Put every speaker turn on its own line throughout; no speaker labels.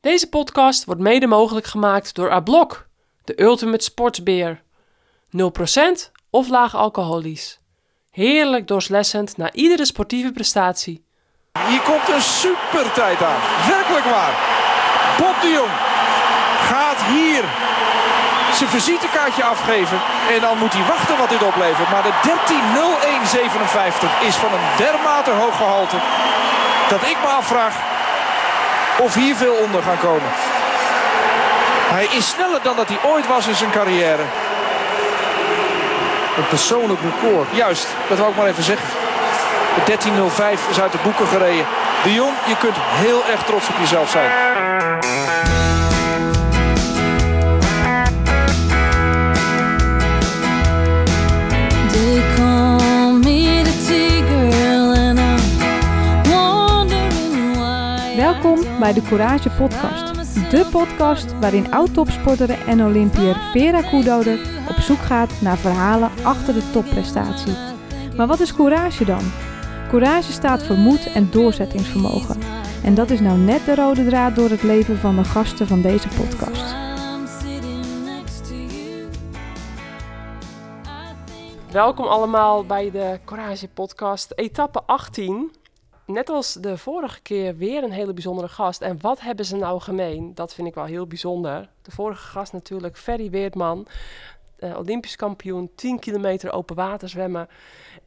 Deze podcast wordt mede mogelijk gemaakt door Ablok, de ultimate sportsbeer. 0% of laag alcoholisch. Heerlijk doorslessend na iedere sportieve prestatie.
Hier komt een super tijd aan. Werkelijk waar. Bob de Jong gaat hier zijn visitekaartje afgeven. En dan moet hij wachten wat dit oplevert. Maar de 13.01.57 is van een dermate hoog gehalte. Dat ik me afvraag of hier veel onder gaan komen. Hij is sneller dan dat hij ooit was in zijn carrière. Een persoonlijk record. Juist, dat wou ik maar even zeggen. De 13.05 is uit de boeken gereden. De Jong, je kunt heel erg trots op jezelf zijn.
Welkom bij de Courage Podcast. De podcast waarin oud-topsporter en Olympiër Vera Koedoder op zoek gaat naar verhalen achter de topprestatie. Maar wat is courage dan? Courage staat voor moed en doorzettingsvermogen. En dat is nou net de rode draad door het leven van de gasten van deze podcast.
Welkom allemaal bij de Courage Podcast, etappe 18. Net als de vorige keer weer een hele bijzondere gast. En wat hebben ze nou gemeen? Dat vind ik wel heel bijzonder. De vorige gast natuurlijk Ferry Weertman, eh, Olympisch kampioen, 10 kilometer open water zwemmen.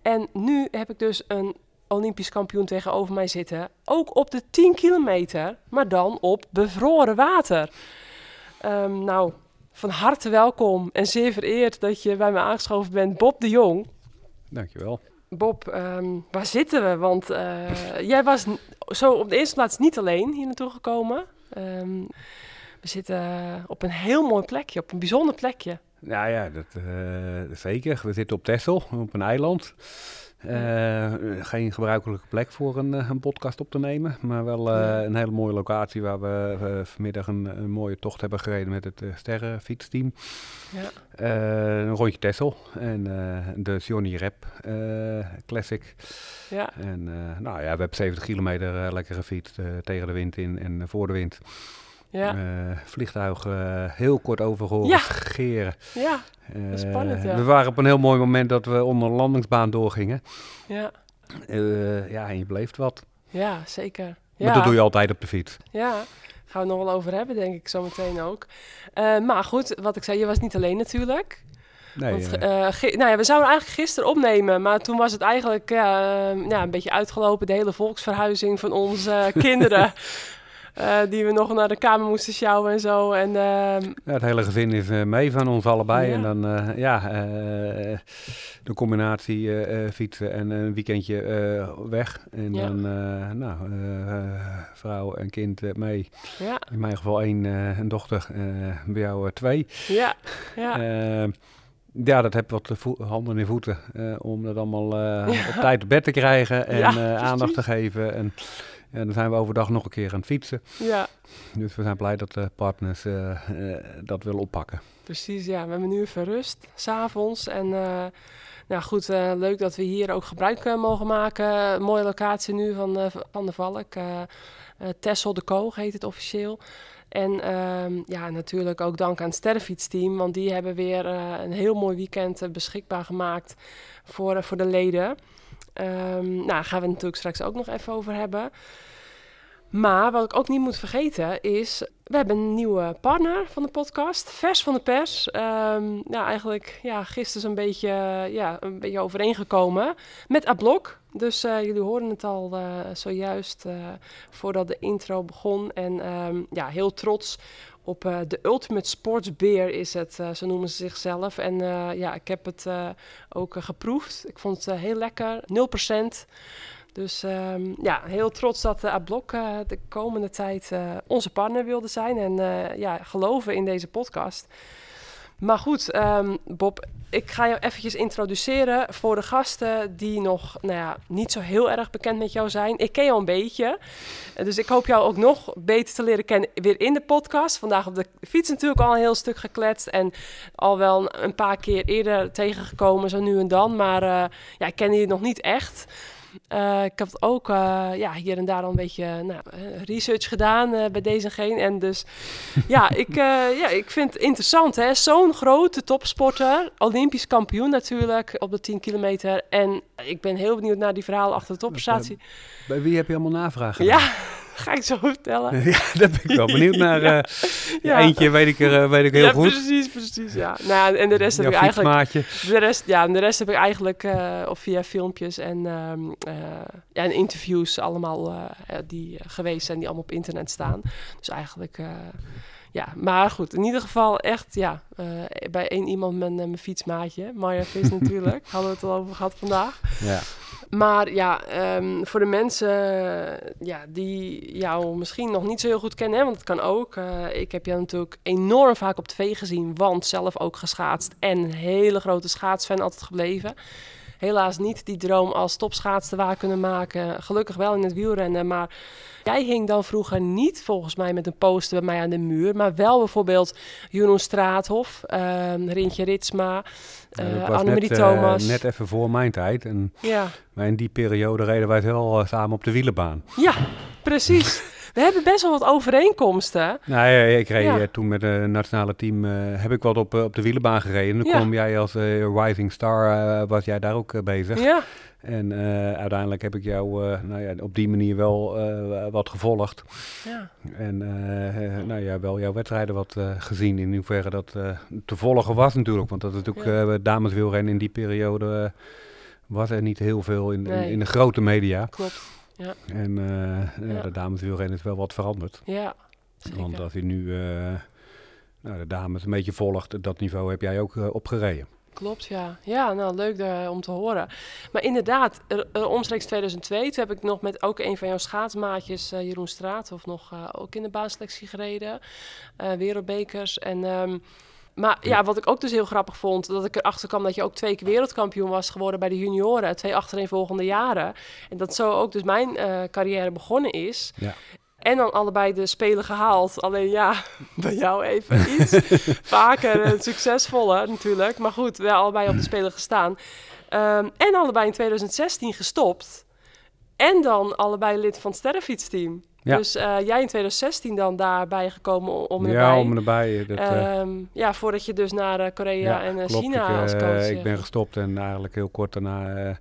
En nu heb ik dus een Olympisch kampioen tegenover mij zitten. Ook op de 10 kilometer, maar dan op bevroren water. Ehm, nou, van harte welkom en zeer vereerd dat je bij me aangeschoven bent, Bob de Jong.
Dankjewel.
Bob, ehm, waar zitten we? Want eh, jij was zo op de eerste plaats niet alleen hier naartoe gekomen. Ehm, we zitten op een heel mooi plekje, op een bijzonder plekje.
Nou ja, dat, eh, zeker. We zitten op Texel, op een eiland. Eh, geen gebruikelijke plek voor een, eh, een podcast op te nemen. Maar wel eh, een hele mooie locatie waar we vanmiddag een, een mooie tocht hebben gereden met het sterrenfietsteam.
Ja.
Een rondje Texel en de Johnny Rep Classic.
Ja,
En nou ja, we hebben 70 kilometer lekker gefietst tegen de wind in en voor de wind.
Ja,
Eh, vliegtuig eh, heel kort over horen
Ja.
geren.
ja,
Eh,
spannend, ja.
We waren op een heel mooi moment dat we onder een landingsbaan doorgingen.
ja,
ja, en je beleeft wat.
ja, zeker. Ja,
Maar dat doe je altijd op de fiets.
ja, gaan we het nog wel over hebben, denk ik, zometeen ook. Maar goed, wat ik zei, je was niet alleen natuurlijk.
Nee,
Want, nou ja, we zouden eigenlijk gisteren opnemen, maar toen was het eigenlijk ja, een beetje uitgelopen. De hele volksverhuizing van onze kinderen. Eh, die we nog naar de kamer moesten sjouwen en zo. En ehm,
ja, het hele gezin is eh, mee van ons allebei.
Ja.
En dan, eh, ja, de combinatie fietsen en een weekendje weg. En
Ja.
dan, nou, vrouw en kind mee.
ja,
In mijn geval één, een dochter. bij jou twee.
ja, ja,
Eh, ja, dat heb wat handen en voeten eh, om dat allemaal
Ja.
op tijd op bed te krijgen en
Ja,
aandacht te geven. En ja, dan zijn we overdag nog een keer aan het fietsen.
ja.
Dus we zijn blij dat de partners eh, eh, dat willen oppakken.
Precies, ja. We hebben nu even rust, s'avonds. En eh, nou goed, leuk dat we hier ook gebruik mogen maken. Mooie locatie nu van, van de Valk. Tessel de Koog heet het officieel. En ehm, ja, natuurlijk ook dank aan het Sterrenfietsteam. Want die hebben weer een heel mooi weekend beschikbaar gemaakt voor, voor de leden. Ehm, nou, gaan we het natuurlijk straks ook nog even over hebben. Maar wat ik ook niet moet vergeten is, we hebben een nieuwe partner van de podcast, vers van de pers. Ehm nou, eigenlijk ja, gisteren zo'n beetje, ja, een beetje overeengekomen met Ablok. Dus eh, jullie hoorden het al eh, zojuist eh, voordat de intro begon. En ehm, ja, heel trots op eh, de Ultimate Sports Beer is het, eh, zo noemen ze zichzelf. En eh, ja, ik heb het ook geproefd. Ik vond het heel lekker, 0%. Dus ehm, ja, heel trots dat uh, Ablok eh, de komende tijd onze partner wilde zijn. En ja, geloven in deze podcast. Maar goed, ehm, Bob, ik ga jou eventjes introduceren voor de gasten die nog nou ja, niet zo heel erg bekend met jou zijn. Ik ken jou een beetje, dus ik hoop jou ook nog beter te leren kennen weer in de podcast. Vandaag op de fiets natuurlijk al een heel stuk gekletst en al wel een paar keer eerder tegengekomen, zo nu en dan. Maar eh, ja, ik ken je nog niet echt. Eh, ik heb ook eh, ja, hier en daar al een beetje nou, eh, research gedaan bij deze en geen. En dus ja ik, ja, ik vind het interessant. hè Zo'n grote topsporter, Olympisch kampioen natuurlijk op de 10 kilometer. En ik ben heel benieuwd naar die verhalen achter de topprestatie.
Bij wie heb je allemaal navragen?
Ja, ga ik zo vertellen.
ja, daar ben ik wel benieuwd naar.
Ja.
eh,
Ja.
Eentje weet ik, er, eh, weet ik heel
ja,
goed.
precies, precies. Ja. Nou, en de rest heb ik eigenlijk
fietsmaatje.
De rest, ja, en de rest heb ik eigenlijk eh, of via filmpjes en, ehm, ja, en interviews allemaal die geweest zijn, die allemaal op internet staan. Dus eigenlijk, ja, maar goed, in ieder geval echt, ja, bij één iemand mijn, mijn fietsmaatje, Marja Vis natuurlijk, hadden we het al over gehad vandaag.
Ja.
Maar ja, ehm, voor de mensen eh, ja, die jou misschien nog niet zo heel goed kennen, hè, want het kan ook. eh, ik heb jou natuurlijk enorm vaak op tv gezien, want zelf ook geschaatst en een hele grote schaatsfan altijd gebleven. Helaas niet die droom als topschaatster waar kunnen maken. Gelukkig wel in het wielrennen, maar jij hing dan vroeger niet volgens mij met een poster bij mij aan de muur, maar wel bijvoorbeeld Jeroen Straathof, ehm Rintje Ritsma,
was
Annemarie
net, eh,
Thomas.
net even voor mijn tijd. En,
Ja.
maar in die periode reden wij wel eh, samen op de wielenbaan.
Ja, precies. We hebben best wel wat overeenkomsten.
Nou ja, ik reed
Ja.
eh, toen met het nationale team, eh, heb ik wat op, eh, op de wielenbaan gereden. Dan
Ja.
kwam jij als eh, Rising Star, eh, was jij daar ook eh, bezig.
Ja,
En eh, uiteindelijk heb ik jou eh, nou ja, op die manier wel eh, wat gevolgd.
ja.
En eh, eh, nou ja, wel jouw wedstrijden wat eh, gezien. In hoeverre dat eh, te volgen was natuurlijk. Want dat is natuurlijk
Ja.
eh dameswielrennen in die periode eh, was er niet heel veel in, in, in de grote media.
klopt.
En eh, ja,
Ja.
de dameswielrennen is wel wat veranderd.
Ja, zeker.
Want als je nu eh, nou, de dames een beetje volgt, dat niveau heb jij ook eh, opgereden.
Klopt, ja. Ja, nou, leuk daar, om te horen. Maar inderdaad, er, er, omstreeks 2002, toen heb ik nog met ook een van jouw schaatsmaatjes, eh, Jeroen Straat, of nog ook in de baanselectie gereden. eh, wereldbekers. En, ehm, maar ja, wat ik ook dus heel grappig vond, dat ik erachter kwam dat je ook twee keer wereldkampioen was geworden bij de junioren, twee achtereenvolgende jaren. En dat zo ook dus mijn eh, carrière begonnen is.
Ja.
En dan allebei de spelen gehaald. Alleen ja, bij jou even iets vaker en succesvoller natuurlijk. Maar goed, wel allebei op de spelen gestaan. Ehm, en allebei in 2016 gestopt. En dan allebei lid van het sterrenfietsteam.
Ja.
Dus eh, jij in 2016 dan daarbij gekomen om- en
ja,
erbij.
om erbij. Dat, eh,
Ehm, ja, voordat je dus naar eh, Korea en
klopt.
China
ik,
als coach...
ik ben gestopt en eigenlijk heel kort daarna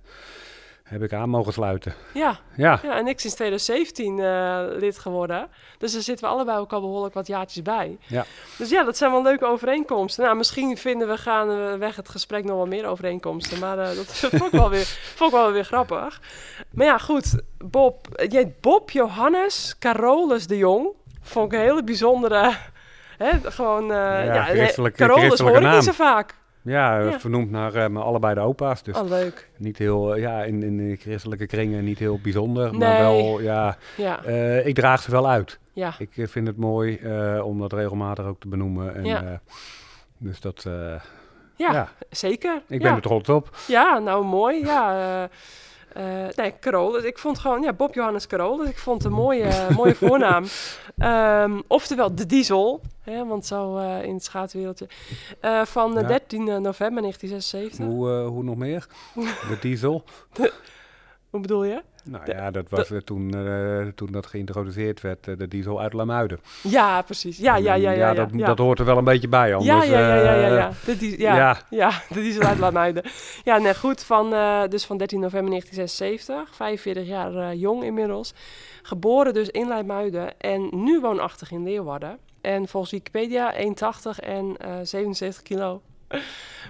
heb ik aan mogen sluiten.
Ja,
Ja,
ja, en ik sinds 2017 eh, lid geworden. Dus daar zitten we allebei ook al behoorlijk wat jaartjes bij.
Ja.
Dus ja, dat zijn wel leuke overeenkomsten. Nou, misschien vinden we gaandeweg het gesprek nog wel meer overeenkomsten. Maar eh, dat vond ik, wel weer, vond ik wel weer grappig. Maar ja, goed. Bob, jij Bob Johannes Carolus de Jong. Vond ik een hele bijzondere... Hè, gewoon... eh ja,
christelijke-
Carolus hoor ik
naam.
niet zo vaak.
Ja,
Ja.
vernoemd naar mijn allebei de opa's. Dus
Oh, leuk.
niet heel, eh, ja, in, in de christelijke kringen niet heel bijzonder.
Nee.
Maar wel, ja,
Ja,
eh, ik draag ze wel uit.
ja.
Ik vind het mooi om dat regelmatig ook te benoemen. En,
Ja.
dus dat,
Ja,
ja,
zeker.
ik ben er trots op.
Ja, nou mooi. Ja, nee, Carolus. Ik vond gewoon, ja, Bob Johannes Carolus. Ik vond het een mooie, mooie voornaam. Ehm, oftewel de diesel, hè, want zo eh, in het schaatswereldje. Eh, van eh,
Ja.
13 november 1976.
Hoe, eh, hoe nog meer? De diesel.
Hoe bedoel je?
Nou ja, dat was eh, toen, eh, toen dat geïntroduceerd werd, eh, de diesel uit Lamuiden.
Ja, precies. Ja, ja, ja, ja. ja,
dat,
ja.
dat hoort er wel een beetje bij. Anders,
ja, ja, ja, ja, ja. De die, ja,
ja.
de diesel uit Lamuiden. Ja, nee, goed. Van, dus van 13 november 1976. 45 jaar jong inmiddels. Geboren dus in Leimuiden en nu woonachtig in Leeuwarden. En volgens Wikipedia 1,80 en eh 77 kilo.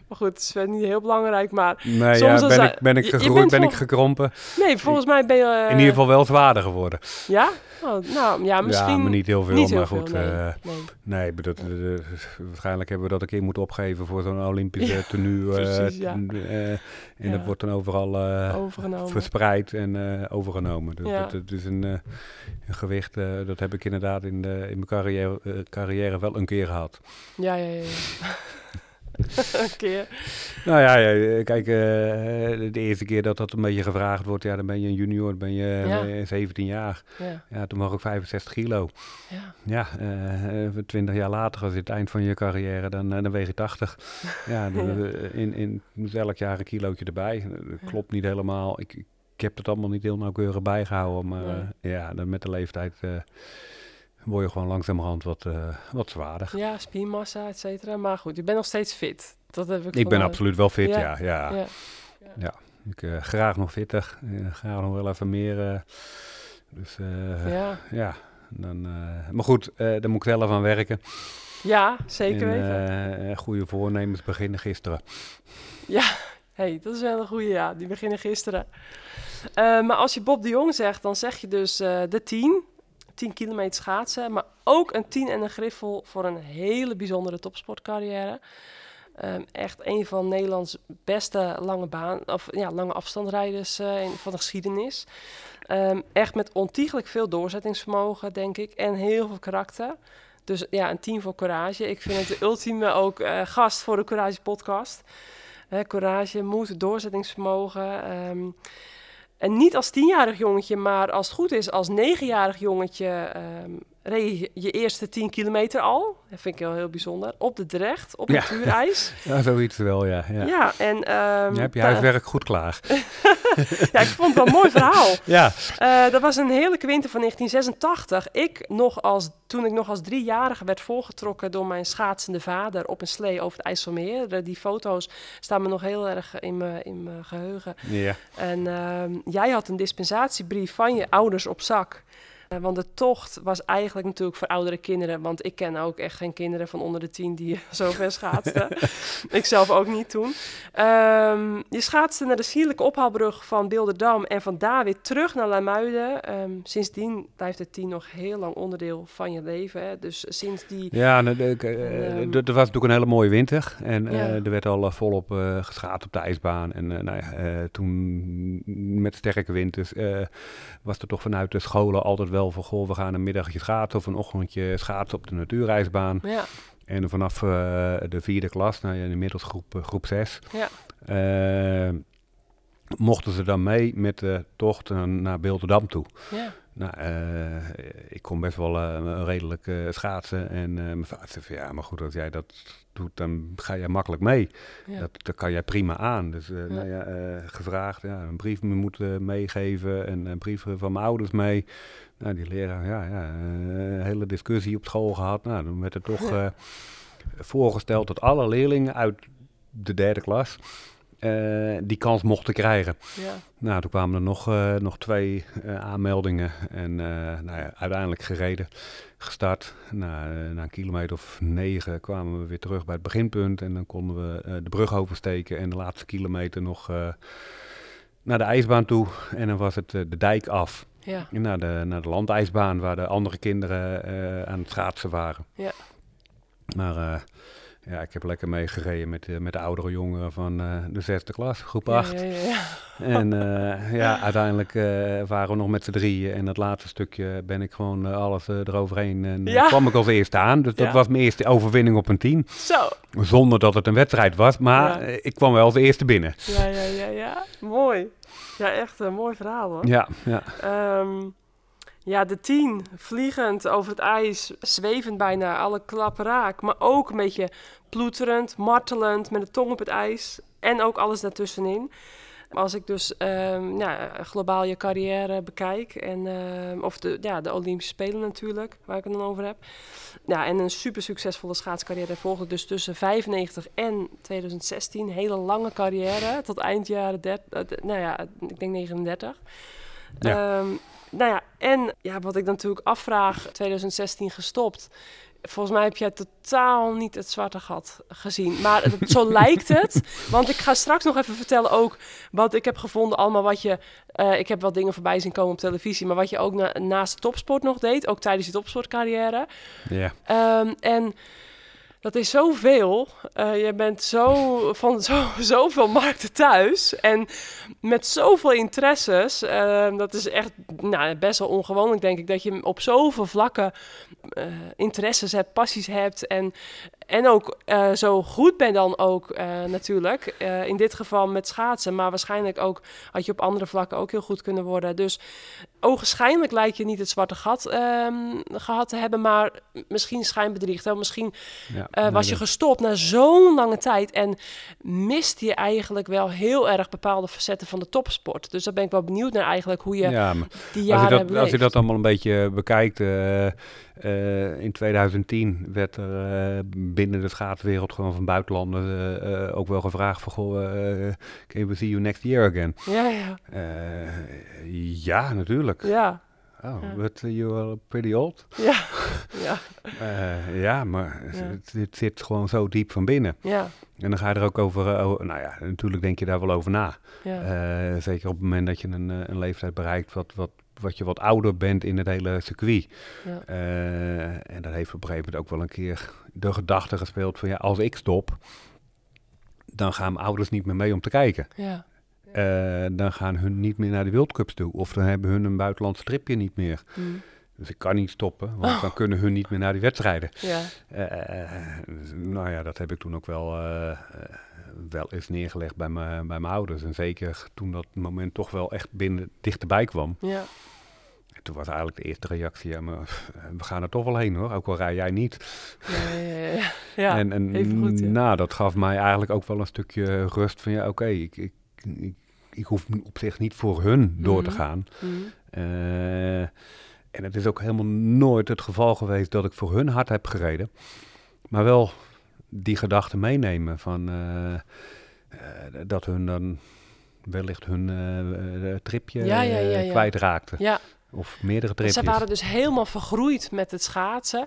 Maar goed, het is niet heel belangrijk. Maar
Nee,
Soms
ja, ben, ik, ben ik gegroeid, ben ik gekrompen.
nee, volgens mij ben je... eh,
In ieder geval wel zwaarder geworden.
Ja? Oh, nou, ja, misschien...
Ja, maar niet heel veel.
niet heel
maar
veel,
goed,
nee.
eh,
nee.
nee, ik bedoel, eh, waarschijnlijk hebben we dat een keer moeten opgeven voor zo'n Olympische
Ja,
tenue. eh,
precies, ja.
eh, en dat wordt dan overal eh, verspreid en eh, overgenomen. Dus
Ja.
dat, dat is een, eh, een gewicht, eh, dat heb ik inderdaad in, de, in mijn carrière, eh, carrière wel een keer gehad.
Ja, ja, ja. keer.
Nou ja, ja, kijk, eh, de eerste keer dat dat een beetje gevraagd wordt, ja, dan ben je een junior, dan ben je
Ja.
eh, 17 jaar.
Ja,
Ja, toen was ik 65 kilo.
ja.
Ja, eh, 20 jaar later, als je het eind van je carrière, dan, dan weeg je 80. Ja, de- in, in, elk jaar een kilootje erbij. Dat klopt niet helemaal. Ik, ik heb het allemaal niet heel nauwkeurig bijgehouden. Maar ja, dan met de leeftijd word je gewoon langzamerhand wat, eh, wat zwaarder.
Ja, spiermassa, et cetera. Maar goed, je bent nog steeds fit. Dat heb ik
Ik ben absoluut wel fit,
Ja,
ja. ja,
Ja.
Ik eh, graag nog fitter. eh, graag nog wel even meer. dus ja.
Ja.
dan, maar goed, daar moet ik zelf aan werken.
ja, zeker
En,
weten.
goede voornemens beginnen gisteren.
hey, dat is wel een goede, ja. Die beginnen gisteren. Maar als je Bob de Jong zegt, dan zeg je dus de 10. 10 kilometer schaatsen. Maar ook een 10 en een griffel voor een hele bijzondere topsportcarrière. Ehm, echt een van Nederlands beste lange baan, of ja, lange afstandrijders eh, in, van de geschiedenis. Ehm, echt met ontiegelijk veel doorzettingsvermogen, denk ik. En heel veel karakter. Dus ja, een team voor courage. Ik vind het de ultieme ook eh, gast voor de Courage podcast. Hè, courage, moed, doorzettingsvermogen. ehm, en niet als tienjarig jongetje, maar als het goed is, als negenjarig jongetje ehm reed je je eerste 10 kilometer al. Dat vind ik heel, heel bijzonder. Op de Drecht, op
Ja.
natuurijs.
Ja, zoiets wel, ja. ja.
ja. en... ehm,
Je hebt je huiswerk goed klaar.
ja, ik vond het wel een mooi verhaal.
Ja,
Eh, dat was een heerlijke winter van 1986. Ik nog als, toen ik nog als driejarige werd voorgetrokken door mijn schaatsende vader op een slee over het IJsselmeer. Die foto's staan me nog heel erg in mijn in mijn geheugen.
ja.
En ehm, jij had een dispensatiebrief van je ouders op zak. Eh, want de tocht was eigenlijk natuurlijk voor oudere kinderen. Want ik ken ook echt geen kinderen van onder de tien die zo ver schaatsten. ik zelf ook niet toen. Ehm, je schaatste naar de sierlijke ophaalbrug van Bilderdam. En van daar weer terug naar Lamuiden. Ehm, sindsdien blijft het tien nog heel lang onderdeel van je leven. Hè? Dus sinds die...
Ja, nou, ik, eh,
En, ehm,
was natuurlijk een hele mooie winter. En eh, er werd al eh, volop eh geschaat op de ijsbaan. En eh, nou ja, eh, toen met sterke winters eh, was er toch vanuit de scholen altijd wel van... Goh, we gaan een middagje schaatsen of een ochtendje schaatsen op de natuurijsbaan.
Ja,
En vanaf eh, de vierde klas, nou inmiddels groep, eh, groep zes...
Ja.
eh, mochten ze dan mee met de tocht naar Beelderdam toe.
ja,
Nou, ik kon best wel redelijk schaatsen. En mijn vader zei van ja, maar goed, als jij dat doet, dan ga jij makkelijk mee.
ja.
Dat, dat kan jij prima aan. Dus eh, nou ja, eh, gevraagd, ja, een brief me moeten meegeven en een brief van mijn ouders mee. Nou, die leraar, ja, ja eh, een hele discussie op school gehad. Nou, dan werd er toch eh, voorgesteld dat alle leerlingen uit de derde klas eh, die kans mochten krijgen.
ja.
Nou, toen kwamen er nog, eh, nog twee eh, aanmeldingen en nou ja, uiteindelijk gereden, gestart. Eh, na een kilometer of negen kwamen we weer terug bij het beginpunt en dan konden we de brug oversteken en de laatste kilometer nog naar de ijsbaan toe. En dan was het de dijk af,
ja.
naar de, naar de landijsbaan waar de andere kinderen aan het schaatsen waren.
Ja.
Maar ja, ik heb lekker meegereden met, eh, met de oudere jongeren van eh, de zesde klas, groep
Ja,
8.
ja, ja, ja.
En eh, ja, uiteindelijk waren we nog met z'n drieën. En dat laatste stukje ben ik gewoon alles eroverheen. En kwam ik als eerste aan. Dus dat was mijn eerste overwinning op een team.
Zo.
Zonder dat het een wedstrijd was. Maar ik kwam wel als eerste binnen.
Ja, ja, ja, ja. Mooi. Ja, echt een mooi verhaal hoor.
Ja, ja.
Ehm, ja, de tien, vliegend over het ijs, zwevend bijna, alle klappen raak. Maar ook een beetje ploeterend, martelend, met de tong op het ijs. En ook alles daartussenin. Als ik dus ehm, ja, globaal je carrière bekijk, en, ehm, of de, ja, de Olympische Spelen natuurlijk, waar ik het dan over heb. Ja, en een super succesvolle schaatscarrière volgde dus tussen 95 en 2016. Hele lange carrière, tot eind jaren 30, nou ja, ik denk 39.
Ja.
Ehm, nou ja, en ja, wat ik dan natuurlijk afvraag, 2016 gestopt. Volgens mij heb jij totaal niet het zwarte gat gezien. Maar het- zo lijkt het. Want ik ga straks nog even vertellen ook wat ik heb gevonden. Allemaal wat je... eh, ik heb wel dingen voorbij zien komen op televisie. Maar wat je ook na- naast de topsport nog deed. Ook tijdens je topsportcarrière.
ja.
Ehm, en dat is zoveel. Eh je bent zo van zo, zoveel markten thuis. En met zoveel interesses. Ehm, dat is echt nou, best wel ongewoon, denk ik. Dat je op zoveel vlakken eh, interesses hebt, passies hebt. En, en ook eh, zo goed bent dan ook eh, natuurlijk. Eh, in dit geval met schaatsen. Maar waarschijnlijk ook had je op andere vlakken ook heel goed kunnen worden. Dus ogenschijnlijk lijkt je niet het zwarte gat ehm, gehad te hebben. Maar misschien schijnbedriegt. Hè? Misschien
Ja.
Eh, was je gestopt na zo'n lange tijd en miste je eigenlijk wel heel erg bepaalde facetten van de topsport. Dus daar ben ik wel benieuwd naar eigenlijk hoe je
ja, maar
die
Als
jaren
je,
hebt
dat, als je dat allemaal een beetje bekijkt, eh, eh, in 2010 werd er binnen de schaatswereld gewoon van buitenlanders ook wel gevraagd van, goh, can we see you next year again?
Ja, ja,
ja, natuurlijk.
ja,
Oh, but you are pretty old.
ja, ja,
Eh, ja, maar. Het, het zit gewoon zo diep van binnen.
ja,
En dan ga je er ook over, eh, o- nou ja, natuurlijk denk je daar wel over na.
ja,
Eh, zeker op het moment dat je een, een leeftijd bereikt wat, wat, wat je wat ouder bent in het hele circuit.
ja,
en dat heeft op een gegeven moment ook wel een keer de gedachte gespeeld van ja, als ik stop, dan gaan mijn ouders niet meer mee om te kijken.
ja,
Eh, dan gaan hun niet meer naar de World Cups toe. Of dan hebben hun een buitenlands stripje niet meer.
hm,
Dus ik kan niet stoppen, want dan kunnen hun niet meer naar die wedstrijden.
ja,
Eh, dus, nou ja, dat heb ik toen ook wel, eh, wel eens neergelegd bij, mijn bij mijn ouders. En zeker toen dat moment toch wel echt binnen dichterbij kwam.
ja,
Toen was eigenlijk de eerste reactie, ja, maar we gaan er toch wel heen hoor, ook al rij jij niet.
ja, ja, ja, ja,
en en
even goed, ja.
nou, dat gaf mij eigenlijk ook wel een stukje rust van, ja, oké, ik, ik, ik, ik hoef op zich niet voor hun door te
Mhm.
gaan.
hm,
Eh, en het is ook helemaal nooit het geval geweest dat ik voor hun hard heb gereden. Maar wel die gedachte meenemen van eh, eh, dat hun dan wellicht hun tripje
Ja, ja, ja, ja.
kwijtraakten.
ja.
Of meerdere
Ze waren dus helemaal vergroeid met het schaatsen.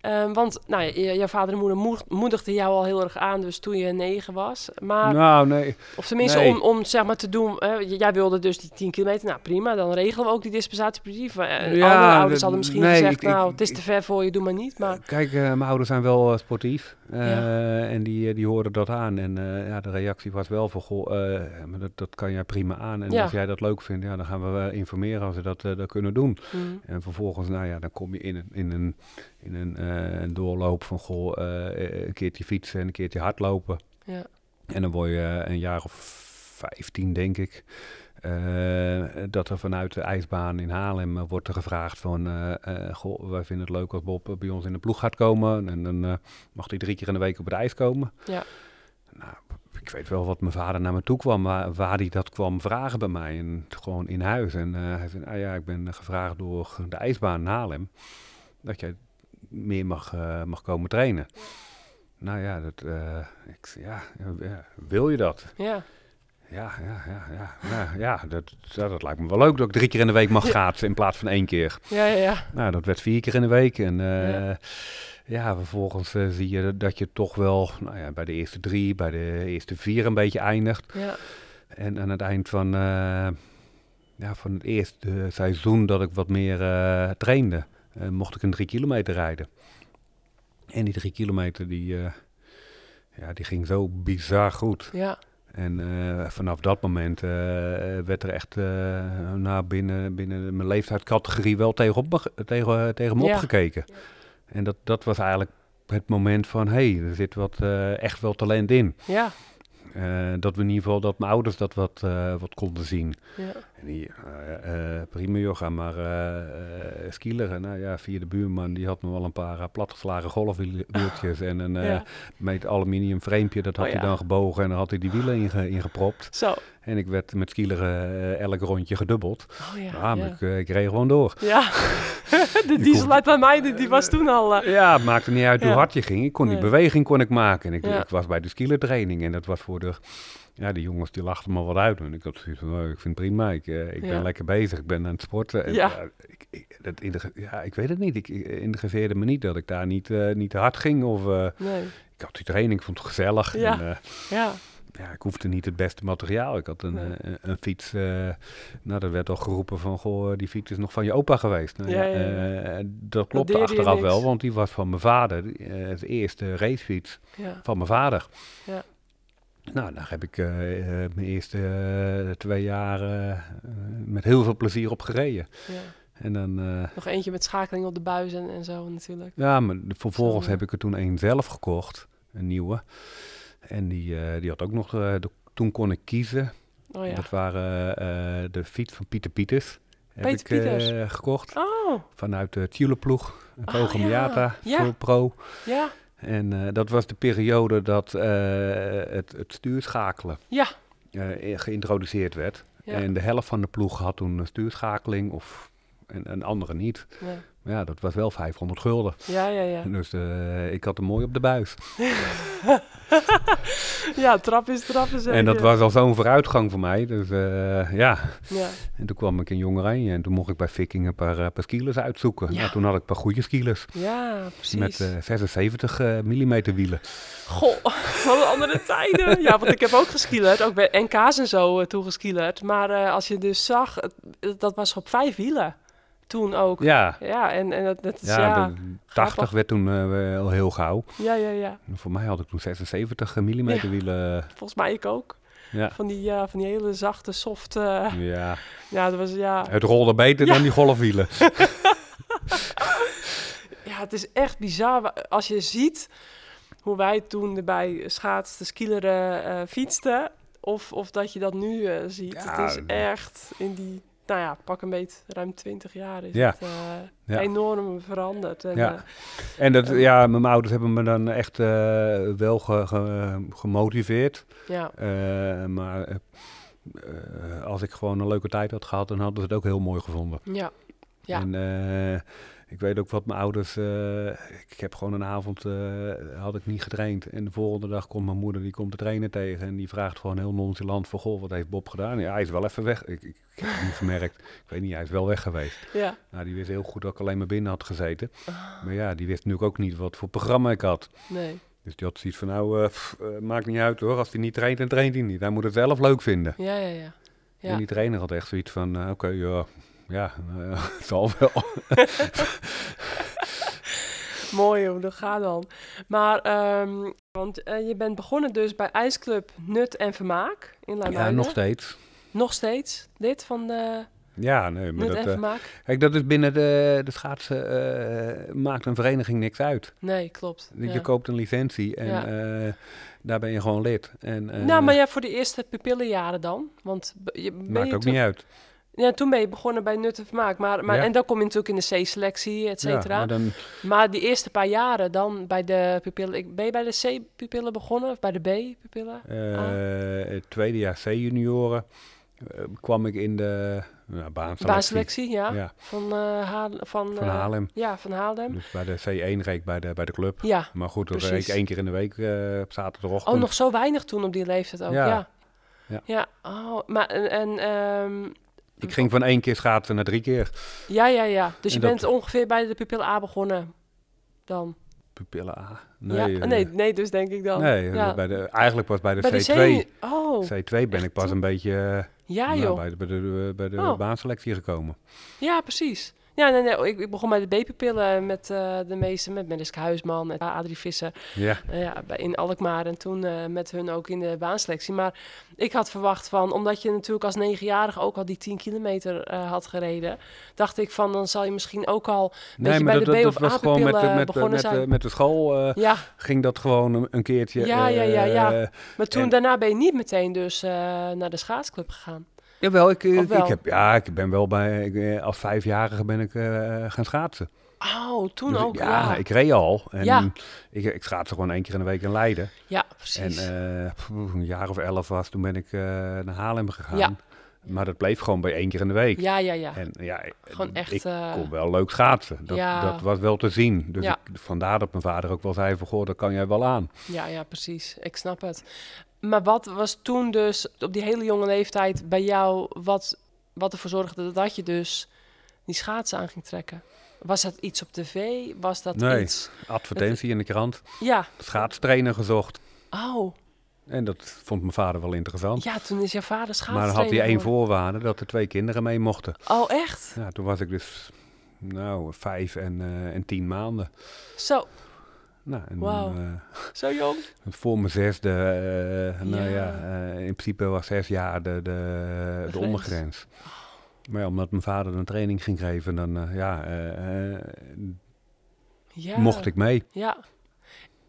Ehm, want nou, ja, je- jouw vader en moeder moed- moedigden jou al heel erg aan, dus toen je negen was. Maar,
nou, nee.
of tenminste,
nee.
om, om zeg maar te doen. jij wilde dus die 10 kilometer. Nou prima, dan regelen we ook die dispensatiebrief. Eh,
Ja,
andere ouders hadden misschien
nee,
gezegd:
ik-
Nou, het is te ver voor je, doe maar niet. Maar
Kijk, eh, mijn ouders zijn wel eh, sportief. eh,
Ja.
En die, eh, die hoorden dat aan. En eh, ja, de reactie was wel van, goh, eh, maar dat, dat kan jij prima aan. En
Ja.
als jij dat leuk vindt, ja, dan gaan we eh, informeren als we dat, eh, dat kunnen doen.
hm,
En vervolgens, nou ja, dan kom je in een, in een, in een, eh, een doorloop van, goh, eh, een keertje fietsen en een keertje hardlopen.
ja,
En dan word je een jaar of 15, denk ik. dat er vanuit de ijsbaan in Haarlem wordt er gevraagd van... goh, wij vinden het leuk als Bob bij ons in de ploeg gaat komen. En dan mag hij drie keer in de week op het ijs komen.
Ja.
Nou, ik weet wel wat mijn vader naar me toe kwam, maar waar hij dat kwam vragen bij mij. En gewoon in huis. En eh, hij zei, ah ja, ik ben gevraagd door de ijsbaan Haarlem... dat jij meer mag, eh, mag komen trainen. Nou ja, dat, eh, ik, ja, ja, wil je dat?
ja,
Ja, ja, ja, ja. ja, ja dat, ja, dat lijkt me wel leuk dat ik drie keer in de week mag
Ja.
schaatsen in plaats van één keer.
ja, ja, ja,
Nou, dat werd vier keer in de week. En
Ja.
Ja. vervolgens eh, zie je dat je toch wel nou ja, bij de eerste drie, bij de eerste vier een beetje eindigt.
ja,
En aan het eind van, eh, ja, van het eerste seizoen dat ik wat meer eh, trainde, mocht ik een drie kilometer rijden. En die drie kilometer, die, ja, die ging zo bizar goed.
ja,
En vanaf dat moment werd er echt nou, binnen, binnen mijn leeftijdscategorie wel tegenop, me ge- tegen, tegen me
Ja.
opgekeken. En dat, dat was eigenlijk het moment van, hé, hey, er zit wat, eh, echt wel talent in.
ja,
Eh, dat we in ieder geval, dat mijn ouders dat wat, eh, wat konden zien.
ja,
die, eh, prima joh, ga maar eh, skileren. Nou ja, via de buurman, die had me wel een paar eh, platgeslagen golfwieltjes en een
ja.
met aluminium framepje. Dat had
Oh,
hij
ja.
dan gebogen en dan had hij die wielen inge, ingepropt.
Zo.
En ik werd met skileren elk rondje gedubbeld.
Oh ja.
Maar
ja.
Ik, ik reed gewoon door.
Ja, de diesel uit bij mij, die, die was toen al...
Ja, het maakte niet uit hoe hard je ging. Ik kon die beweging kon ik maken. En ik, ik was bij de skielertraining en dat was voor de... Ja, die jongens die lachten me wat uit. En ik had zoiets van, oh, ik vind het prima. Ik, eh, ik
Ja.
ben lekker bezig. Ik ben aan het sporten. En,
Ja.
ja, ik, ik, dat ja, ik weet het niet. Ik, ik interesseerde me niet dat ik daar niet, eh, niet te hard ging. Of, eh,
nee,
ik had die training, ik vond het gezellig.
Ja.
En, eh,
ja,
ja, ik hoefde niet het beste materiaal. Ik had een,
Nee.
eh, een, een fiets. eh nou, er werd al geroepen van, goh, die fiets is nog van je opa geweest. Nou,
Ja,
ja, eh, dat klopte achteraf wel, want die was van mijn vader. Eh, de eerste racefiets van mijn vader.
Ja.
Nou, daar heb ik eh, eh, mijn eerste eh, twee jaar met heel veel plezier op gereden.
ja.
En dan,
Nog eentje met schakeling op de buis en, en zo natuurlijk.
ja, maar vervolgens heb ik er toen een zelf gekocht, een nieuwe. En die, die had ook nog, de, toen kon ik kiezen.
Oh ja.
Dat waren de fiets van Pieter Pieters. Heb
Peter
ik eh,
Pieters.
gekocht
Oh,
vanuit de Tuliploeg. Een. Full Pro.
ja,
En eh, dat was de periode dat eh, het, het stuurschakelen
Ja.
eh, geïntroduceerd werd.
Ja.
En de helft van de ploeg had toen een stuurschakeling of een, een andere niet.
Ja.
Maar ja, dat was wel 500 gulden.
Ja, ja, ja.
Dus eh, ik had hem mooi op de buis.
Ja, trap is trappen zeker.
En dat was al zo'n vooruitgang voor mij. Dus eh, ja,
Ja,
en toen kwam ik in Jong Oranje en toen mocht ik bij Viking een paar, eh, paar skilers uitzoeken.
Ja.
Nou, toen had ik een paar goede skilers.
ja precies.
Met eh 76 eh millimeter wielen.
Goh, wat een andere tijden. Ja, want ik heb ook geskielerd, ook bij NK's en zo uh, toegeskielerd. Maar als je dus zag, dat was op vijf wielen. Toen ook.
Ja,
Ja, en, en dat, dat is
ja,
ja,
de 80 werd toen eh, al heel gauw.
ja, ja, ja.
En Voor mij had ik toen 76 millimeter
Ja.
wielen.
Volgens mij ik ook.
Ja.
Van die, ja, van die hele zachte, soft. eh,
ja,
ja, dat was ja.
het rolde beter
Ja.
dan die golfwielen.
Ja, het is echt bizar. Als je ziet hoe wij toen erbij schaatsten, skileren, eh fietsten. Of, of dat je dat nu eh, ziet. Het is echt in die, nou ja, pak een beetje ruim 20 jaar is
Ja.
het eh,
Ja.
enorm veranderd. En,
Ja.
eh,
En dat,
Eh.
ja, mijn ouders hebben me dan echt wel ge- ge- gemotiveerd.
ja,
maar als ik gewoon een leuke tijd had gehad, dan hadden ze het ook heel mooi gevonden.
ja, Ja.
En ik weet ook wat mijn ouders... eh, ik heb gewoon een avond, eh, had ik niet getraind. En de volgende dag komt mijn moeder, die komt de trainer tegen. En die vraagt gewoon heel nonchalant van, goh, wat heeft Bob gedaan? Ja, hij is wel even weg. Ik, ik, ik heb het niet gemerkt. Ik weet niet, hij is wel weg geweest.
ja.
Nou, die wist heel goed dat ik alleen maar binnen had gezeten. Maar ja, die wist natuurlijk ook niet wat voor programma ik had.
Nee.
Dus die had zoiets van, nou, eh, pff, maakt niet uit hoor. Als hij niet traint, dan traint hij niet. Hij moet het zelf leuk vinden.
Ja, ja, ja. Ja.
En die trainer had echt zoiets van, oké, ja, ja, nou ja, het zal wel.
Mooi hoe dat gaat dan. Maar, ehm, want eh, je bent begonnen dus bij IJsclub Nut en Vermaak in
ja,
Luimuiden.
nog steeds.
Nog steeds lid van de
Ja, nee, maar
Nut
dat,
en
eh,
Vermaak?
kijk, dat is binnen de, de schaatsen, eh, maakt een vereniging niks uit.
Nee, klopt.
Je
ja.
koopt een licentie en
Ja.
eh, daar ben je gewoon lid. En, eh,
nou, maar ja, voor de eerste pupillenjaren dan. Want je,
maakt ook niet uit.
Ja, toen ben je begonnen bij Nut en Vermaak. Maar, maar,
Ja.
En dan kom je natuurlijk in de C-selectie, et
Ja,
cetera.
maar dan,
Maar die eerste paar jaren dan bij de pupillen... ik- Ben je bij de C-pupillen begonnen of bij de B-pupillen?
eh, het tweede jaar C-junioren eh, kwam ik in de ja, baanselectie.
Baanselectie, ja.
Ja,
Van, Haal- van,
van Haarlem.
Ja, van Haarlem.
Dus bij de C1 reek bij de, bij de club.
Ja.
Maar goed, dat reek één keer in de week op zaterdagochtend.
Oh, nog zo weinig toen op die leeftijd ook,
Ja.
ja.
Ja.
Ja, oh, maar en... en ehm,
Ik ging van één keer schaatsen naar drie keer.
ja, ja, ja. Dus je
dat-
bent ongeveer bij de pupil A begonnen dan?
Pupillen A.
Nee,
Nee,
ja?
eh,
nee, nee, dus denk ik dan.
nee
ja.
bij de, eigenlijk pas bij de
Bij de
C2.
C- Oh,
C2 ben ik pas een beetje eh,
ja
nou,
joh.
bij de, bij de, bij de
Oh.
baanselectie gekomen.
Ja, precies. Ja, nee, nee, ik, ik begon bij de B-pupillen met eh, de meeste, met Mariska Huisman, met Adrie Visser.
Ja,
Eh, ja, in Alkmaar en toen eh, met hun ook in de baanselectie. Maar ik had verwacht van, omdat je natuurlijk als negenjarige ook al die 10 kilometer had gereden, dacht ik van, dan zal je misschien ook al een beetje bij
dat,
de B-
dat,
of
dat was gewoon met, de- met,
begonnen
met,
zijn.
met de school
Ja,
ging dat gewoon een, keertje.
Ja, ja, ja, ja. maar toen
En-
daarna ben je niet meteen dus naar de schaatsclub gegaan.
Jawel, ik, ik,
Of wel?
ik heb, ja, ik ben wel bij, ik, eh, als vijfjarige ben ik eh, gaan schaatsen.
Oh, toen
Dus ik-
ook,
ja,
ja.
ik reed al. En
Ja.
ik, ik schaatste gewoon één keer in de week in Leiden.
Ja,
En
precies.
eh, pff, een jaar of elf was, toen ben ik eh, naar Haarlem gegaan.
Ja.
Maar dat bleef gewoon bij één keer in de week.
ja, ja, ja.
En ja,
Gewoon echt,
ik
eh,
kon wel leuk schaatsen. Dat,
ja.
dat was wel te zien. Dus
Ja.
ik, vandaar dat mijn vader ook wel zei van, goh, dat kan jij wel aan.
Ja, ja, precies. Ik snap het. Maar wat was toen dus op die hele jonge leeftijd bij jou, wat, wat ervoor zorgde dat je dus die schaatsen aan ging trekken? Was dat iets op tv? Was dat
Nee.
iets...
Advertentie in de krant,
Ja.
schaatstrainer gezocht.
Oh,
En dat vond mijn vader wel interessant.
ja, toen is jouw vader
maar
schaatsen.
dan had hij één voorwaarde, dat er twee kinderen mee mochten.
Oh, echt?
Ja, toen was ik dus, nou, vijf en, eh, en tien maanden.
Zo,
Nou, en
Wauw.
eh,
zo jong?
voor mijn zesde, eh, nou
Ja.
eh, in principe was zes jaar de, de, de,
grens.
ondergrens. Maar ja, omdat mijn vader een training ging geven, dan ja,
Ja.
mocht ik mee.
Ja.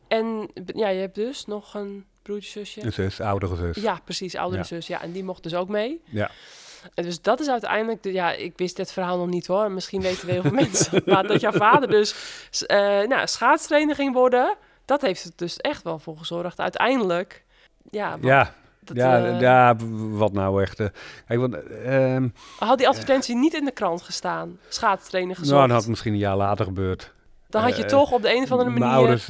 En ja, je hebt dus nog een broertje, zusje?
Een zus, oudere zus.
Ja, precies, oudere
Ja.
zus. Ja, en die mocht dus ook mee.
Ja.
En dus dat is uiteindelijk, de, ja, ik wist dit verhaal nog niet hoor. Misschien weten we heel veel mensen. Maar dat jouw vader dus eh nou, schaatstrainer ging worden dat heeft er dus echt wel voor gezorgd. Uiteindelijk, ja,
Ja,
dat,
ja,
eh,
ja, wat nou echt. kijk, want, ehm,
had die advertentie niet in de krant gestaan, schaatstrainer gezocht,
nou, dat had misschien een jaar later gebeurd.
dan had je toch op de een of andere manier...
Mijn ouders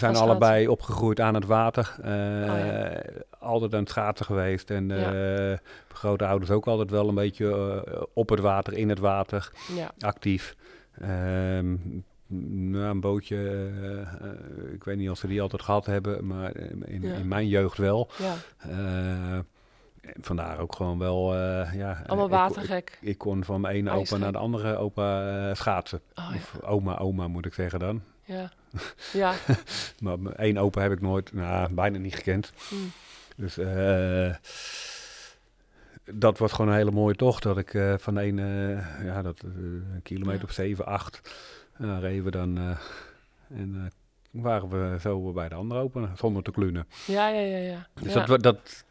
zijn allebei opgegroeid aan het water.
Oh, ja.
Altijd aan het schaatsen geweest. En
Ja.
eh, grote ouders ook altijd wel een beetje eh, op het water, in het water,
Ja,
actief. Ehm, nou, een bootje, eh, ik weet niet of ze die altijd gehad hebben, maar in,
Ja.
in mijn jeugd wel.
ja.
Vandaar ook gewoon wel, ja.
allemaal
ik- ik-
watergek.
Ik, kon van mijn ene opa naar de andere opa schaatsen.
Oh, ja.
Of oma, oma moet ik zeggen dan.
Ja. ja,
Maar één opa heb ik nooit, nou, bijna niet gekend.
Mm.
Dus eh, dat was gewoon een hele mooie tocht. Dat ik eh, van een, eh, ja, dat, kilometer
Ja.
of 7, 8, uh, reden we dan. en waren we zo bij de andere open, zonder te klunen.
ja, ja, ja. ja.
Dus
ja.
dat, dat,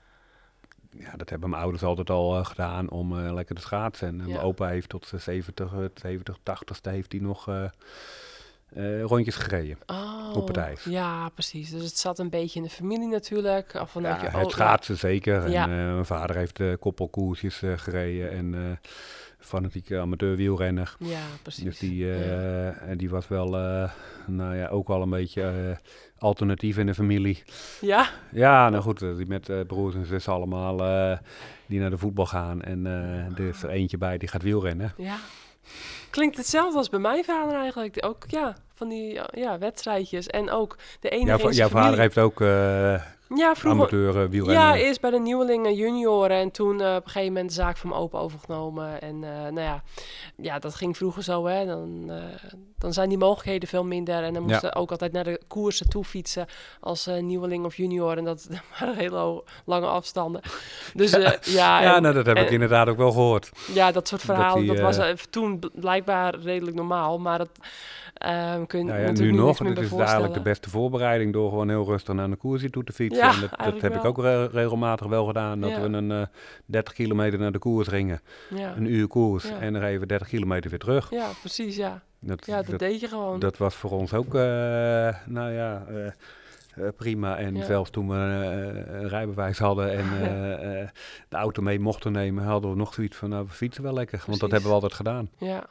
ja, dat hebben mijn ouders altijd al gedaan om lekker te schaatsen. En
Ja.
mijn opa heeft tot zijn 70, eh, 70, 80ste heeft hij nog eh, rondjes gereden.
Oh,
op het ijs.
Ja, precies. Dus het zat een beetje in de familie natuurlijk. Of
Ja,
je
het
o-
schaatsen zeker. En, eh, mijn vader heeft eh koppelkoersjes gereden en fanatieke amateur wielrenner.
Ja, precies.
Dus die,
Ja.
die was wel, nou ja, ook wel een beetje alternatief in de familie.
Ja,
Ja, nou goed, die met broers en zussen allemaal die naar de voetbal gaan. En er is er eentje bij die gaat wielrennen.
ja. Klinkt hetzelfde als bij mijn vader eigenlijk. Ook ja, van die ja, wedstrijdjes. En ook de enige
Jouw, jouw vader heeft ook eh
Ja, vroeger...
amateur wielrennen.
Ja, eerst bij de nieuwelingen junioren en toen eh, op een gegeven moment de zaak van mijn opa overgenomen. En eh, nou ja, ja, dat ging vroeger zo, hè. Dan, eh, dan zijn die mogelijkheden veel minder. En dan
Ja.
moesten ook altijd naar de koersen toe fietsen als nieuweling of junior. En dat waren hele lange afstanden. Dus ja,
ja,
en-
nou, dat heb ik inderdaad ook wel gehoord.
ja, dat soort
Dat
verhalen,
die,
dat, was toen bl- blijkbaar redelijk normaal. Maar dat ehm kun
Nou ja, nu nog,
bij
is eigenlijk de beste voorbereiding door gewoon heel rustig naar een koersje toe te fietsen.
Ja,
en dat, heb ik ook re- regelmatig wel gedaan. Dat
Ja.
we een eh 30 kilometer naar de koers gingen,
Ja.
een uur koers en dan even 30 kilometer weer terug.
ja, precies, ja.
Dat,
Ja, dat,
dat,
deed je gewoon.
dat was voor ons ook, eh, nou ja, eh, eh, prima. En
Ja.
zelfs toen we eh, een rijbewijs hadden en eh, eh, de auto mee mochten nemen, hadden we nog zoiets van, nou, we fietsen wel lekker. Want dat hebben we altijd gedaan.
Ja.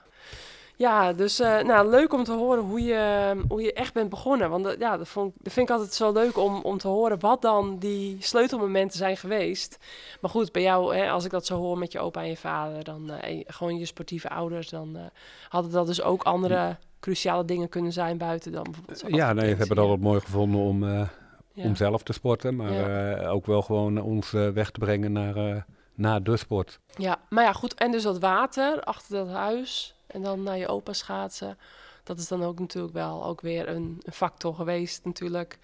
Ja, dus eh, nou, leuk om te horen hoe je, hoe je echt bent begonnen. Want dat- ja, dat, vond, dat vind ik altijd zo leuk om, om te horen wat dan die sleutelmomenten zijn geweest. Maar goed, bij jou, hè, als ik dat zo hoor met je opa en je vader, dan eh, gewoon je sportieve ouders, dan eh, hadden dat dus ook andere cruciale dingen kunnen zijn buiten dan bijvoorbeeld
Ja, nee, we hebben het
advertentie,
altijd mooi gevonden om... eh,
ja.
om zelf te sporten, maar
Ja.
eh, ook wel gewoon ons eh, weg te brengen naar, eh, naar de sport.
Ja, maar ja, goed. En dus dat water achter dat huis en dan naar je opa schaatsen. Dat is dan ook natuurlijk wel ook weer een, een factor geweest natuurlijk.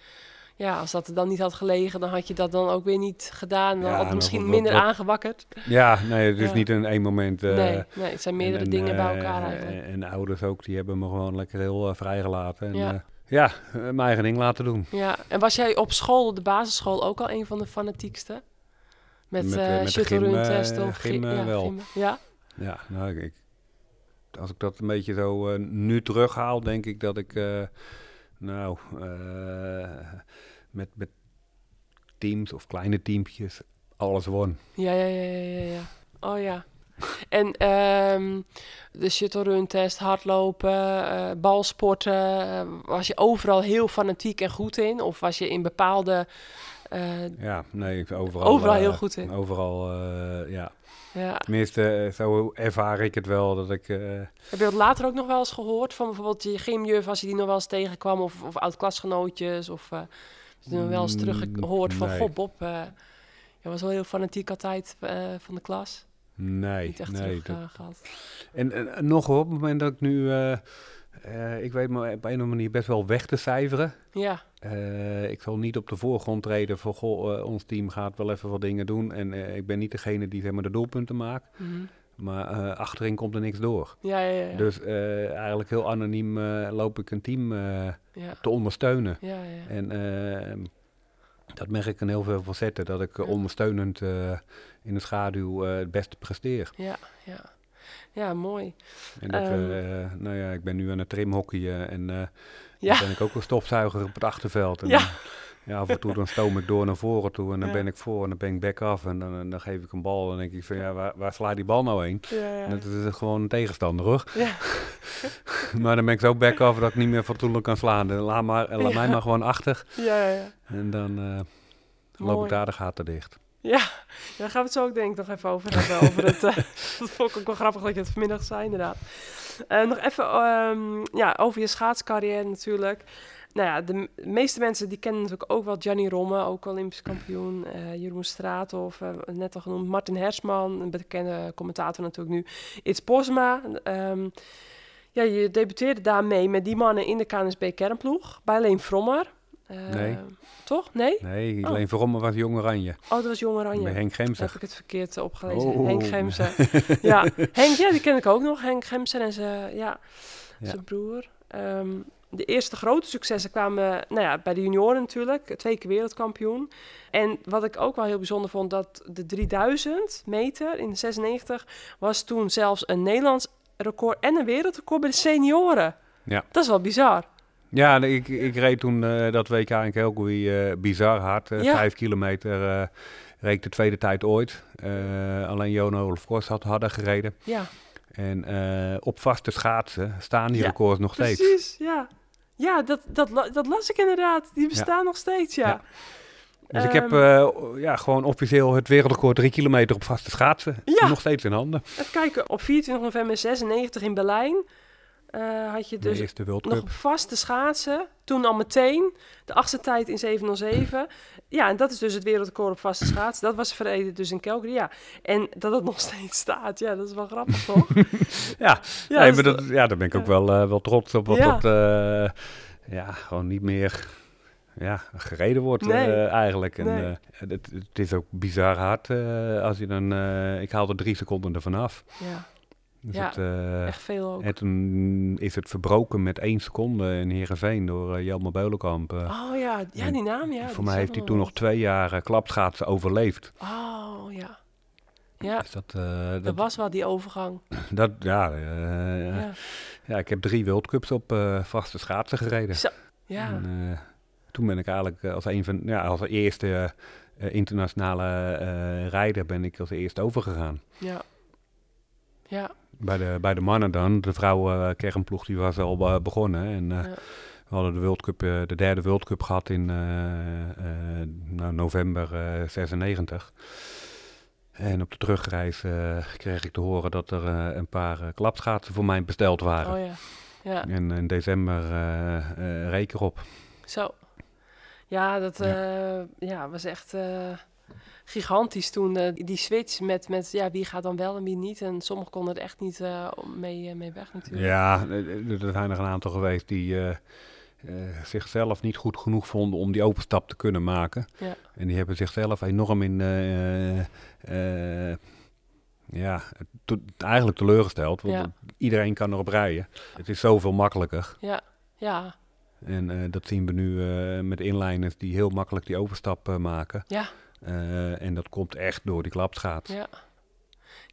Ja, als dat er dan niet had gelegen, dan had je dat dan ook weer niet gedaan. Dan
Ja,
had het misschien
wat-
minder
wat-
aangewakkerd.
Ja, nee, het is
Ja.
niet in één moment. eh,
nee, nee, het zijn meerdere
en-
dingen bij
eh,
elkaar eigenlijk.
En, de ouders ook, die hebben me gewoon lekker heel eh, vrijgelaten. En,
Ja.
mijn eigen ding laten doen.
Ja, en was jij op school, op de basisschool, ook al een van de fanatiekste? Met,
Met, eh, met
testen of
gym, wel.
Ja,
Ja, nou, ik- als ik dat een beetje zo eh, nu terughaal, denk ik dat ik, eh, nou, eh, met, met teams of kleine teampjes alles won.
Ja, ja, ja, ja, ja. Oh ja. En ehm, de shuttle run test, hardlopen, balsporten, was je overal heel fanatiek en goed in? Of was je in bepaalde... eh,
Ja, nee, overal.
Overal
eh,
heel goed in.
Overal, eh, ja.
ja.
Tenminste, eh, zo ervaar ik het wel dat ik. eh,
Heb je dat later ook nog wel eens gehoord? Van bijvoorbeeld je gymjuf, als je die nog wel eens tegenkwam? Of, of oud-klasgenootjes? Of eh, je nog wel eens
Mm,
teruggehoord van...
nee.
Goh, Bob, eh, je was wel heel fanatiek altijd eh, van de klas.
nee,
Niet echt
nee. dat-
eh,
en, nog op het moment dat ik nu. eh, eh, ik weet me op een of andere manier best wel weg te cijferen.
Ja,
Eh, ik zal niet op de voorgrond treden van. Goh, eh, ons team gaat wel even wat dingen doen. En ik ben niet degene die zeg maar, de doelpunten maakt.
mhm.
Maar achterin komt er niks door.
ja, ja, ja.
Dus eigenlijk heel anoniem loop ik een team te ondersteunen.
Ja, ja.
En ehm, dat merk ik in heel veel facetten, dat ik ondersteunend in de schaduw het beste presteer.
Ja, ja. Ja, mooi.
En dat, eh, nou ja, ik ben nu aan het trimhockeyen en eh
Ja.
dan ben ik ook een stofzuiger op het achterveld. En
Ja.
dan- ja, af en toe dan stoom ik door naar voren toe en dan
Ja.
ben ik voor en dan ben ik back af en dan, dan geef ik een bal en dan denk ik van ja, waar, waar slaat die bal nou heen?
Ja,
dat is gewoon een tegenstander hoor.
Ja.
maar dan ben ik zo back af dat ik niet meer fatsoenlijk kan slaan. Dan laat, maar, laat mij maar gewoon achter
ja, ja, ja.
en dan eh, loop ik daar de gaten dicht.
Ja, daar gaan we het zo ook denk ik nog even over hebben. Over het, eh, dat vond ik ook wel grappig dat je het vanmiddag zei, inderdaad. Eh, nog even ehm, ja, over je schaatscarrière natuurlijk. Nou ja, de meeste mensen die kennen natuurlijk ook wel Gianni Romme, ook Olympisch kampioen. eh, Jeroen eh, net al genoemd. Martin Hersman, een bekende commentator natuurlijk nu. It's Posma. ehm, ja, je debuteerde daarmee met die mannen in de KNSB kernploeg. Bij Leen Frommer. Eh,
Nee.
Toch? Nee?
Nee,
Oh.
alleen voor me was Jong Oranje.
Oh, dat was Jong Oranje.
Bij Henk
Heb
Gemser.
ik het verkeerd eh, opgelezen?
Oh.
Henk Gemsen. ja, Henk, ja, die ken ik ook nog. Henk Gemsen en zijn, ja,
Ja.
zijn broer. Ehm, de eerste grote successen kwamen nou ja, bij de junioren natuurlijk. Twee keer wereldkampioen. En wat ik ook wel heel bijzonder vond, dat de 3000 meter in de 96 was toen zelfs een Nederlands record en een wereldrecord bij de senioren.
Ja.
Dat is wel bizar.
Ja, ik, ik reed toen eh, dat WK in Calgary eh, bizar hard.
Ja.
Vijf kilometer reed ik de tweede tijd ooit. Alleen Jono Olaf Kors had harder gereden.
Ja,
En op vaste schaatsen staan die
Ja,
records nog steeds.
precies. Ja, ja dat, dat, dat las ik inderdaad. Die bestaan nog steeds, ja.
Dus ik heb
Ehm,
eh, ja, gewoon officieel het wereldrecord drie kilometer op vaste schaatsen.
Ja.
Nog steeds in handen.
Even kijken, op 24 november 96 in Berlijn eh, had je
De
dus
eerste World
nog vaste schaatsen. Toen al meteen de achtste tijd in 707. Ja, en dat is dus het wereldrecord op vaste schaatsen. Dat was verreden dus in Calgary, ja. En dat het nog steeds staat, ja, dat is wel grappig, toch?
Ja,
ja,
nee,
dus
maar dat, ja, daar ben ik ook wel, eh, wel trots op. Wat
Ja.
dat eh, ja, gewoon niet meer ja, gereden wordt
Nee.
eigenlijk. En,
Nee.
het, het is ook bizar hard. als je dan, ik haalde drie seconden ervan af.
ja,
Dus
Ja,
het, eh,
echt veel ook.
en toen is het verbroken met één seconde in Heerenveen door eh, Jelmer Beulenkamp. eh.
Oh ja, ja, die naam, ja.
voor mij heeft hij toen nog twee jaar eh, klapschaatsen overleefd.
Oh, ja. Ja,
Dus dat,
dat
dat,
was wel die overgang.
dat, ja,
Ja,
ja, ik heb drie World Cups op vaste schaatsen gereden.
Zo, ja.
En, toen ben ik eigenlijk als een van, ja, als eerste internationale rijder ben ik als eerste overgegaan.
ja. Ja,
Bij de, bij de mannen dan, de vrouwen kernploeg die was al eh, begonnen. En eh,
Ja.
we hadden de, World Cup, eh, de derde World Cup gehad in eh, eh, nou, november eh 96. En op de terugreis eh, kreeg ik te horen dat er eh, een paar eh, klapschaatsen voor mij besteld waren.
oh ja. Ja,
En in december eh eh, ik erop.
zo. Ja, dat eh, ja, was echt eh, gigantisch toen. eh, die switch met, met ja, wie gaat dan wel en wie niet. En sommigen konden er echt niet eh, mee, eh, mee weg natuurlijk.
Ja, er zijn er een aantal geweest die zichzelf niet goed genoeg vonden om die overstap te kunnen maken.
Ja.
En die hebben zichzelf enorm in, ja, te- eigenlijk teleurgesteld. Want
Ja.
iedereen kan erop rijden. Het is zoveel makkelijker.
Ja, ja,
En dat zien we nu met inliners die heel makkelijk die overstap maken.
ja,
Eh, en dat komt echt door die klapschaats.
ja.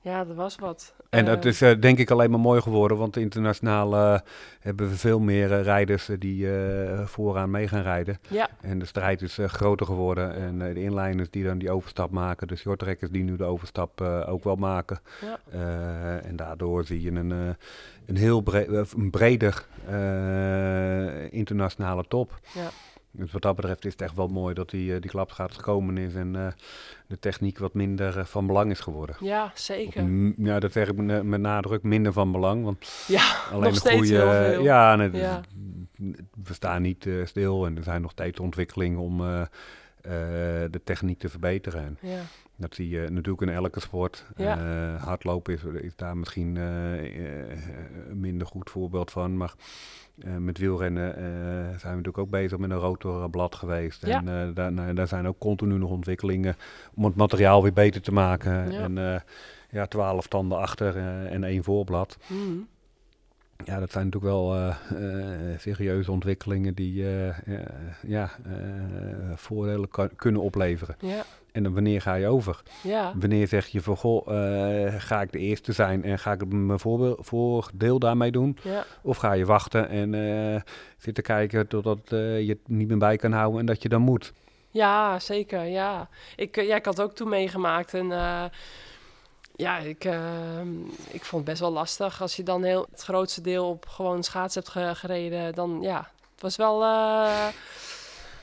Ja, dat was wat.
En
Eh,
dat is eh, denk ik alleen maar mooi geworden, want internationaal eh, hebben we veel meer eh, rijders eh, die eh, vooraan mee gaan rijden.
Ja,
En de strijd is eh, groter geworden en eh, de inliners die dan die overstap maken, de shorttrekkers die nu de overstap eh, ook wel maken.
ja,
Eh, en daardoor zie je een, eh, een heel bre eh, een breder eh, internationale top.
ja,
Dus wat dat betreft is het echt wel mooi dat die, eh, die klapschaats gekomen is en eh, de techniek wat minder eh, van belang is geworden.
ja, zeker.
ja, dat zeg ik met, met nadruk minder van belang. Want
Ja,
alleen
nog steeds
goede.
heel veel.
Ja, we staan niet stil en er zijn nog steeds ontwikkelingen om de techniek te verbeteren. En
ja,
dat zie je natuurlijk in elke sport.
Ja.
Eh, hardlopen is, is daar misschien een minder goed voorbeeld van. Maar met wielrennen zijn we natuurlijk ook bezig met een rotorblad geweest.
Ja.
En daar, nou, daar zijn ook continu nog ontwikkelingen om het materiaal weer beter te maken.
Ja.
En ja, twaalf tanden achter en één voorblad.
Mhm.
Ja, dat zijn natuurlijk wel serieuze ontwikkelingen die ja, voordelen kan- kunnen opleveren.
ja,
En dan wanneer ga je over?
Ja,
Wanneer zeg je van, goh, eh, ga ik de eerste zijn en ga ik mijn voorbe- voordeel daarmee doen?
ja,
Of ga je wachten en eh, zitten kijken totdat eh, je het niet meer bij kan houden en dat je dan moet?
ja, zeker. Ja. Ik, ja, ik had ook toen meegemaakt. En ja, ik, ik vond het best wel lastig. Als je dan heel, het grootste deel op gewoon schaats hebt ge- gereden, dan ja, het was wel.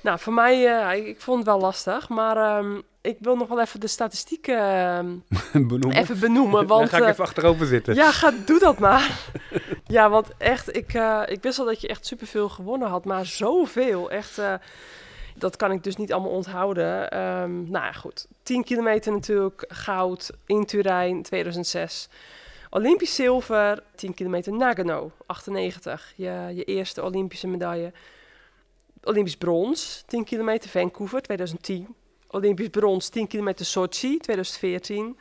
nou, voor mij, ik, ik vond het wel lastig. Maar ehm, ik wil nog wel even de statistieken ehm,
Benoemen.
even benoemen.
dan
Want,
ga ik
eh,
even achterover zitten.
Ja, ga, doe dat maar. ja, want echt, ik, eh, ik wist al dat je echt superveel gewonnen had, maar zoveel. Echt, eh, dat kan ik dus niet allemaal onthouden. Ehm, nou ja, goed. 10 kilometer natuurlijk, goud in Turijn 2006. Olympisch zilver, 10 kilometer Nagano, 98. Je, je eerste Olympische medaille. Olympisch brons, 10 kilometer Vancouver, 2010. Olympisch brons, 10 kilometer Sochi, 2014.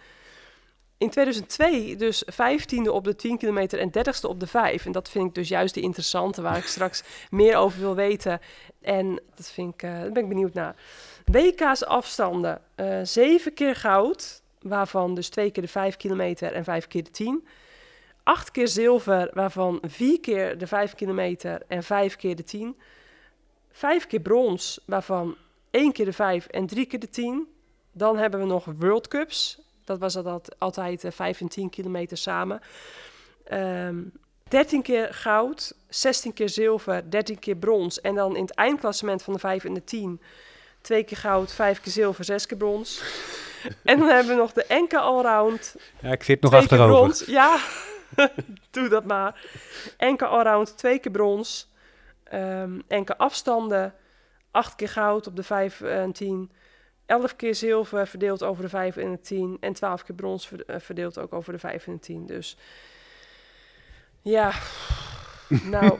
In 2002 dus 15e op de 10 kilometer en 30ste op de 5. En dat vind ik dus juist de interessante, waar ik straks meer over wil weten. En dat vind ik, eh, daar ben ik benieuwd naar. WK's afstanden, eh 7 keer goud, waarvan dus 2 keer de 5 kilometer en 5 keer de 10. 8 keer zilver, waarvan 4 keer de 5 kilometer en 5 keer de 10. 5 keer brons, waarvan 1 keer de 5 en 3 keer de 10. Dan hebben we nog World Cups. Dat was dat altijd eh, 5 en 10 kilometer samen. Ehm 13 keer goud, 16 keer zilver, 13 keer brons. En dan in het eindklassement van de 5 en de 10... twee keer goud, vijf keer zilver, zes keer brons. en dan hebben we nog de enke allround,
Ja, ik zit nog
twee keer
achterover.
brons. Ja, doe dat maar. Enke allround, twee keer brons. Ehm enke afstanden, acht keer goud op de 5 en 10. 11 keer zilver verdeeld over de 5 en de 10. En 12 keer brons eh, verdeeld ook over de 5 en de 10. Dus ja, nou.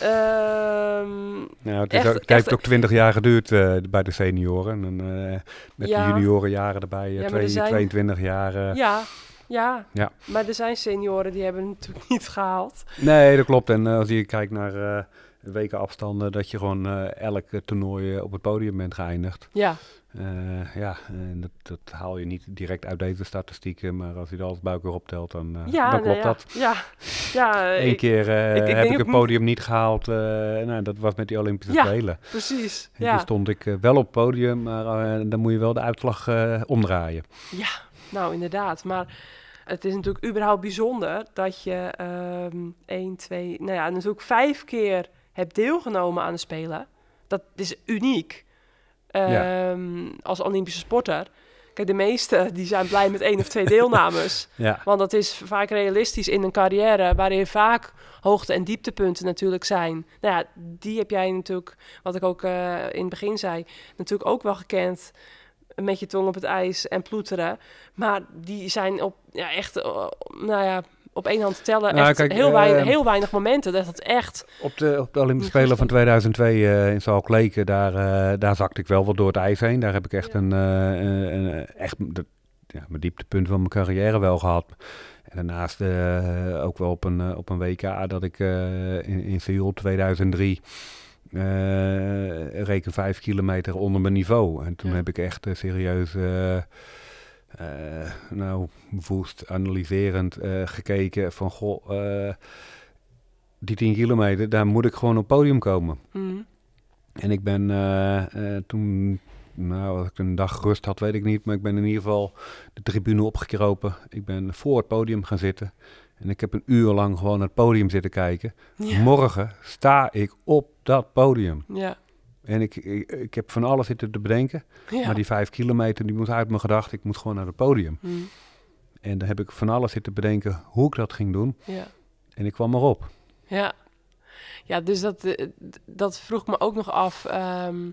ehm,
Nou, het, is
Echt-
ook, het heeft
echt-
ook twintig jaar geduurd eh, bij de senioren. En eh, met
Ja.
de juniorenjaren erbij, eh,
Ja, maar
twee-
er zijn-
22 jaar. eh.
ja, ja,
Ja.
maar er zijn senioren die hebben het natuurlijk niet gehaald.
Nee, dat klopt. En eh, als je kijkt naar eh wekenafstanden, dat je gewoon eh, elk eh, toernooi eh, op het podium bent geëindigd.
Ja,
ja, en dat, dat haal je niet direct uit deze statistieken, maar als je er alles bij elkaar optelt, dan,
ja,
dan
nou
klopt
ja,
dat.
Ja, ja eh,
Eén keer
ik- ik
heb ik
ook
het podium niet gehaald. eh, nou, dat was met die Olympische
Ja,
Spelen.
precies.
En
Ja.
Toen stond ik wel op het podium, maar dan moet je wel de uitslag omdraaien.
Ja, nou inderdaad. Maar het is natuurlijk überhaupt bijzonder dat je ehm 1, 2, nou ja, natuurlijk vijf keer hebt deelgenomen aan de Spelen. Dat is uniek
Ja.
Ehm, als Olympische sporter. Kijk, de meesten die zijn blij met één of twee deelnames.
Ja,
Want dat is vaak realistisch in een carrière waarin vaak hoogte- en dieptepunten natuurlijk zijn. Nou ja, die heb jij natuurlijk, wat ik ook eh, in het begin zei, natuurlijk ook wel gekend. Met je tong op het ijs en ploeteren. Maar die zijn op, ja, echt, eh, nou ja, op één hand te tellen.
Nou,
echt
kijk,
heel, weinig,
eh,
heel weinig momenten. Dat het echt,
op de, op de Olympische Spelen van
goed.
2002 eh, in Zalkleken, daar, eh, daar zakte ik wel wat door het ijs heen. Daar heb ik echt
Ja.
een, een, echt de, ja, mijn dieptepunt van mijn carrière wel gehad. En daarnaast ook wel op een, op een WK dat ik in, in Seoul 2003 eh reken vijf kilometer onder mijn niveau. En toen
Ja.
heb ik echt serieus, nou, woest, analyserend eh, gekeken van, goh, eh, die 10 kilometer, daar moet ik gewoon op podium komen.
mm,
En ik ben eh, eh, toen, nou, als ik een dag rust had, weet ik niet. Maar ik ben in ieder geval de tribune opgekropen. Ik ben voor het podium gaan zitten. En ik heb een uur lang gewoon naar het podium zitten kijken.
ja,
Morgen sta ik op dat podium.
ja,
En ik, ik, ik heb van alles zitten te bedenken.
ja.
Maar die vijf kilometer, die moest uit mijn gedachten. Ik moet gewoon naar het podium.
mm,
En daar heb ik van alles zitten bedenken hoe ik dat ging doen.
ja.
En ik kwam erop.
Ja, ja dus dat, eh, dat vroeg me ook nog af. ehm,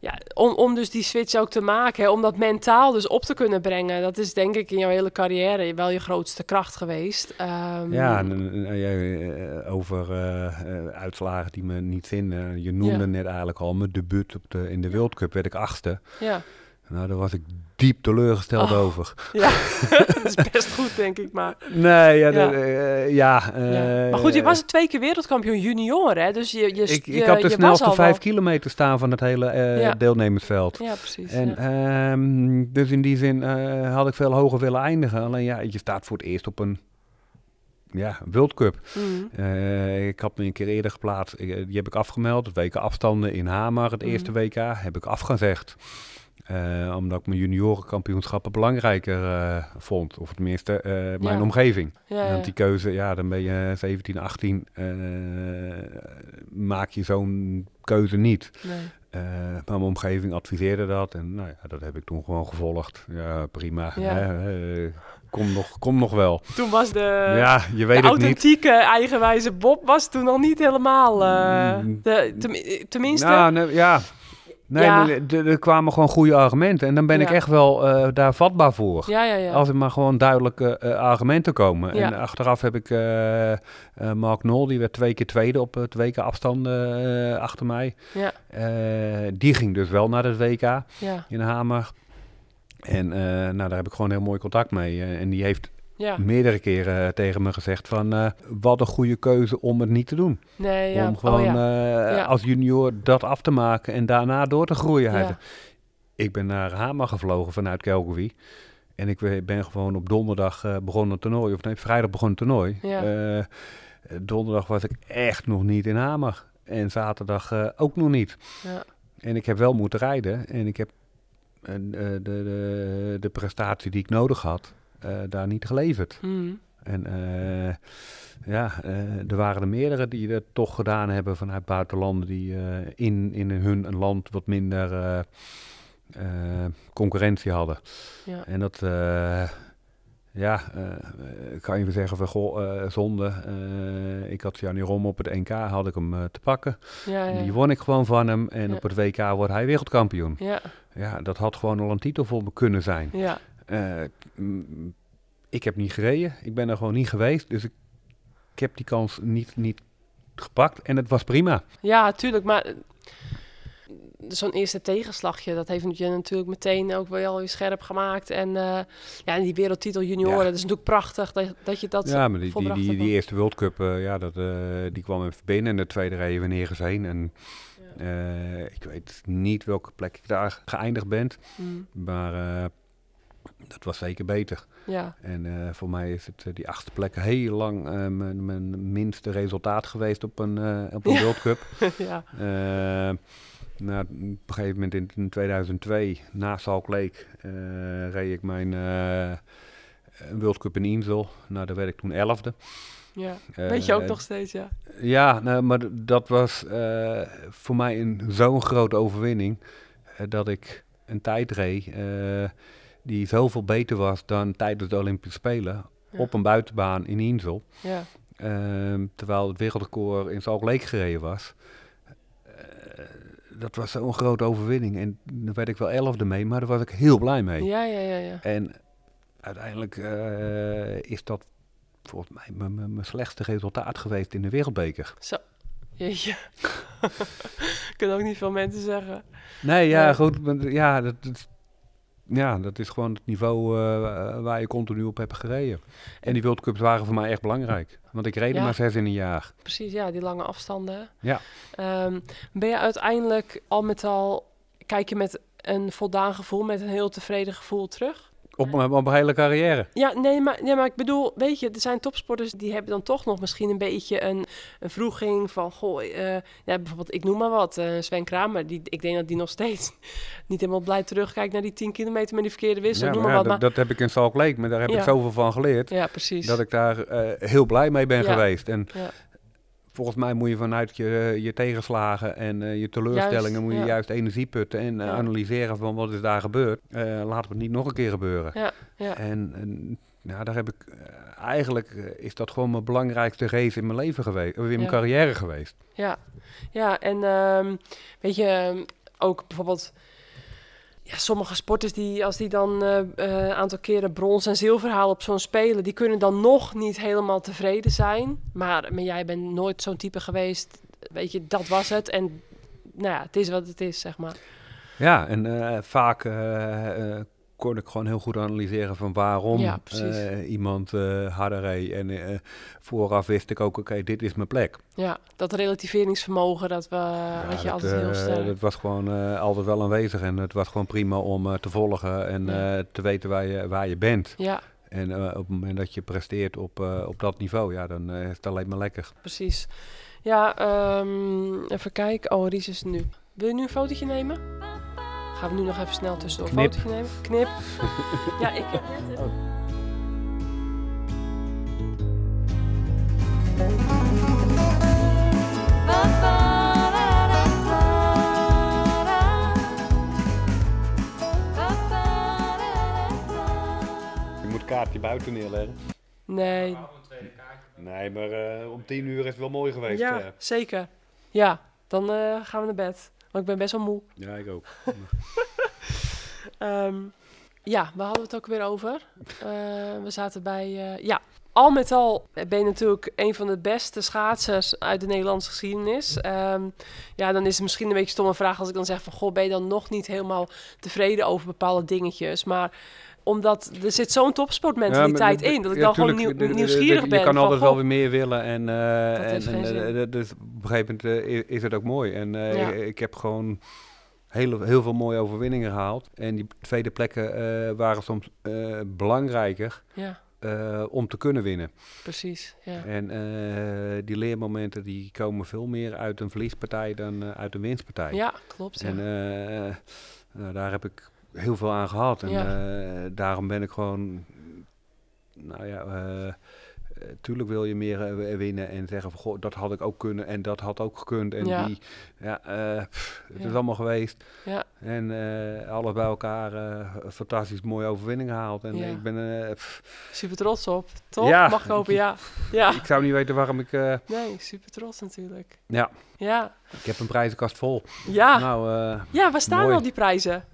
ja, om, om dus die switch ook te maken, hè, om dat mentaal dus op te kunnen brengen. Dat is denk ik in jouw hele carrière wel je grootste kracht geweest. Ehm,
Ja, en, eh, over eh, eh, uitslagen die me niet vinden. Je noemde
Ja.
net eigenlijk al mijn debuut op de, in de World Cup werd ik achtste.
ja,
Nou, daar was ik diep teleurgesteld
Oh.
over.
Ja, dat is best goed, denk ik. Maar,
Nee, ja,
Ja.
de- eh, ja,
ja.
eh,
maar goed, je was twee keer wereldkampioen junioren, hè? Dus je, je,
Ik,
je,
ik had de
je was
snelste vijf
wel-
kilometer staan van het hele eh,
Ja.
deelnemersveld.
Ja, precies.
En, ehm, dus in die zin eh, had ik veel hoger willen eindigen. Alleen ja, je staat voor het eerst op een ja, World Cup.
Mhm.
Eh, ik had me een keer eerder geplaatst. Eh, die heb ik afgemeld. WK afstanden in Hamar, het
Mhm.
eerste WK, heb ik afgezegd. Eh, omdat ik mijn juniorenkampioenschappen belangrijker eh, vond. Of tenminste, eh, mijn
Ja.
omgeving.
ja, ja.
Want die keuze, ja, dan ben je 17, 18. eh, maak je zo'n keuze niet.
Nee.
Maar mijn omgeving adviseerde dat. En nou ja, dat heb ik toen gewoon gevolgd. Ja, prima. Hè, kom, nog, kom nog wel.
Toen was de,
ja, je weet
de
het niet.
authentieke, eigenwijze Bob was toen nog niet helemaal...
Mm.
de, tenminste...
Nou, nee, ja. Nee,
Ja.
er- er kwamen gewoon goede argumenten. En dan ben ik echt wel eh, daar vatbaar voor.
ja.
Als er maar gewoon duidelijke eh, argumenten komen. En achteraf heb ik eh, Mark Nol, die werd twee keer tweede op het WK afstanden eh, achter mij.
Ja,
die ging dus wel naar het WK in Hamer. En nou, daar heb ik gewoon heel mooi contact mee. En die heeft
ja.
meerdere keren eh, tegen me gezegd van... eh, wat een goede keuze om het niet te doen.
Nee, ja.
Om
Oh,
gewoon
ja.
eh,
Ja.
als junior dat af te maken en daarna door te groeien. Ik ben naar Hamer gevlogen vanuit Calgary. En ik ben gewoon op donderdag begonnen het toernooi. Of nee, vrijdag begon het toernooi. Donderdag was ik echt nog niet in Hamer. En zaterdag ook nog niet.
Ja.
En ik heb wel moeten rijden. En ik heb de, de, de prestatie die ik nodig had, daar niet geleverd.
Mhm.
En eh, ja, eh, er waren er meerdere die het toch gedaan hebben vanuit buitenlanden die eh, in, in hun land wat minder eh, eh, concurrentie hadden.
Ja.
En dat, eh, ja, eh, eh, kan je weer zeggen van goh, eh, zonde. Eh, ik had Jannie Rom op het NK, had ik hem eh, te pakken.
Ja, ja.
Die won ik gewoon van hem en op het WK wordt hij wereldkampioen.
Ja,
Ja, dat had gewoon al een titel voor me kunnen zijn.
ja.
Eh, ik heb niet gereden. Ik ben er gewoon niet geweest. Dus ik, ik heb die kans niet, niet gepakt. En het was prima.
Ja, tuurlijk, maar eh, zo'n eerste tegenslagje, dat heeft je natuurlijk meteen ook wel weer scherp gemaakt. En eh, ja, en die wereldtitel junioren,
Ja.
dat is natuurlijk prachtig dat, dat je dat
ja, maar die, die, die, eerste World Cup, ja, dat, die kwam even binnen. En de tweede we nergens heen. En
Ja.
ik weet niet welke plek ik daar geëindigd ben.
Mm,
Maar dat was zeker beter.
ja,
En eh, voor mij is het eh, die achtste plek heel lang eh, mijn, mijn minste resultaat geweest op een, op een
Ja.
World Cup.
ja,
nou, op een gegeven moment in, in 2002, na Salt Lake, reed ik mijn World Cup in Insel. Nou, daar werd ik toen elfde.
ja. Weet je ook nog steeds, ja.
Ja, nou, maar dat was voor mij een zo'n grote overwinning dat ik een tijd reed die zoveel beter was dan tijdens de Olympische Spelen
Ja.
op een buitenbaan in Insel.
Ja,
Ehm, terwijl het wereldrecord in Salt Lake gereden was. Eh, dat was zo'n grote overwinning. En daar werd ik wel elfde mee, maar daar was ik heel blij mee.
ja, ja, ja. ja.
En uiteindelijk eh, is dat volgens mij mijn- slechtste resultaat geweest in de wereldbeker.
Zo, jeetje. Kunnen ook niet veel mensen zeggen.
Nee, ja, goed. Ja dat, dat- ja, dat is gewoon het niveau eh, waar je continu op hebt gereden. En die World Cups waren voor mij echt belangrijk. Want ik reed
Ja.
maar zes in een jaar.
Precies, ja, die lange afstanden.
Ja.
Ehm, ben je uiteindelijk al met al, kijk je met een voldaan gevoel, met een heel tevreden gevoel terug?
Op mijn, op mijn hele carrière.
Ja, nee maar, nee, maar ik bedoel, weet je, er zijn topsporters die hebben dan toch nog misschien een beetje een, een vroeging van, goh, eh, ja, bijvoorbeeld, ik noem maar wat, eh, Sven Kramer, die, ik denk dat die nog steeds niet helemaal blij terugkijkt naar die 10 kilometer met die verkeerde wissel,
Ja,
noem
maar ja,
wat.
dat,
Maar,
dat heb ik in Salt Lake, maar daar heb
Ja.
ik zoveel van geleerd.
ja, precies.
Dat ik daar eh, heel blij mee ben
Ja.
geweest. En
Ja.
Volgens mij moet je vanuit je, je tegenslagen en eh, je teleurstellingen
Juist,
moet je
ja.
juist energie putten en eh,
Ja.
analyseren van wat is daar gebeurd. Eh, laten we het niet nog een keer gebeuren.
Ja, ja.
En, en ja, daar heb ik eh, eigenlijk eh, is dat gewoon mijn belangrijkste race in mijn leven geweest, of in mijn carrière geweest.
Ja, ja en ehm, weet je, ook bijvoorbeeld ja, sommige sporters die als die dan een aantal keren brons en zilver halen op zo'n spelen, die kunnen dan nog niet helemaal tevreden zijn. Maar, maar jij bent nooit zo'n type geweest, weet je, dat was het. En nou ja, het is wat het is, zeg maar.
Ja, en eh, vaak eh, eh, kon ik gewoon heel goed analyseren van waarom
Ja,
eh, iemand eh, harder reed. En eh, vooraf wist ik ook, oké, dit is mijn plek.
Ja, dat relativeringsvermogen, dat we, had je
dat,
altijd heel sterk.
dat was gewoon eh, altijd wel aanwezig en het was gewoon prima om eh, te volgen en
Ja.
eh, te weten waar je, waar je bent.
Ja,
En eh, op het moment dat je presteert op, eh, op dat niveau, ja, dan eh, is het alleen maar lekker.
precies. Ja, ehm, even kijken. Oh, Ries is nu. Wil je nu een fotootje nemen? Gaan we nu nog even snel tussendoor een
Knip.
fotootje nemen? Knip. ja, ik heb net even...
Je moet het kaartje buiten neerleggen.
Nee,
Nee, maar eh, om tien uur is het wel mooi geweest.
ja,
eh.
zeker. Ja, dan eh, gaan we naar bed. Want ik ben best wel moe.
ja ik ook.
Ehm, ja, waar hadden we het ook weer over? Eh, we zaten bij... eh, ja, al met al ben je natuurlijk een van de beste schaatsers uit de Nederlandse geschiedenis. Ehm, ja, dan is het misschien een beetje stomme vraag als ik dan zeg van... Goh, ben je dan nog niet helemaal tevreden over bepaalde dingetjes? Maar omdat er zit zo'n topsportmentaliteit in... dat ik dan gewoon nieuwsgierig ben.
Je kan altijd wel weer meer willen. En, eh, en, eh, dus op een gegeven moment eh, is het ook mooi. En ik, heb gewoon heel, heel veel mooie overwinningen gehaald. En die tweede plekken waren soms belangrijker
Ja,
om te kunnen winnen.
precies. Ja.
En die leermomenten die komen veel meer uit een verliespartij dan uit een winstpartij.
ja, klopt.
En daar heb ik heel veel aan gehad. En
Ja.
eh, daarom ben ik gewoon, nou ja, eh, eh, tuurlijk wil je meer winnen en zeggen van, goh, dat had ik ook kunnen en dat had ook gekund. En
Ja.
die, ja, pff, het
Ja.
is allemaal geweest.
ja,
En eh, alles bij elkaar, een fantastisch mooie overwinning gehaald. En ik ben,
super trots op. Toch?
Ja.
Mag ik hopen, ja. Ja.
ik zou niet weten waarom ik,
Nee, super trots natuurlijk.
ja,
Ja.
ik heb een prijzenkast vol.
Ja.
Nou,
Ja, waar staan
Mooi.
al die prijzen?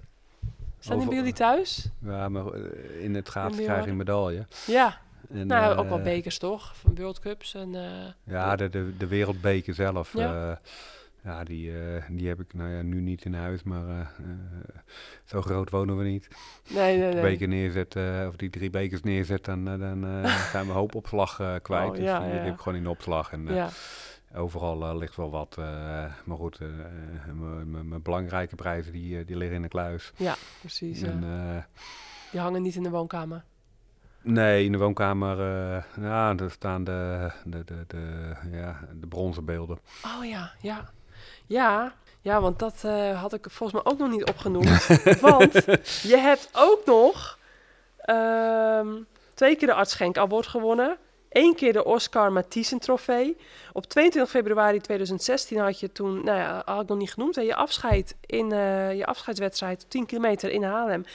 Staan die bij jullie thuis?
ja, maar eh, in het
die
krijg je een medaille.
Ja.
En,
nou, ook wel
eh,
bekers toch? Van World Cups en... eh,
Ja, de, de, de wereldbeker zelf.
Ja.
Ja, ja die, die heb ik nou ja, nu niet in huis, maar zo groot wonen we niet.
Nee, nee, nee.
beker neerzet, of die drie bekers neerzet, dan, dan zijn we een hoop opslag kwijt.
Oh,
dus
ja,
die,
ja.
heb ik gewoon in de opslag. En
Ja,
overal eh, ligt wel wat. eh, maar goed, eh, mijn- belangrijke prijzen die, die liggen in de kluis.
precies. Ja.
En, eh,
Die hangen niet in de woonkamer.
Nee, in de woonkamer, ja, daar staan de, de, de, de, ja, de bronzen beelden.
Oh ja, ja. Ja, ja want dat had ik volgens mij ook nog niet opgenoemd. want je hebt ook nog ehm, twee keer de Arts Schenk Award gewonnen. Eén keer de Oscar Mathiesen trofee. Op 22 februari 2016 had je toen, nou ja, had ik nog niet genoemd, hè, je afscheid in eh, je afscheidswedstrijd 10 kilometer in Haarlem.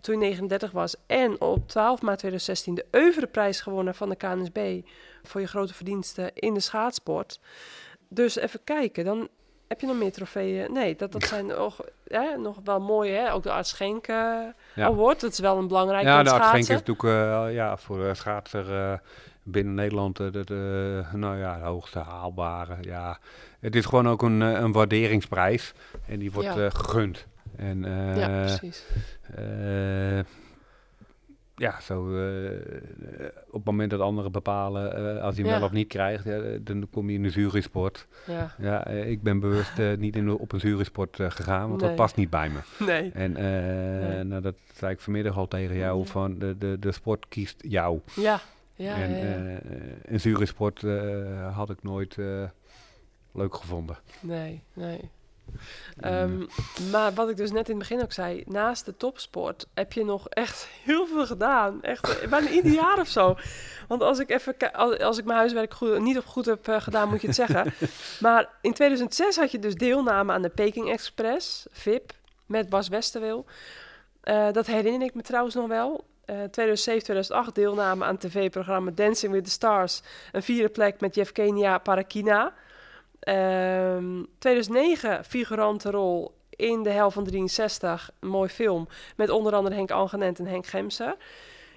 Toen je 39 was. En op 12 maart 2016 de Euvreprijs gewonnen van de KNSB. Voor je grote verdiensten in de schaatsport. Dus even kijken, dan heb je nog meer trofeeën. Nee, dat, dat zijn nog, hè, nog wel mooie. Hè? Ook de Arts Schenk eh,
Ja.
Award. Dat is wel een belangrijk
Ja, de Arts Genk is
schaatsen.
natuurlijk eh, ja, voor de schaatser binnen Nederland eh, de, de, nou ja, de hoogste haalbare. Ja. Het is gewoon ook een, eh, een waarderingsprijs en die wordt
Ja.
eh, gegund. En, eh,
ja, precies.
eh, ja, zo eh, op het moment dat anderen bepalen eh, als hij hem
Ja.
wel of niet krijgt, ja, dan kom je in de jurysport.
Ja,
Ja, eh, ik ben bewust eh, niet in op een jurysport eh, gegaan, want
Nee.
dat past niet bij me.
nee.
En eh,
Nee.
nou, dat zei ik vanmiddag al tegen jou, van de, de, de sport kiest jou.
Ja, ja,
en
ja, ja.
eh, een jurysport eh, had ik nooit eh, leuk gevonden.
nee, nee. Ehm, maar wat ik dus net in het begin ook zei, naast de topsport heb je nog echt heel veel gedaan. Echt bijna ieder jaar of zo. Want als ik even als, ik mijn huiswerk goed, niet op goed heb gedaan, moet je het zeggen. Maar in 2006 had je dus deelname aan de Peking Express, VIP, met Bas Westerwil. Dat herinner ik me trouwens nog wel. Eh 2007, 2008 deelname aan tv-programma Dancing with the Stars. Een vierde plek met Yevgenia Parakina. Ehm 2009 figurante rol in De Hel van 63, een mooi film, met onder andere Henk Angenent en Henk Gemser.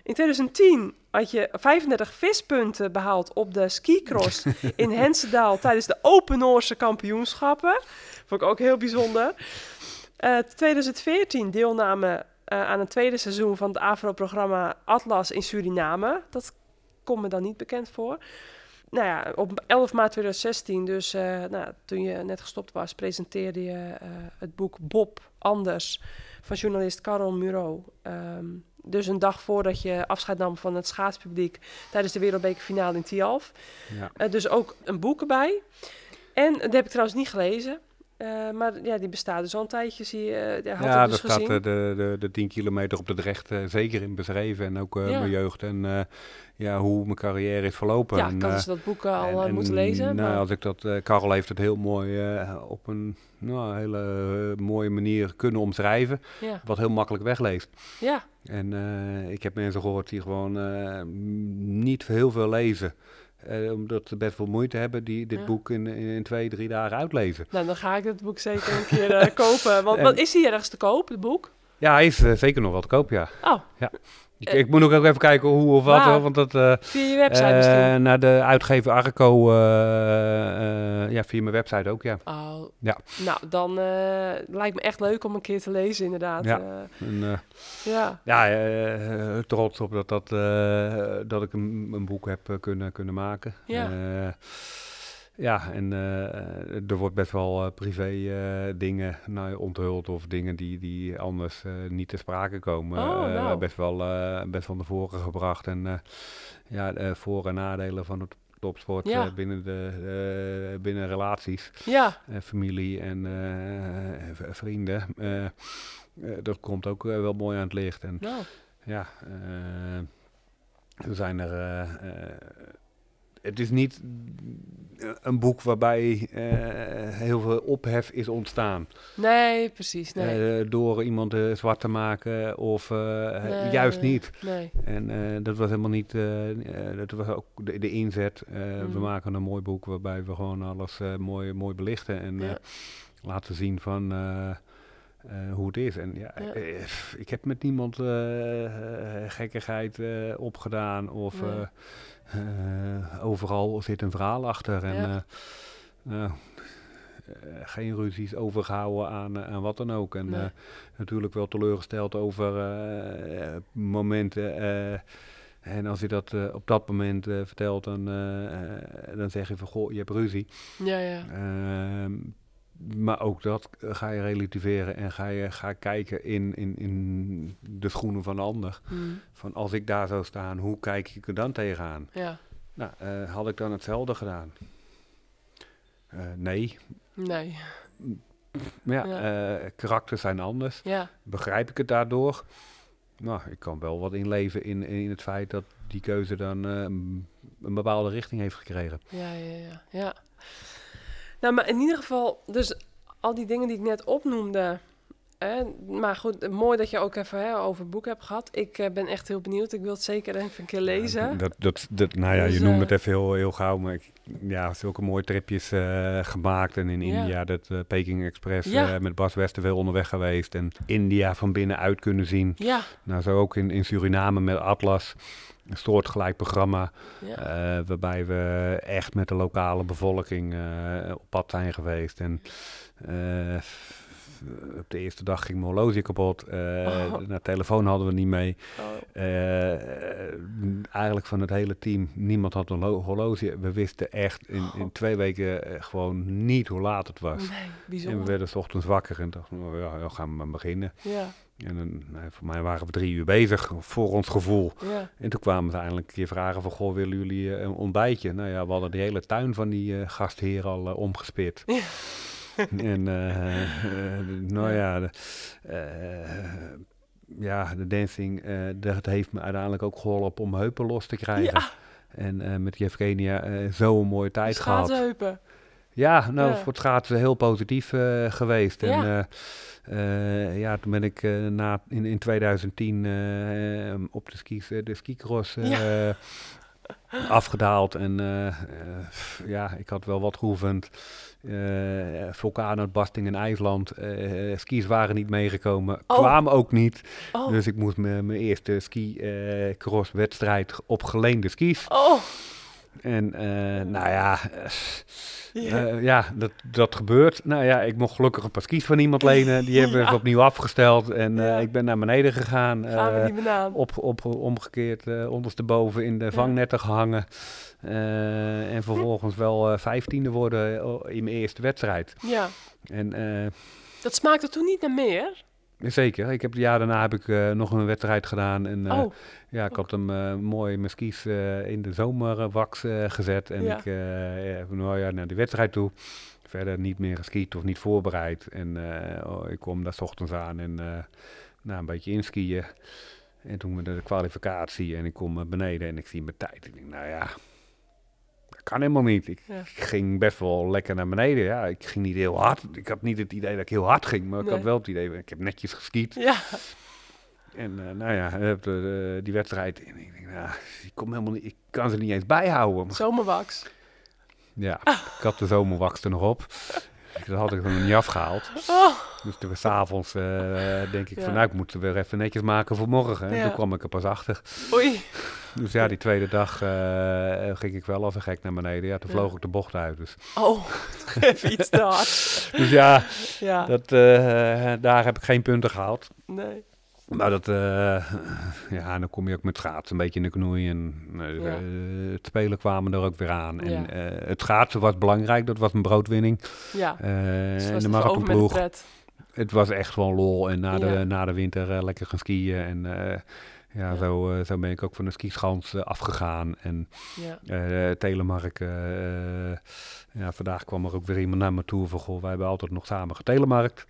In 2010 had je 35 vispunten behaald op de skicross in Hensedaal tijdens de Open Noorse kampioenschappen. Vond ik ook heel bijzonder. Eh, 2014 deelname eh, aan een tweede seizoen van het AVRO-programma Atlas in Suriname. Dat komt me dan niet bekend voor. Nou ja, op 11 maart 2016, dus eh, nou, toen je net gestopt was, presenteerde je eh, het boek Bob Anders van journalist Carol Muro. Ehm, dus een dag voordat je afscheid nam van het schaatspubliek tijdens de wereldbekerfinale in Tialf.
Ja.
Eh, dus ook een boek erbij. En dat heb ik trouwens niet gelezen. Eh, maar ja, die bestaat dus al een tijdje. Zie je, eh, ja, had
ja,
dus
daar staat eh, de, de, de 10 kilometer op de Drecht zeker in beschreven. En ook
Ja.
mijn jeugd en ja, hoe mijn carrière is verlopen.
ja, ik had
eh,
dus dat boek al
en- en,
moeten lezen.
Nou,
maar-
als ik dat, Karel heeft het heel mooi op een nou, hele mooie manier kunnen omschrijven.
ja,
Wat heel makkelijk wegleest.
ja,
En ik heb mensen gehoord die gewoon niet heel veel lezen. Eh, omdat ze best veel moeite hebben, die dit
Ja.
boek in, in, twee, drie dagen uitlezen.
nou dan ga ik het boek zeker een keer eh, kopen. Want
En-
wat is hier ergens te koop, het boek?
Ja, hij is eh, zeker nog wel te koop, ja.
Oh,
Ik, ik moet nog ook even kijken hoe of wat, hoor, want dat... eh,
via je website
eh,
misschien.
naar de uitgever Arco, eh, ja, via mijn website ook, ja.
Oh,
ja.
nou dan lijkt me echt leuk om een keer te lezen inderdaad.
Ja. En,
ja.
ja, trots op dat, dat, dat ik een, een boek heb kunnen, kunnen maken.
Ja.
Ja, en eh, er wordt best wel eh, privé eh, dingen nou, onthuld of dingen die, die anders niet ter sprake komen.
Oh, nou.
best, wel, best wel naar voren gebracht. En ja, voor- en nadelen van het topsport
Ja.
binnen, de, binnen relaties,
ja,
familie en vrienden. Dat komt ook wel mooi aan het licht. En
nou,
ja, er zijn er. Het is niet een boek waarbij eh, heel veel ophef is ontstaan.
nee, precies, nee.
Eh, door iemand eh, zwart te maken of
Nee,
juist niet.
Nee,
En dat was helemaal niet. dat was ook de, de inzet. We
Mm.
maken een mooi boek waarbij we gewoon alles mooi, mooi belichten. En
Ja.
laten zien van hoe het is. En ja, ik heb met niemand gekkigheid opgedaan of
Nee.
Eh, overal zit een verhaal achter. En
Ja.
eh, eh, geen ruzies overgehouden aan, aan wat dan ook. En
Nee.
natuurlijk wel teleurgesteld over momenten. en als je dat op dat moment vertelt, dan, dan zeg je van goh, je hebt ruzie.
ja, ja.
Maar ook dat ga je relativeren en ga je ga kijken in, in, in de schoenen van de ander.
Mm,
Van als ik daar zou staan, hoe kijk ik er dan tegenaan?
ja,
Nou, eh, had ik dan hetzelfde gedaan? Eh, nee.
nee,
ja,
Ja.
eh, karakters zijn anders.
ja,
Begrijp ik het daardoor? Nou, ik kan wel wat inleven in, in het feit dat die keuze dan een bepaalde richting heeft gekregen.
ja, ja, ja, ja. Nou, maar in ieder geval, dus al die dingen die ik net opnoemde. Hè, maar goed, mooi dat je ook even hè, over het boek hebt gehad. Ik eh, ben echt heel benieuwd. Ik wil het zeker even een keer lezen.
Ja, dat, dat, dat, nou ja,
Dus,
je noemt
eh,
het even heel, heel gauw, maar ik, ja, zulke mooie tripjes eh, gemaakt. En in
Ja.
India, dat Peking Express,
Ja.
met Bas Westerveel onderweg geweest. En India van binnenuit kunnen zien.
Ja,
Nou, zo ook in, in Suriname met Atlas. Een soortgelijk programma.
ja,
Eh, waarbij we echt met de lokale bevolking eh, op pad zijn geweest. En eh, op de eerste dag ging mijn horloge kapot.
Oh.
De telefoon hadden we niet mee.
oh,
eigenlijk van het hele team, niemand had een lo- horloge. We wisten echt in, in twee weken gewoon niet hoe laat het was.
nee,
En we werden 's ochtends wakker en dachten, nou ja, dan gaan we maar beginnen.
Ja,
En dan, nou, voor mij waren we drie uur bezig, voor ons gevoel.
ja,
En toen kwamen ze eindelijk een keer vragen van, goh, willen jullie eh, een ontbijtje? Nou ja, we hadden de hele tuin van die eh, gastheer al eh, omgespit.
Ja.
en nou ja, de, ja, de dancing, dat heeft me uiteindelijk ook geholpen om heupen los te krijgen.
Ja.
En met Yevgenia eh zo'n mooie tijd gehad.
schaatsheupen.
Ja, nou,
Ja.
voor het schaatsen heel positief eh, geweest. En
Ja.
eh, eh, ja, toen ben ik na, in, in 2010 eh, op de skis, de skicross afgedaald. En ja, ik had wel wat geoefend. Vulkaanuitbarsting in IJsland. Eh, skis waren niet meegekomen,
Oh.
kwamen ook niet.
Oh,
Dus ik moest mijn eerste ski-cross wedstrijd op geleende skis.
oh,
En eh, nou ja, eh,
Ja.
eh, ja dat, dat gebeurt. Nou ja, ik mocht gelukkig een paar skis van iemand lenen. Die hebben we
Ja.
opnieuw afgesteld. En
Ja.
ik ben naar beneden gegaan.
Gaan we niet
op, op, omgekeerd ondersteboven in de vangnetten gehangen. Eh, en vervolgens wel vijftiende worden eh, in mijn eerste wedstrijd.
Ja.
En
Dat smaakte toen niet naar meer.
Zeker, ik heb het jaar daarna heb ik eh, nog een wedstrijd gedaan. En eh,
oh,
ja, ik had hem eh, mooi mijn skis in de zomerwax gezet. En
Ja.
ik ja, nou ja, naar die wedstrijd toe. Verder niet meer geskiet of niet voorbereid. En oh, ik kom daar 's ochtends aan en eh nou, een beetje inskiën. En toen met de kwalificatie en ik kom beneden en ik zie mijn tijd. Ik denk, nou ja, kan helemaal niet. Ik,
Ja.
ging best wel lekker naar beneden. Ja, ik ging niet heel hard. Ik had niet het idee dat ik heel hard ging, maar ik had wel het idee, ik heb netjes geskiet.
ja.
En eh, nou ja, heb de, die wedstrijd. En ik denk, nou, ik, kom helemaal niet, ik kan ze niet eens bijhouden.
Zomerwax.
ja, ik had de zomerwax er nog op. Dat had ik er nog niet afgehaald.
Oh,
Dus toen was 's avonds eh, denk ik
Ja.
van, nou, ik moet het weer even netjes maken voor morgen. En
Ja.
toen kwam ik er pas achter.
oei.
Dus ja, die tweede dag eh, ging ik wel een gek naar beneden. Ja, toen
Ja.
vloog ik de bocht uit. Dus,
Oh, even iets te hard.
dus ja,
Ja,
dat, eh, daar heb ik geen punten gehaald.
nee.
Maar dat, eh, ja, dan kom je ook met schaatsen een beetje in de knoei. En eh,
Ja.
eh, het spelen kwamen er ook weer aan. En
Ja.
het schaatsen was belangrijk, dat was mijn broodwinning.
Ja, dus
en de marathonploeg,
pret.
het was echt gewoon lol. En na, de,
Ja.
na de winter lekker gaan skiën. En ja. Zo, zo ben ik ook van de skischans afgegaan. En
Ja,
Telemark, ja, vandaag kwam er ook weer iemand naar me toe van, goh, wij hebben altijd nog samen getelemarkt.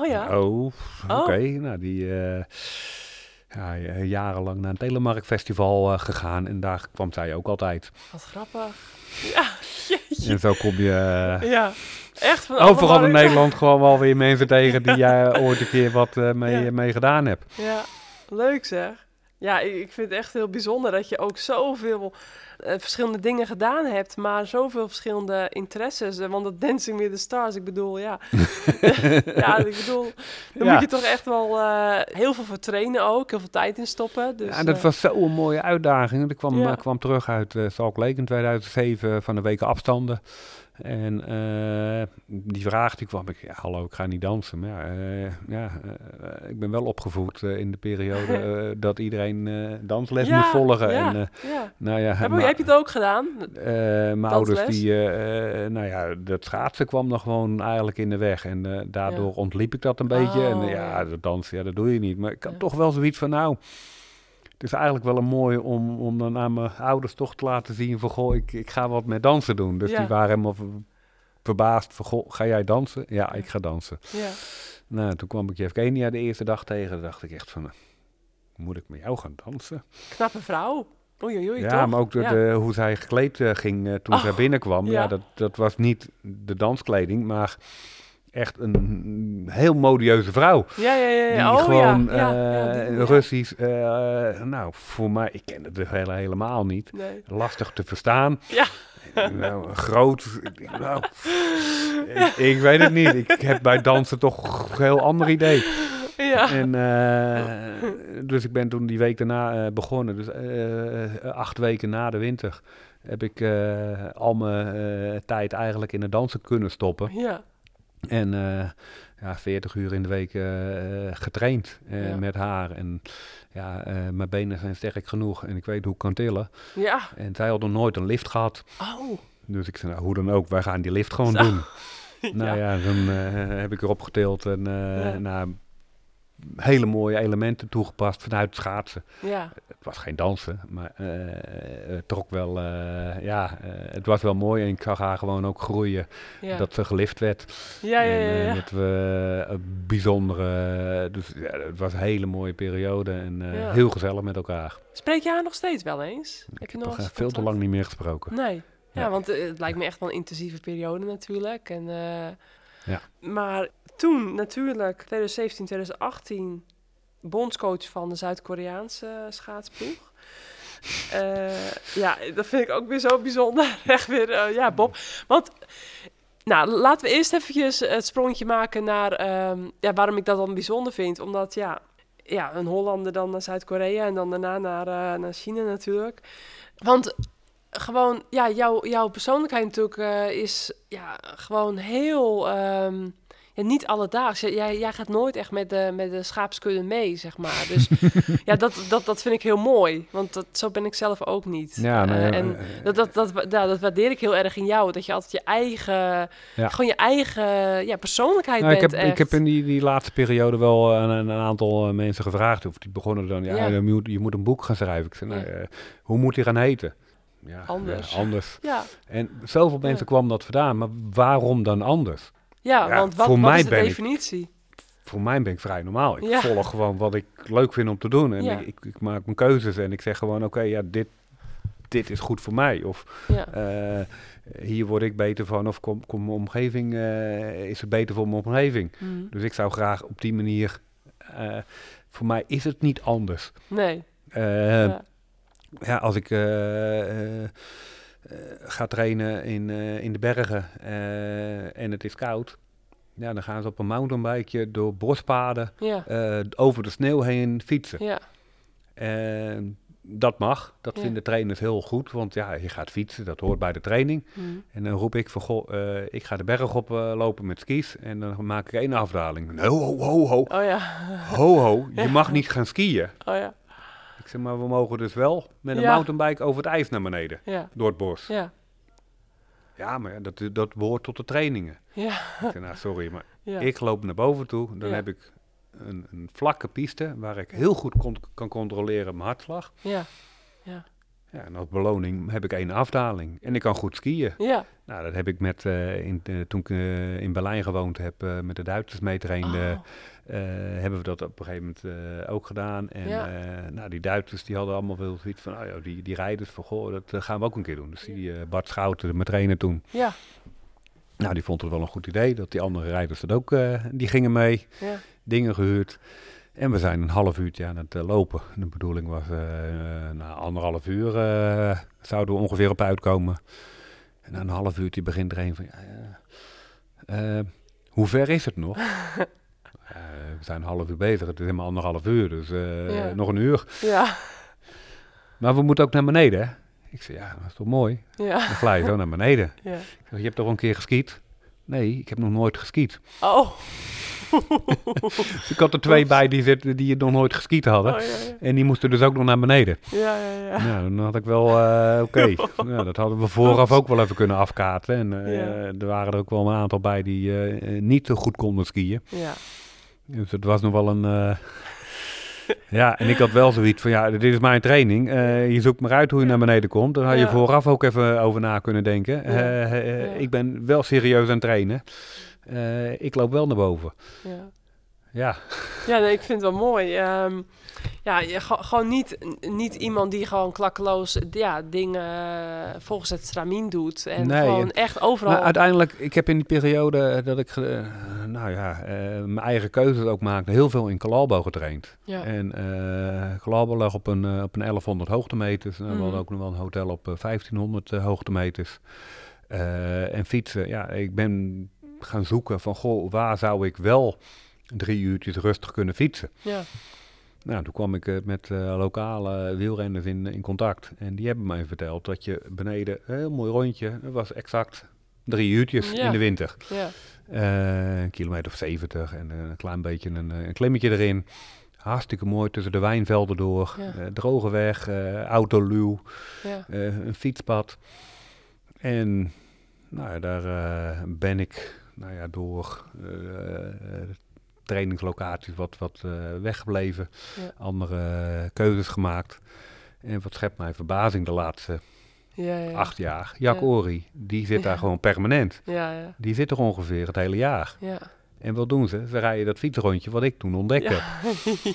Oh ja.
Oh,
Oh.
oké. Nou, die eh, ja, eh, jarenlang naar een telemarkfestival eh, gegaan en daar kwam zij ook altijd.
Wat grappig. Ja, jeetje.
En zo kom je
Ja, echt van
overal in Nederland gewoon wel weer mensen tegen die jij ooit een keer wat eh, mee,
Ja.
mee gedaan hebt.
Ja, leuk zeg. Ja, ik, ik vind het echt heel bijzonder dat je ook zoveel eh, verschillende dingen gedaan hebt, maar zoveel verschillende interesses. Eh, Want dat Dancing with the Stars, ik bedoel, ja. ja, ik bedoel, daar
Ja.
moet je toch echt wel eh, heel veel voor trainen ook, heel veel tijd in stoppen. Dus,
ja, dat
eh,
was zo'n mooie uitdaging. Ik kwam,
Ja.
kwam terug uit eh Salt Lake in 2007 van de weken afstanden. En eh, die vraag die kwam ik, ja, hallo, ik ga niet dansen. Maar ja, eh, ja eh, ik ben wel opgevoed in de periode dat iedereen dansles
ja,
moest volgen.
Ja,
En, nou ja,
Heb,
maar-
heb je het ook gedaan?
Mijn ouders, die, nou ja, dat schaatsen kwam nog gewoon eigenlijk in de weg. En daardoor ontliep ik dat een beetje. En
Oh,
ja, dat dansen, ja, dat doe je niet. Maar ik had toch wel zoiets van, nou, het is eigenlijk wel een mooie om, om dan aan mijn ouders toch te laten zien van, goh, ik, ik ga wat met dansen doen. Dus
Ja.
die waren helemaal ver- verbaasd van, goh, ga jij dansen? Ja, ik ga dansen.
Ja.
Nou, toen kwam ik Jeff Kenia de eerste dag tegen. Dacht ik echt van, moet ik met jou gaan dansen?
Knappe vrouw. Oei, oei, oei,
Ja,
toch?
maar ook de,
Ja.
de- hoe zij gekleed eh, ging eh, toen
Oh,
zij binnenkwam. Ja,
ja.
dat, dat was niet de danskleding, maar echt een heel modieuze vrouw.
Ja, ja, ja.
Die.
Oh,
gewoon
ja.
eh,
die-.
Russisch, eh, nou voor mij, ik ken het dus hele- helemaal niet.
Nee.
Lastig te verstaan.
Ja.
Nou, groot. Nou, ik, ik weet het niet. Ik heb bij dansen toch een heel ander idee.
Ja.
En, eh, dus ik ben toen die week daarna begonnen. Dus acht weken na de winter heb ik al mijn tijd eigenlijk in het dansen kunnen stoppen.
Ja.
En eh, ja, 40 uur in de week eh, getraind eh,
Ja.
met haar. En ja, mijn benen zijn sterk genoeg en ik weet hoe ik kan tillen.
Ja.
En zij had nog nooit een lift gehad.
Oh.
Dus ik zei, nou, hoe dan ook, wij gaan die lift gewoon
Zo.
doen. Nou ja, dan heb ik erop getild en
Ja.
nou, hele mooie elementen toegepast vanuit het schaatsen.
Ja.
Het was geen dansen, maar eh, het trok wel, eh, ja, eh, het was wel mooi en ik zag haar gewoon ook groeien
Ja.
dat ze gelift werd.
ja, ja, ja. ja.
dat we een bijzondere, dus ja, het was een hele mooie periode en
Ja.
heel gezellig met elkaar.
Spreek je haar nog steeds wel eens?
Ik
je
heb
nog
veel te lang niet meer gesproken.
Nee. Ja, want het lijkt me echt wel een intensieve periode natuurlijk. En,
Ja.
Maar toen natuurlijk, 2017, 2018, bondscoach van de Zuid-Koreaanse schaatsploeg. Eh, ja, dat vind ik ook weer zo bijzonder. Echt weer, eh, ja, Bob. Want, nou, laten we eerst eventjes het sprongetje maken naar ehm, ja, waarom ik dat dan bijzonder vind. Omdat, ja, ja een Hollander dan naar Zuid-Korea en dan daarna naar, eh, naar China natuurlijk. Want gewoon, ja, jouw, jouw persoonlijkheid natuurlijk is ja, gewoon heel, ehm, ja, niet alledaags. Jij- Jij, gaat nooit echt met de, met de schaapskudde mee, zeg maar. Dus ja, dat, dat, dat vind ik heel mooi, want dat, zo ben ik zelf ook niet.
Ja, nou
Eh, en
eh,
dat, dat, dat, ja, dat waardeer ik heel erg in jou, dat je altijd je eigen,
Ja.
gewoon je eigen ja, persoonlijkheid
Nou, ik,
bent
heb,
echt.
ik heb in die, die laatste periode wel een, een aantal eh, mensen gevraagd. Of die begonnen dan, ja,
Ja.
je, moet, je moet een boek gaan schrijven. Ik zei, nou, eh, hoe moet die gaan heten? Ja,
Anders.
ja, anders.
Ja,
En zoveel mensen kwam dat vandaan. Maar waarom dan anders?
Ja,
Ja,
want wat,
voor
wat
mij
is de
ben ik-
definitie?
Voor mij ben ik vrij normaal. Ik
Ja.
volg gewoon wat ik leuk vind om te doen. En
Ja.
ik, ik, ik maak mijn keuzes en ik zeg gewoon, oké, ja, dit, dit is goed voor mij. Of eh, hier word ik beter van. Of kom, kom mijn omgeving, eh, is het beter voor mijn omgeving.
mm,
Dus ik zou graag op die manier... eh, voor mij is het niet anders.
nee. Ja.
ja, als ik eh, eh, eh, ga trainen in, eh, in de bergen eh, en het is koud, ja, dan gaan ze op een mountainbikeje door bospaden
Ja,
over de sneeuw heen fietsen.
ja,
En dat mag, dat
Ja.
vinden trainers heel goed, want ja, je gaat fietsen, dat hoort bij de training.
mm,
En dan roep ik van, goh, ik ga de berg op lopen met skis en dan maak ik één afdaling. Ho, ho, ho, ho,
oh ja,
ho, ho, je mag niet gaan skiën.
oh ja,
Ik zeg, maar we mogen dus wel met een
Ja.
mountainbike over het ijs naar beneden,
ja,
door het bos.
ja,
Ja, maar dat, dat behoort tot de trainingen.
ja,
Ik zeg, nou sorry, maar ik loop naar boven toe, dan heb ik een, een vlakke piste waar ik heel goed kan controleren mijn hartslag.
ja, ja,
Ja, en als beloning heb ik één afdaling en ik kan goed skiën.
ja,
Nou, dat heb ik met, eh, in, eh, toen ik eh, in Berlijn gewoond heb, met de Duitsers meetrainde,
Oh,
eh, hebben we dat op een gegeven moment ook gedaan. En
Ja.
nou, die Duitsers die hadden allemaal wel zoiets van, oh ja, die, die rijders van, goh, dat gaan we ook een keer doen. Dus die Bart Schouten, mijn trainer toen,
ja,
nou, die vond het wel een goed idee dat die andere rijders dat ook, die gingen mee,
ja,
dingen gehuurd. En we zijn een half uurtje aan het eh, lopen. De bedoeling was, eh eh, na anderhalf uur zouden we ongeveer op uitkomen. En na een half uurtje begint er een van, ja, ja, hoe ver is het nog? We zijn een half uur bezig, het is helemaal anderhalf uur, dus
Ja.
nog een uur.
ja,
Maar we moeten ook naar beneden, hè? Ik zei, ja, dat is toch mooi?
ja,
Dan glij je zo naar beneden.
ja.
Ik zeg, je hebt toch een keer geskiet? Nee, ik heb nog nooit geskiet.
Oh,
ik had er twee bij die, zitten, die nog nooit geskiet hadden.
oh ja, ja,
En die moesten dus ook nog naar beneden.
ja, ja, ja.
Nou, dan had ik wel, eh, oké. Dat hadden we vooraf ook wel even kunnen afkaarten. En eh, er waren er ook wel een aantal bij die eh, niet zo goed konden skiën.
ja.
Dus het was nog wel een... ja, en ik had wel zoiets van, ja, dit is mijn training. Je zoekt maar uit hoe je naar beneden komt. Daar had je
Ja.
vooraf ook even over na kunnen denken.
Ja.
Ik ben wel serieus aan het trainen. Eh, ik loop wel naar boven.
ja.
Ja,
Ja, nee, ik vind het wel mooi. Ehm, ja, je, ge- gewoon niet, niet iemand die gewoon klakkeloos ja, dingen eh, volgens het stramien doet. En
Nee,
gewoon
en-
echt overal...
Maar uiteindelijk, ik heb in die periode dat ik, eh, nou ja, eh, mijn eigen keuzes ook maakte, heel veel in Calalbo getraind.
ja.
En eh Calalbo lag op een, eh, op een 1100 hoogtemeters. En we hadden ook nog wel een hotel op eh, 1500 eh, hoogtemeters. Eh, en fietsen, ja, ik ben gaan zoeken van, goh, waar zou ik wel drie uurtjes rustig kunnen fietsen?
ja.
Nou, toen kwam ik eh, met eh, lokale wielrenners in, in contact. En die hebben mij verteld dat je beneden, een heel mooi rondje, dat was exact drie uurtjes
Ja.
in de winter.
ja.
Eh, een kilometer of 70 en eh, een klein beetje een, eh, een klimmetje erin. Hartstikke mooi tussen de wijnvelden door.
Ja.
eh, droge weg, eh autoluw,
ja.
eh, een fietspad. En nou daar eh, ben ik nou ja, door eh, trainingslocaties wat, wat eh, weggebleven.
Ja.
Andere keuzes gemaakt. En wat schept mij verbazing de laatste
Ja, ja.
acht jaar. Jack
Ja.
Ori, die zit daar gewoon permanent.
Ja, ja.
Die zit er ongeveer het hele jaar.
Ja.
En wat doen ze? Ze rijden dat fietsrondje wat ik toen ontdekte.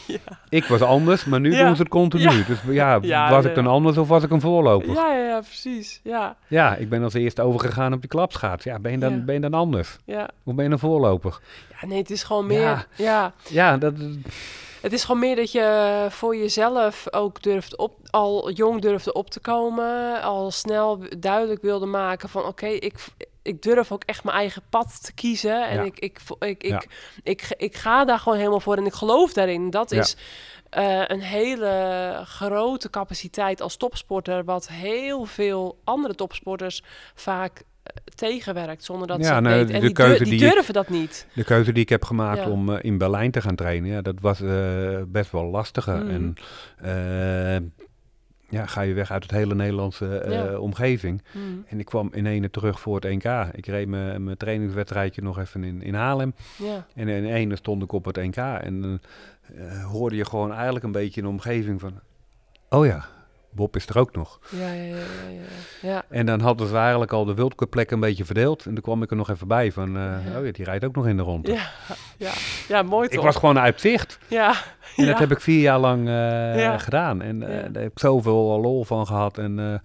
Ja.
Ik was anders, maar nu doen ze het continu. Dus ja, was ik dan anders of was ik een voorloper? Ja,
Ja, ja, ja, precies. Ja,
ik ben als eerste overgegaan op die klapschaats. Ja, ben je dan, ben je dan anders?
ja.
Of ben je een voorloper?
Ja, nee, het is gewoon meer...
Ja.
Ja.
Ja, dat,
Het is gewoon meer dat je voor jezelf ook durft op... Al jong durfde op te komen. Al snel duidelijk wilde maken van... Oké, ik... ik durf ook echt mijn eigen pad te kiezen. En
Ja.
ik, ik, ik, ik,
Ja.
ik, ik, ga daar gewoon helemaal voor en ik geloof daarin. Dat
Ja.
is eh, een hele grote capaciteit als topsporter, wat heel veel andere topsporters vaak eh, tegenwerkt zonder dat
Ja,
ze
nou, de
En die,
keuze
die
die ik-
durven dat niet.
De keuze die ik heb gemaakt
Ja.
om eh, in Berlijn te gaan trainen, ja, dat was best wel lastiger.
Mhm.
En ja, ga je weg uit het hele Nederlandse eh,
Ja.
omgeving.
Hmm.
En ik kwam in ene terug voor het NK. Ik reed mijn trainingswedstrijdje nog even in, in Haarlem.
Ja.
En in ene stond ik op het NK. En eh, hoorde je gewoon eigenlijk een beetje in de omgeving van... Oh ja, Bob is er ook nog.
Ja, ja, ja, ja, ja.
En dan hadden ze eigenlijk al de wildcup een beetje verdeeld. En toen kwam ik er nog even bij van... eh,
Ja.
Oh ja, die rijdt ook nog in de ronde.
Ja, ja. ja, mooi
Ik
toch?
was gewoon uit zicht.
Ja,
En dat heb ik vier jaar lang eh, gedaan. En
Ja.
daar heb ik zoveel lol van gehad. En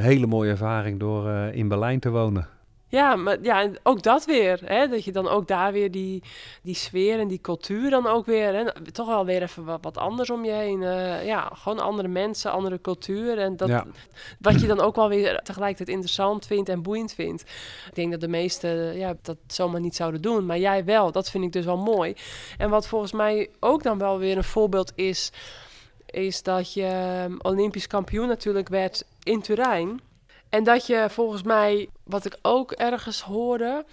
hele mooie ervaring door in Berlijn te wonen.
Ja, maar ja, en ook dat weer. Hè? Dat je dan ook daar weer die, die sfeer en die cultuur dan ook weer... Hè? Toch wel weer even wat, wat anders om je heen. eh, ja, gewoon andere mensen, andere cultuur. En dat,
Ja.
wat je dan ook wel weer tegelijkertijd interessant vindt en boeiend vindt. Ik denk dat de meesten ja, dat zomaar niet zouden doen. Maar jij wel. Dat vind ik dus wel mooi. En wat volgens mij ook dan wel weer een voorbeeld is... is dat je ehm, Olympisch kampioen natuurlijk werd in Turijn... En dat je volgens mij, wat ik ook ergens hoorde,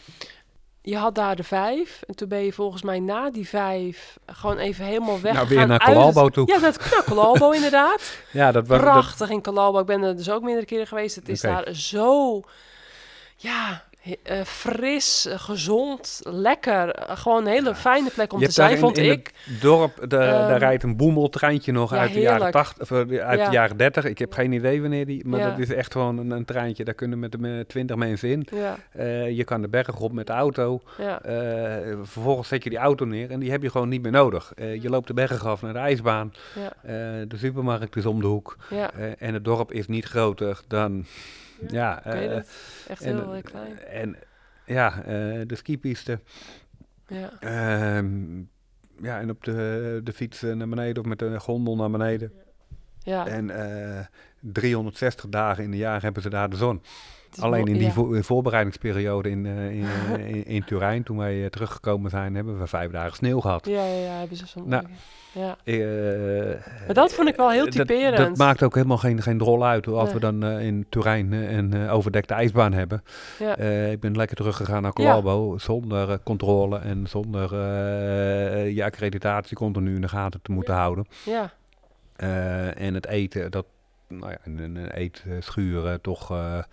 je had daar de vijf. En toen ben je volgens mij na die vijf gewoon even helemaal weg.
Nou, weer naar Colalbo toe.
Ja, naar naar Colalbo inderdaad.
Ja, dat was... dat-
Prachtig in Colalbo. Ik ben er dus ook meerdere keren geweest. Het is daar zo, ja, eh, fris, eh, gezond, lekker. Eh, gewoon een hele fijne plek om
je
te zijn,
in-
vond
in
ik.
het dorp, de, daar
Ehm,
rijdt een boemeltreintje nog
ja,
uit, de jaren,
heerlijk.
80, of, eh, uit
Ja.
de jaren 30. Ik heb geen idee wanneer die... Maar dat is echt gewoon een, een treintje. Daar kunnen met de met 20 mensen in. Je kan de berg op met de auto. vervolgens zet je die auto neer en die heb je gewoon niet meer nodig. Je loopt de bergen af naar de ijsbaan. de supermarkt is om de hoek. en het dorp is niet groter dan... Ja, eh.
Echt
en,
heel, heel klein.
En ja, eh, de skipiste.
Ja,
Ehm, ja, en op de, de fiets eh, naar beneden of met de gondel naar beneden.
Ja.
En eh 360 dagen in een jaar hebben ze daar de zon. Alleen in die
ja.
vo- voorbereidingsperiode in, eh, in, eh, in, in Turijn, toen wij eh, teruggekomen zijn, hebben we vijf dagen sneeuw gehad.
Ja, ja, ja, hebben ze zo'n...
Nou,
ja.
Eh,
Maar dat vond ik wel heel typerend.
Dat, maakt ook helemaal geen, geen drol uit hoor, als
Nee.
we dan eh, in Turijn eh, een eh, overdekte ijsbaan hebben.
Ja.
Eh, ik ben lekker teruggegaan naar Colalbo zonder eh, controle en zonder eh, je accreditatie continu in de gaten te moeten houden.
ja,
Eh, en het eten, dat nou ja, een, een eetschuur eh, toch eh,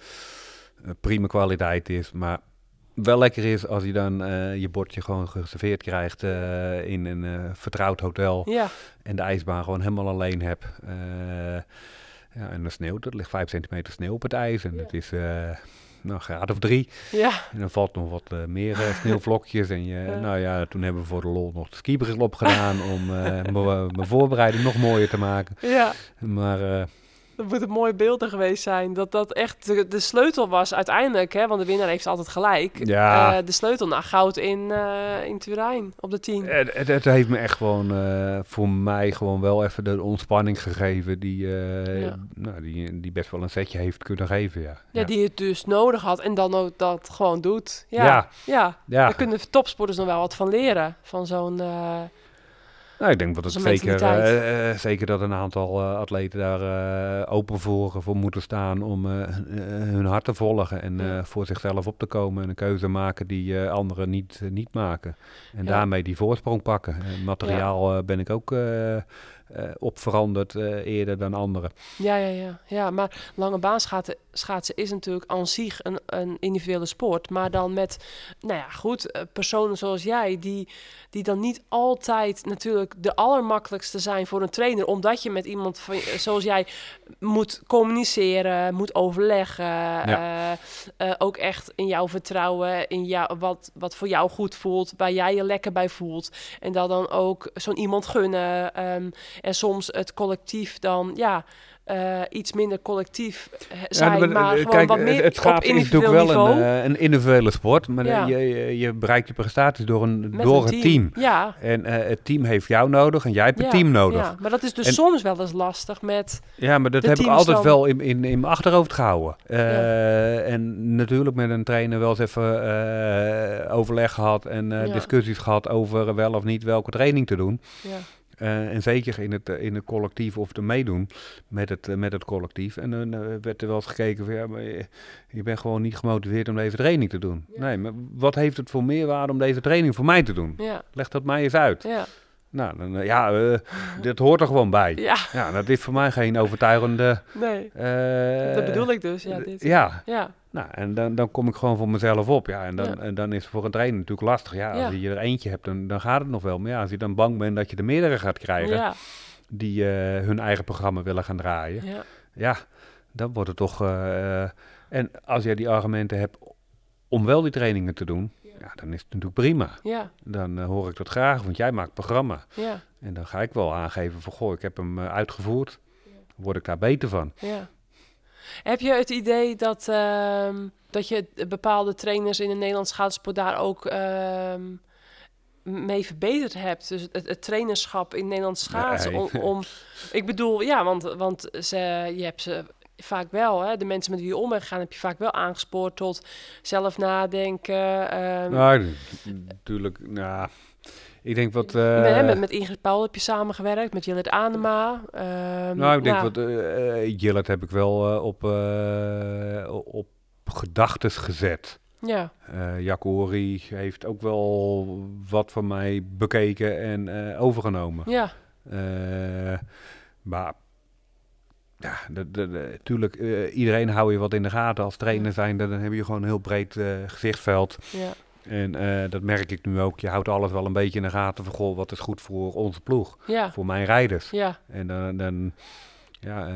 prima kwaliteit is, maar wel lekker is als je dan eh, je bordje gewoon geserveerd krijgt eh, in een eh, vertrouwd hotel.
Ja,
en de ijsbaan gewoon helemaal alleen heb. Eh, ja, en de sneeuw, er ligt 5 centimeter sneeuw op het ijs. En het is eh nou, een graad of drie.
ja,
En dan valt nog wat eh, meer eh, sneeuwvlokjes. En je,
Ja.
nou ja, toen hebben we voor de lol nog de skibril opgedaan om eh, mijn- voorbereiding nog mooier te maken.
ja.
Maar
Dat moet een mooi beeld er geweest zijn. Dat dat echt de, de sleutel was uiteindelijk. Hè, want de winnaar heeft altijd gelijk.
Ja.
Eh, de sleutel naar goud in, eh in Turijn op de 10.
het, het, het heeft me echt gewoon eh, voor mij gewoon wel even de ontspanning gegeven die,
Ja.
nou, die, die best wel een setje heeft kunnen geven. Ja,
ja, die het dus nodig had en dan ook dat gewoon doet. Ja,
Ja.
ja.
ja.
Daar kunnen topsporters nog wel wat van leren. Van zo'n...
Nou, ik denk dat het zeker, eh, zeker dat een aantal eh, atleten daar eh, open voor, voor moeten staan om hun- hart te volgen en
Ja.
voor zichzelf op te komen en een keuze maken die anderen niet, niet maken. En
Ja.
daarmee die voorsprong pakken. En materiaal ben ik ook op veranderd eerder dan anderen.
Ja, ja, ja. ja maar lange baan schaatsen, is natuurlijk aan zich een, een individuele sport. Maar dan met, nou ja, goed, eh, personen zoals jij, die, die dan niet altijd natuurlijk de allermakkelijkste zijn voor een trainer. Omdat je met iemand van, zoals jij moet communiceren, moet overleggen. eh, eh, ook echt in jouw vertrouwen, in jou, wat, wat voor jou goed voelt, waar jij je lekker bij voelt. En dat dan ook zo'n iemand gunnen. ehm, En soms het collectief dan, ja, eh, iets minder collectief eh, zijn,
maar,
maar,
eh,
gewoon
kijk,
wat
het-
meer
het gaat is natuurlijk wel
niveau.
een, een individuele sport, maar
Ja.
je, je, je bereikt je prestaties door, een,
met
door
een
het team.
Ja,
En het team heeft jou nodig en jij hebt
ja,
het team nodig.
Ja, maar dat is dus
En-
soms wel eens lastig met...
Ja, maar dat heb ik altijd
dan-
wel in, in, in mijn achterhoofd gehouden. Eh, En natuurlijk met een trainer wel eens even overleg gehad en discussies gehad over wel of niet welke training te doen.
Ja,
Eh, en zeker in het, eh, in het collectief of te meedoen met het, eh, met het collectief. En dan werd er wel eens gekeken van ja, maar je, je bent gewoon niet gemotiveerd om deze training te doen.
Ja.
Nee, maar wat heeft het voor meerwaarde om deze training voor mij te doen?
ja,
Leg dat mij eens uit.
ja,
Nou, dan, eh, ja, dit hoort er gewoon bij.
ja,
Ja, dat is voor mij geen overtuigende...
nee,
eh,
dat bedoel ik dus. Ja, dit.
Ja,
ja,
nou, en dan, dan kom ik gewoon voor mezelf op. Ja, en dan,
Ja.
en dan is het voor een trainer natuurlijk lastig. Ja, als je er eentje hebt, dan, dan gaat het nog wel. Maar ja, als je dan bang bent dat je er meerdere gaat krijgen die hun eigen programma willen gaan draaien,
ja,
ja, dan wordt het toch. en als jij die argumenten hebt om wel die trainingen te doen, ja, dan is het natuurlijk prima.
ja,
Dan eh, hoor ik dat graag, want jij maakt programma.
ja,
En dan ga ik wel aangeven van, goh, ik heb hem eh, uitgevoerd. Word ik daar beter van?
ja. Heb je het idee dat, ehm, dat je bepaalde trainers in de Nederlandse schaatsport daar ook ehm, mee verbeterd hebt? Dus het, het trainerschap in Nederlandse schaatsen.
Nee.
Om, om, ik bedoel, ja, want, want ze, je hebt ze vaak wel, hè, de mensen met wie je om bent gegaan, heb je vaak wel aangespoord tot zelf nadenken. ehm,
Nou, natuurlijk, nou, ik denk wat...
met,
eh,
hè, met, met Ingrid Paul heb je samengewerkt, met Jillet Anema. ehm,
Nou, ik denk
ja,
wat uh, Jillet heb ik wel eh, op, eh, op gedachtes gezet.
Ja,
Eh Jacori heeft ook wel wat van mij bekeken en eh, overgenomen.
ja,
Eh, maar ja, natuurlijk, uh, iedereen hou je wat in de gaten als trainer zijn. Dan heb je gewoon een heel breed uh, gezichtsveld.
ja.
En uh, dat merk ik nu ook. Je houdt alles wel een beetje in de gaten van, goh, wat is goed voor onze ploeg.
Ja.
Voor mijn rijders.
Ja.
En dan, dan ja...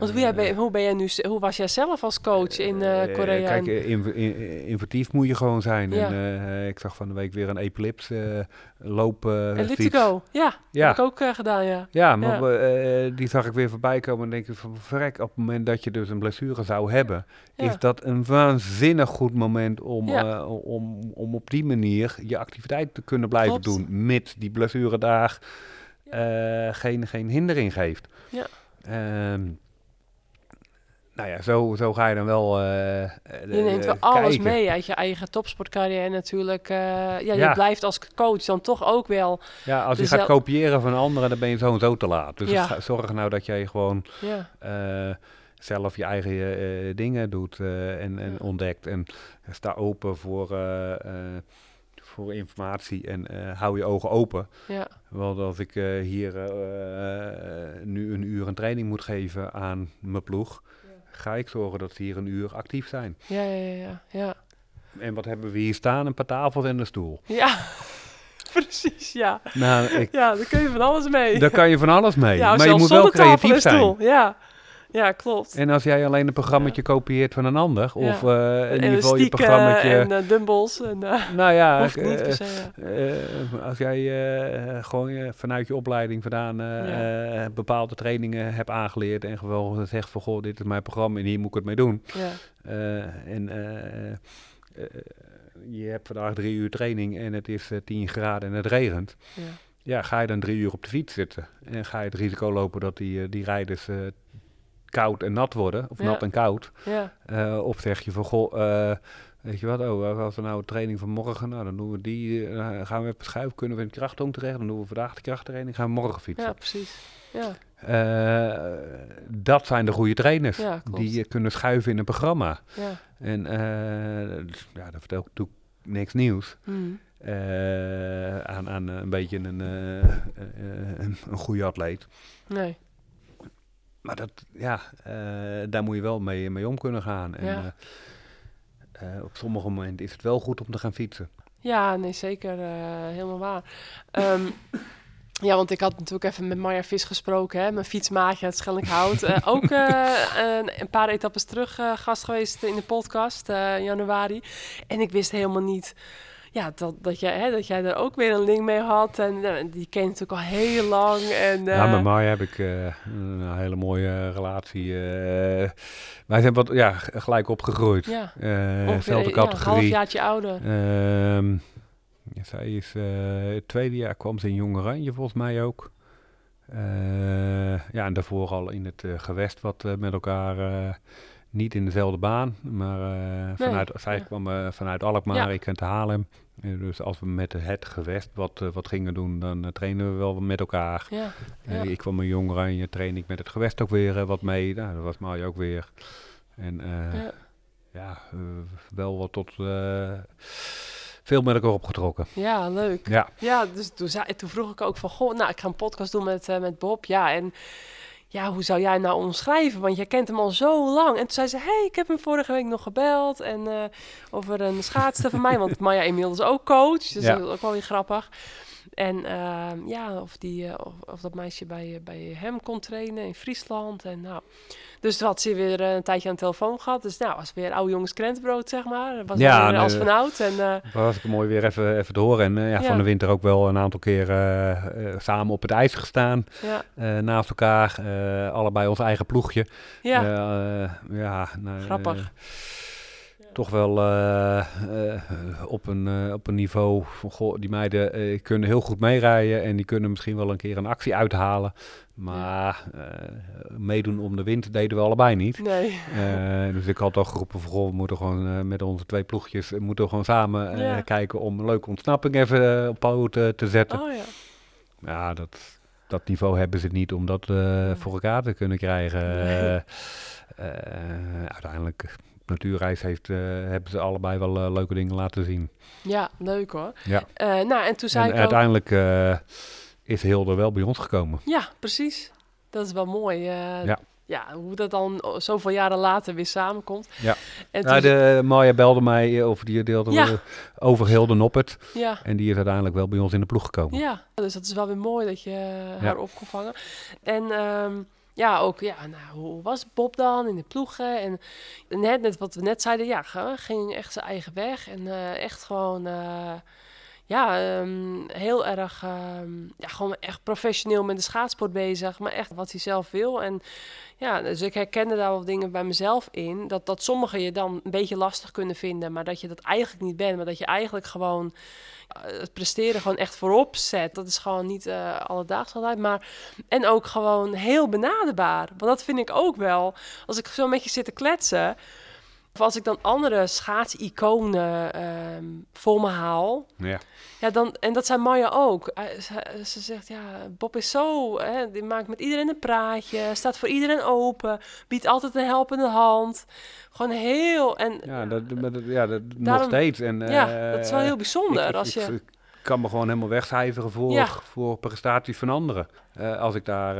Want hoe, ben, hoe, ben jij nu, hoe was jij zelf als coach in uh, Korea?
Kijk, in, in, inventief moet je gewoon zijn.
Ja.
En, uh, ik zag van de week weer een epilepsie uh, lopen.
Elliptico, ja,
ja.
heb ik ook gedaan, ja.
Ja, maar ja. die zag ik weer voorbij komen en denk ik van verrek, op het moment dat je dus een blessure zou hebben, is dat een waanzinnig goed moment om, om, om op die manier je activiteit te kunnen blijven
Klopt.
doen, mits die blessure daar geen, geen hindering geeft.
Ja.
Um, nou ja, zo, zo ga je dan wel. Uh,
je neemt wel alles mee uit je eigen topsportcarrière natuurlijk. Uh, ja, je blijft als coach dan toch ook wel.
Ja, als je gaat kopiëren van anderen, dan ben je zo en zo te laat. Dus
ja.
ga, zorg nou dat jij gewoon
ja.
uh, zelf je eigen dingen doet en, en ontdekt. En sta open voor, voor informatie en hou je ogen open.
Ja.
Want als ik hier nu een uur een training moet geven aan mijn ploeg ga ik zorgen dat ze hier een uur actief zijn.
Ja, ja, ja, ja.
En wat hebben we hier staan? Een paar tafels en een stoel.
Ja, precies, ja.
Nou, ik,
ja, daar kun je van alles mee.
Daar kan je van alles mee.
Ja,
maar je moet wel creatief zijn.
Ja. Ja, klopt.
En als jij alleen een programmaatje ja. kopieert van een ander,
ja.
of uh, in ieder geval je programmaatje...
en uh, dumbbells. En, uh,
nou ja,
hoeft niet per se,
ja. als jij uh, gewoon vanuit je opleiding vandaan ja. bepaalde trainingen hebt aangeleerd en gewoon zegt van, goh, dit is mijn programma en hier moet ik het mee doen.
Ja.
en je hebt vandaag drie uur training en het is 10 graden en het regent.
Ja.
ja, ga je dan drie uur op de fiets zitten en ga je het risico lopen dat die, die rijders koud en nat worden, of
ja.
nat en koud.
Ja.
Uh, of zeg je van, goh, uh, weet je wat, oh, als we nou een training van morgen, nou dan doen we die, uh, gaan we even schuiven, kunnen we in de krachttoon terecht, dan doen we vandaag de krachttraining, gaan we morgen fietsen.
Ja, precies. Ja.
Dat zijn de goede trainers,
ja,
die kunnen schuiven in een programma.
Ja.
En ja, dat vertel ik natuurlijk niks nieuws.
Mm.
aan, aan een beetje een, een, een goede atleet.
Nee.
Maar dat, ja, uh, daar moet je wel mee, mee om kunnen gaan. En
ja.
uh, uh, op sommige momenten is het wel goed om te gaan fietsen.
Ja, nee, zeker. helemaal waar. Um, ja, want ik had natuurlijk even met Marja Vis gesproken, hè, mijn fietsmaatje uit Schellinghout. ook een, een, paar etappes terug gast geweest in de podcast in januari. En ik wist helemaal niet ja, dat, dat, jij, hè, dat jij er ook weer een link mee had. En eh, die ken je natuurlijk al heel lang. En,
Ja,
eh,
met Maya heb ik eh, een hele mooie relatie. eh. wij zijn wat ja, gelijk opgegroeid.
Ja,
Eh,
ongeveer,
zelfde
ja, een
categorie.
halfjaartje ouder.
Ehm, zij is eh, het tweede jaar kwam ze in Jong Oranje volgens mij ook. Eh, ja, en daarvoor al in het eh, gewest wat eh, met elkaar, eh, niet in dezelfde baan, maar eh, vanuit, zij
ja.
kwam eh, vanuit Alkmaar,
Ja.
ik Haarlem. Eh, dus als we met het gewest wat, wat gingen doen, dan trainen we wel met elkaar.
Ja,
ik kwam in Jong Oranje, train ik met het gewest ook weer wat mee. Nou, dat was Mario ook weer. En
Ja.
wel wat tot veel met elkaar opgetrokken.
ja, leuk.
Ja,
Ja, dus toen, zei, toen vroeg ik ook van, goh, nou, ik ga een podcast doen met, met Bob. Ja, en ja, hoe zou jij nou omschrijven? Want jij kent hem al zo lang. En toen zei ze, hey, ik heb hem vorige week nog gebeld. En eh, over een schaatster van mij, want Maya inmiddels ook coach. Dus
Ja.
dat is ook wel weer grappig. En ehm, ja, of, die, eh, of, of dat meisje bij, eh, bij hem kon trainen in Friesland. En nou, dus toen had ze weer eh, een tijdje aan de telefoon gehad. Dus nou, was weer oude jongens krentenbrood, zeg maar. Was
Ja,
weer
nee,
als vanouds. En
dat was ik mooi weer even, even te horen. En ja,
Ja.
van de winter ook wel een aantal keer samen op het ijs gestaan.
ja,
naast elkaar, allebei ons eigen ploegje.
ja,
ja, nou,
Grappig.
Toch wel eh, eh, op, een, eh, op een niveau van, goh, die meiden kunnen heel goed meerijden en die kunnen misschien wel een keer een actie uithalen. Maar meedoen om de wind deden we allebei niet.
nee.
Dus ik had al geroepen van, goh, we moeten gewoon met onze twee ploegjes, moeten we gewoon samen
Ja.
kijken om een leuke ontsnapping even op poot eh, te zetten.
Oh ja.
Ja, dat, dat niveau hebben ze niet om dat voor elkaar te kunnen krijgen.
Nee.
Uiteindelijk, natuurreis heeft, eh, hebben ze allebei wel eh, leuke dingen laten zien.
Ja, leuk hoor.
Ja.
Eh, nou, en toen zei
En
ik ook...
uiteindelijk is Hilde wel bij ons gekomen.
Ja, precies. Dat is wel mooi.
Ja.
ja, hoe dat dan zoveel jaren later weer samenkomt.
Ja.
En
Nou, de Maya belde mij, of die deelde
Ja.
over Hilde Noppert.
ja,
En die is uiteindelijk wel bij ons in de ploeg gekomen.
ja, dus dat is wel weer mooi dat je haar
Ja.
op kon vangen. En ehm, ja, ook, ja, nou, hoe was Bob dan in de ploegen? En net, net wat we net zeiden, ja, ging echt zijn eigen weg. En eh, echt gewoon, eh, ja, ehm, heel erg, ehm, ja, gewoon echt professioneel met de schaatsport bezig. Maar echt wat hij zelf wil. En ja, dus ik herkende daar wel dingen bij mezelf in. Dat, dat sommigen je dan een beetje lastig kunnen vinden. Maar dat je dat eigenlijk niet bent. Maar dat je eigenlijk gewoon eh, het presteren gewoon echt voorop zet. Dat is gewoon niet eh alledaags altijd. Maar, en ook gewoon heel benaderbaar. Want dat vind ik ook wel. Als ik zo met je zit te kletsen. Of als ik dan andere schaatsiconen ehm voor me haal.
Ja.
Ja, dan, en dat zijn Maya ook. Eh, Ze, ze zegt, ja, Bob is zo, hè, die maakt met iedereen een praatje, staat voor iedereen open, biedt altijd een helpende hand. Gewoon heel, en
Ja, dat, dat- ja, dat nog steeds. En,
ja, dat is wel
eh,
heel bijzonder.
ik,
als je,
ik kan me gewoon helemaal wegcijferen voor,
Ja.
voor prestaties van anderen. Eh, als ik daar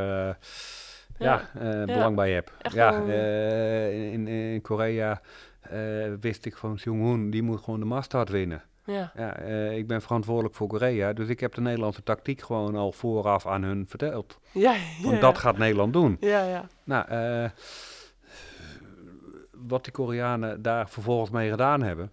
eh, ja. belang bij heb.
Echt
ja, eh, in, in Korea eh, wist ik van Jong-hoon, die moet gewoon de mastart winnen.
ja,
Ja, ik ben verantwoordelijk voor Korea, dus ik heb de Nederlandse tactiek gewoon al vooraf aan hun verteld.
ja,
Want
ja,
dat gaat Nederland doen.
ja, ja,
Nou, wat die Koreanen daar vervolgens mee gedaan hebben,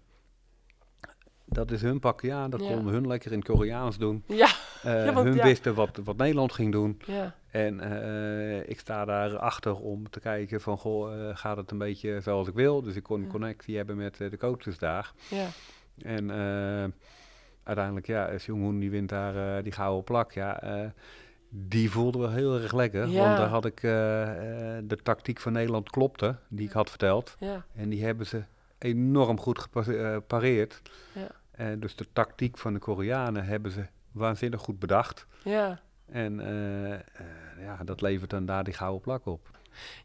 dat is hun pakje aan. Dat
Ja.
konden hun lekker in Koreaans doen.
ja, Ja, want
hun
ja.
wisten wat, wat Nederland ging doen.
ja,
En eh, ik sta daarachter om te kijken van, goh, eh, gaat het een beetje zoals ik wil? Dus ik kon een connectie hebben met eh, de coaches daar.
ja,
En eh, uiteindelijk, ja, Jong-hoon die wint daar eh, die gouden plak. Ja, eh, die voelde wel heel erg lekker.
Ja.
Want daar had ik eh, eh, de tactiek van Nederland klopte, die ik had verteld. En die hebben ze enorm goed gepareerd. Dus de tactiek van de Koreanen hebben ze waanzinnig goed bedacht.
ja.
En eh, eh, ja, dat levert dan daar die gouden plak op.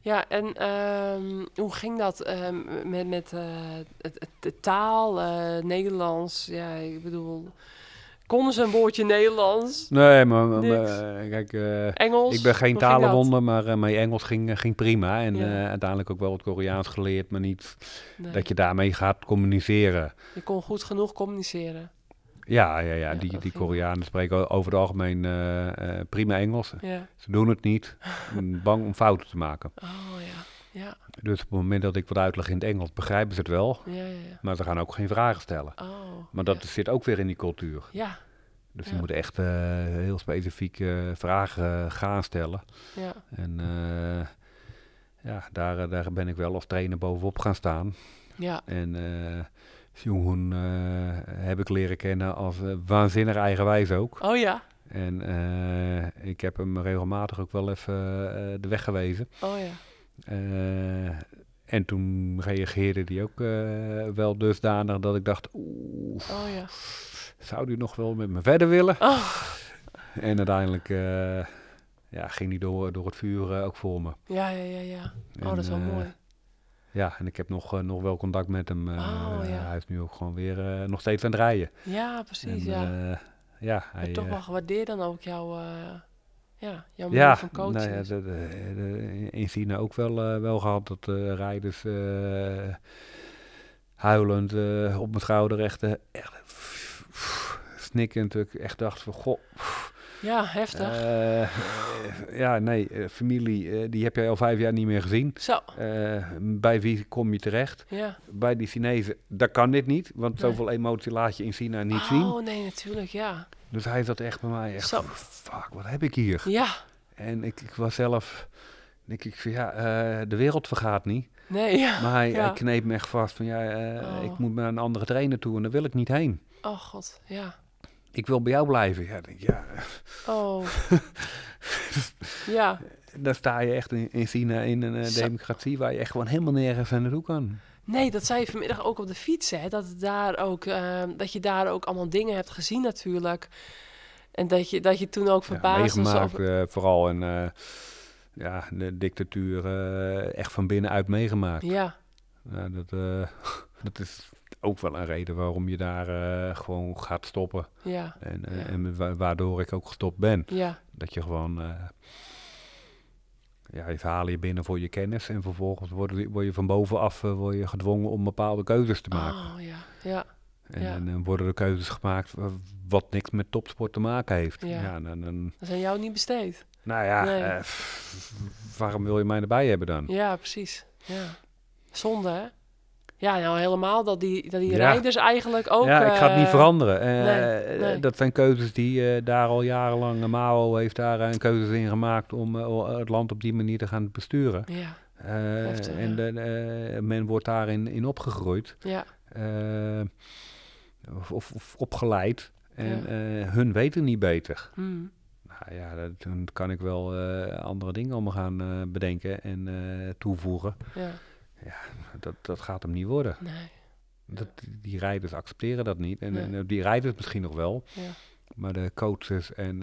Ja, en ehm, hoe ging dat ehm, met, met eh, de taal, Nederlands? Ja, ik bedoel, konden ze een woordje Nederlands?
Nee, maar, maar, kijk,
Engels?
ik ben geen talenwonder, maar eh, mijn Engels ging, ging prima. En
Ja.
uiteindelijk ook wel het Koreaans geleerd, maar niet
Nee,
dat je daarmee gaat communiceren.
je kon goed genoeg communiceren.
Ja, ja, ja, die, die Koreanen spreken over het algemeen eh, eh, prima Engels.
Ja.
Ze doen het niet, bang om fouten te maken.
Oh ja. Ja,
Dus op het moment dat ik wat uitleg in het Engels, begrijpen ze het wel.
ja, ja. ja.
Maar ze gaan ook geen vragen stellen.
Oh.
Maar dat zit ook weer in die cultuur.
Ja,
Dus je moet echt eh, heel specifiek eh, vragen gaan stellen.
ja,
En ja, daar, daar ben ik wel als trainer bovenop gaan staan.
ja.
En eh Sjoen heb ik leren kennen als eh, waanzinnig eigenwijs ook.
Oh ja,
En eh, ik heb hem regelmatig ook wel even eh, de weg gewezen.
oh ja.
Eh, en toen reageerde hij ook eh, wel dusdanig dat ik dacht, oeh,
Oh ja.
zou hij nog wel met me verder willen?
Oh,
En uiteindelijk eh, ja, ging hij door, door het vuur eh, ook voor me.
ja, ja, ja, ja. Oh,
En,
dat is wel
eh,
mooi.
Ja, en ik heb nog, eh, nog wel contact met hem. eh,
Oh, ja.
Hij is nu ook gewoon weer eh, nog steeds aan het rijden.
Ja, precies,
En,
ja.
eh, ja, hij,
toch
eh,
wel gewaardeerd dan ook jouw, eh, ja, jouw
ja,
manier van coachen.
nou ja, de, de, de- in China ook wel, eh, wel gehad dat eh, rijders eh, huilend eh, op mijn schouder echt, eh, echt snikkend. Ik echt dacht van, goh,
ja, heftig.
eh, ja, nee, eh, familie, eh, die heb jij al vijf jaar niet meer gezien.
Zo,
bij wie kom je terecht?
ja.
Bij die Chinezen, dat kan dit niet, want
Nee.
zoveel emotie laat je in China niet zien.
Oh, nee, natuurlijk, ja.
Dus hij zat echt bij mij echt,
Zo.
fuck, wat heb ik hier?
Ja,
En ik, ik was zelf, denk ik van ja, de wereld vergaat niet.
nee, ja.
Maar hij,
Ja.
hij kneep me echt vast van ja,
Oh.
ik moet naar een andere trainer toe en daar wil ik niet heen.
Oh, god, ja.
Ik wil bij jou blijven. Ja, ja,
Oh. ja.
daar sta je echt in, in China in een eh, democratie waar je echt gewoon helemaal nergens aan naartoe kan.
Nee, dat zei je vanmiddag ook op de fiets, hè. Dat, het daar ook, eh, dat je daar ook allemaal dingen hebt gezien natuurlijk. En dat je, dat je toen ook
Ja,
verbaasd was
meegemaakt,
over...
eh, vooral en eh, ja, de dictatuur echt van binnenuit meegemaakt.
Ja,
Ja, dat, dat is ook wel een reden waarom je daar eh, gewoon gaat stoppen.
ja,
En, eh,
Ja.
en wa- waardoor ik ook gestopt ben.
ja,
Dat je gewoon, eh ja, ze halen je binnen voor je kennis en vervolgens word je, word je van bovenaf word je gedwongen om bepaalde keuzes te maken.
Oh, ja, ja,
en,
ja.
en dan worden er keuzes gemaakt wa- wat niks met topsport te maken heeft.
Ja.
Ja, dan, dan,
dat aan jou niet besteed.
nou ja,
Nee.
waarom wil je mij erbij hebben dan?
Ja, precies. Ja. Zonde, hè? Ja, nou helemaal dat die, dat die
Ja.
rijders eigenlijk ook...
ja, ik ga het niet
eh,
veranderen. Eh,
nee,
eh,
nee.
Dat zijn keuzes die eh, daar al jarenlang, uh, Mao heeft daar een keuzes in gemaakt om het land op die manier te gaan besturen.
Ja,
en
ja.
de, men wordt daarin in opgegroeid.
ja,
of, of, of opgeleid. En
Ja.
hun weten niet beter.
hmm,
Nou ja, dat, dan kan ik wel andere dingen om gaan bedenken en toevoegen.
ja,
Dat, dat gaat hem niet worden.
nee,
Dat, die rijders accepteren dat niet. En,
Nee.
en, eh, die rijders misschien nog wel.
ja.
Maar de coaches en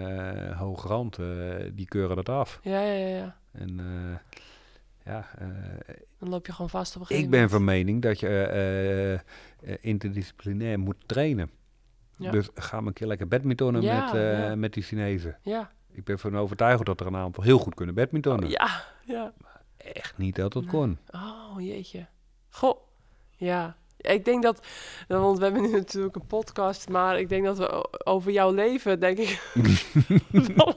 hoge rand, eh, die keuren dat af.
Ja, ja, ja, ja.
En ja,
Dan loop je gewoon vast op een
ik
gegeven
ben
moment.
van mening dat je interdisciplinair moet trainen.
Ja.
Dus ga maar een keer lekker badmintonnen
Ja,
met, met die Chinezen.
Ja,
Ik ben van overtuigd dat er een aantal heel goed kunnen badmintonnen.
ja, ja.
Echt niet dat het
Nee.
kon.
Oh, jeetje. Goh, ja. Ik denk dat, want we hebben nu natuurlijk een podcast, maar ik denk dat we over jouw leven, denk ik, wel,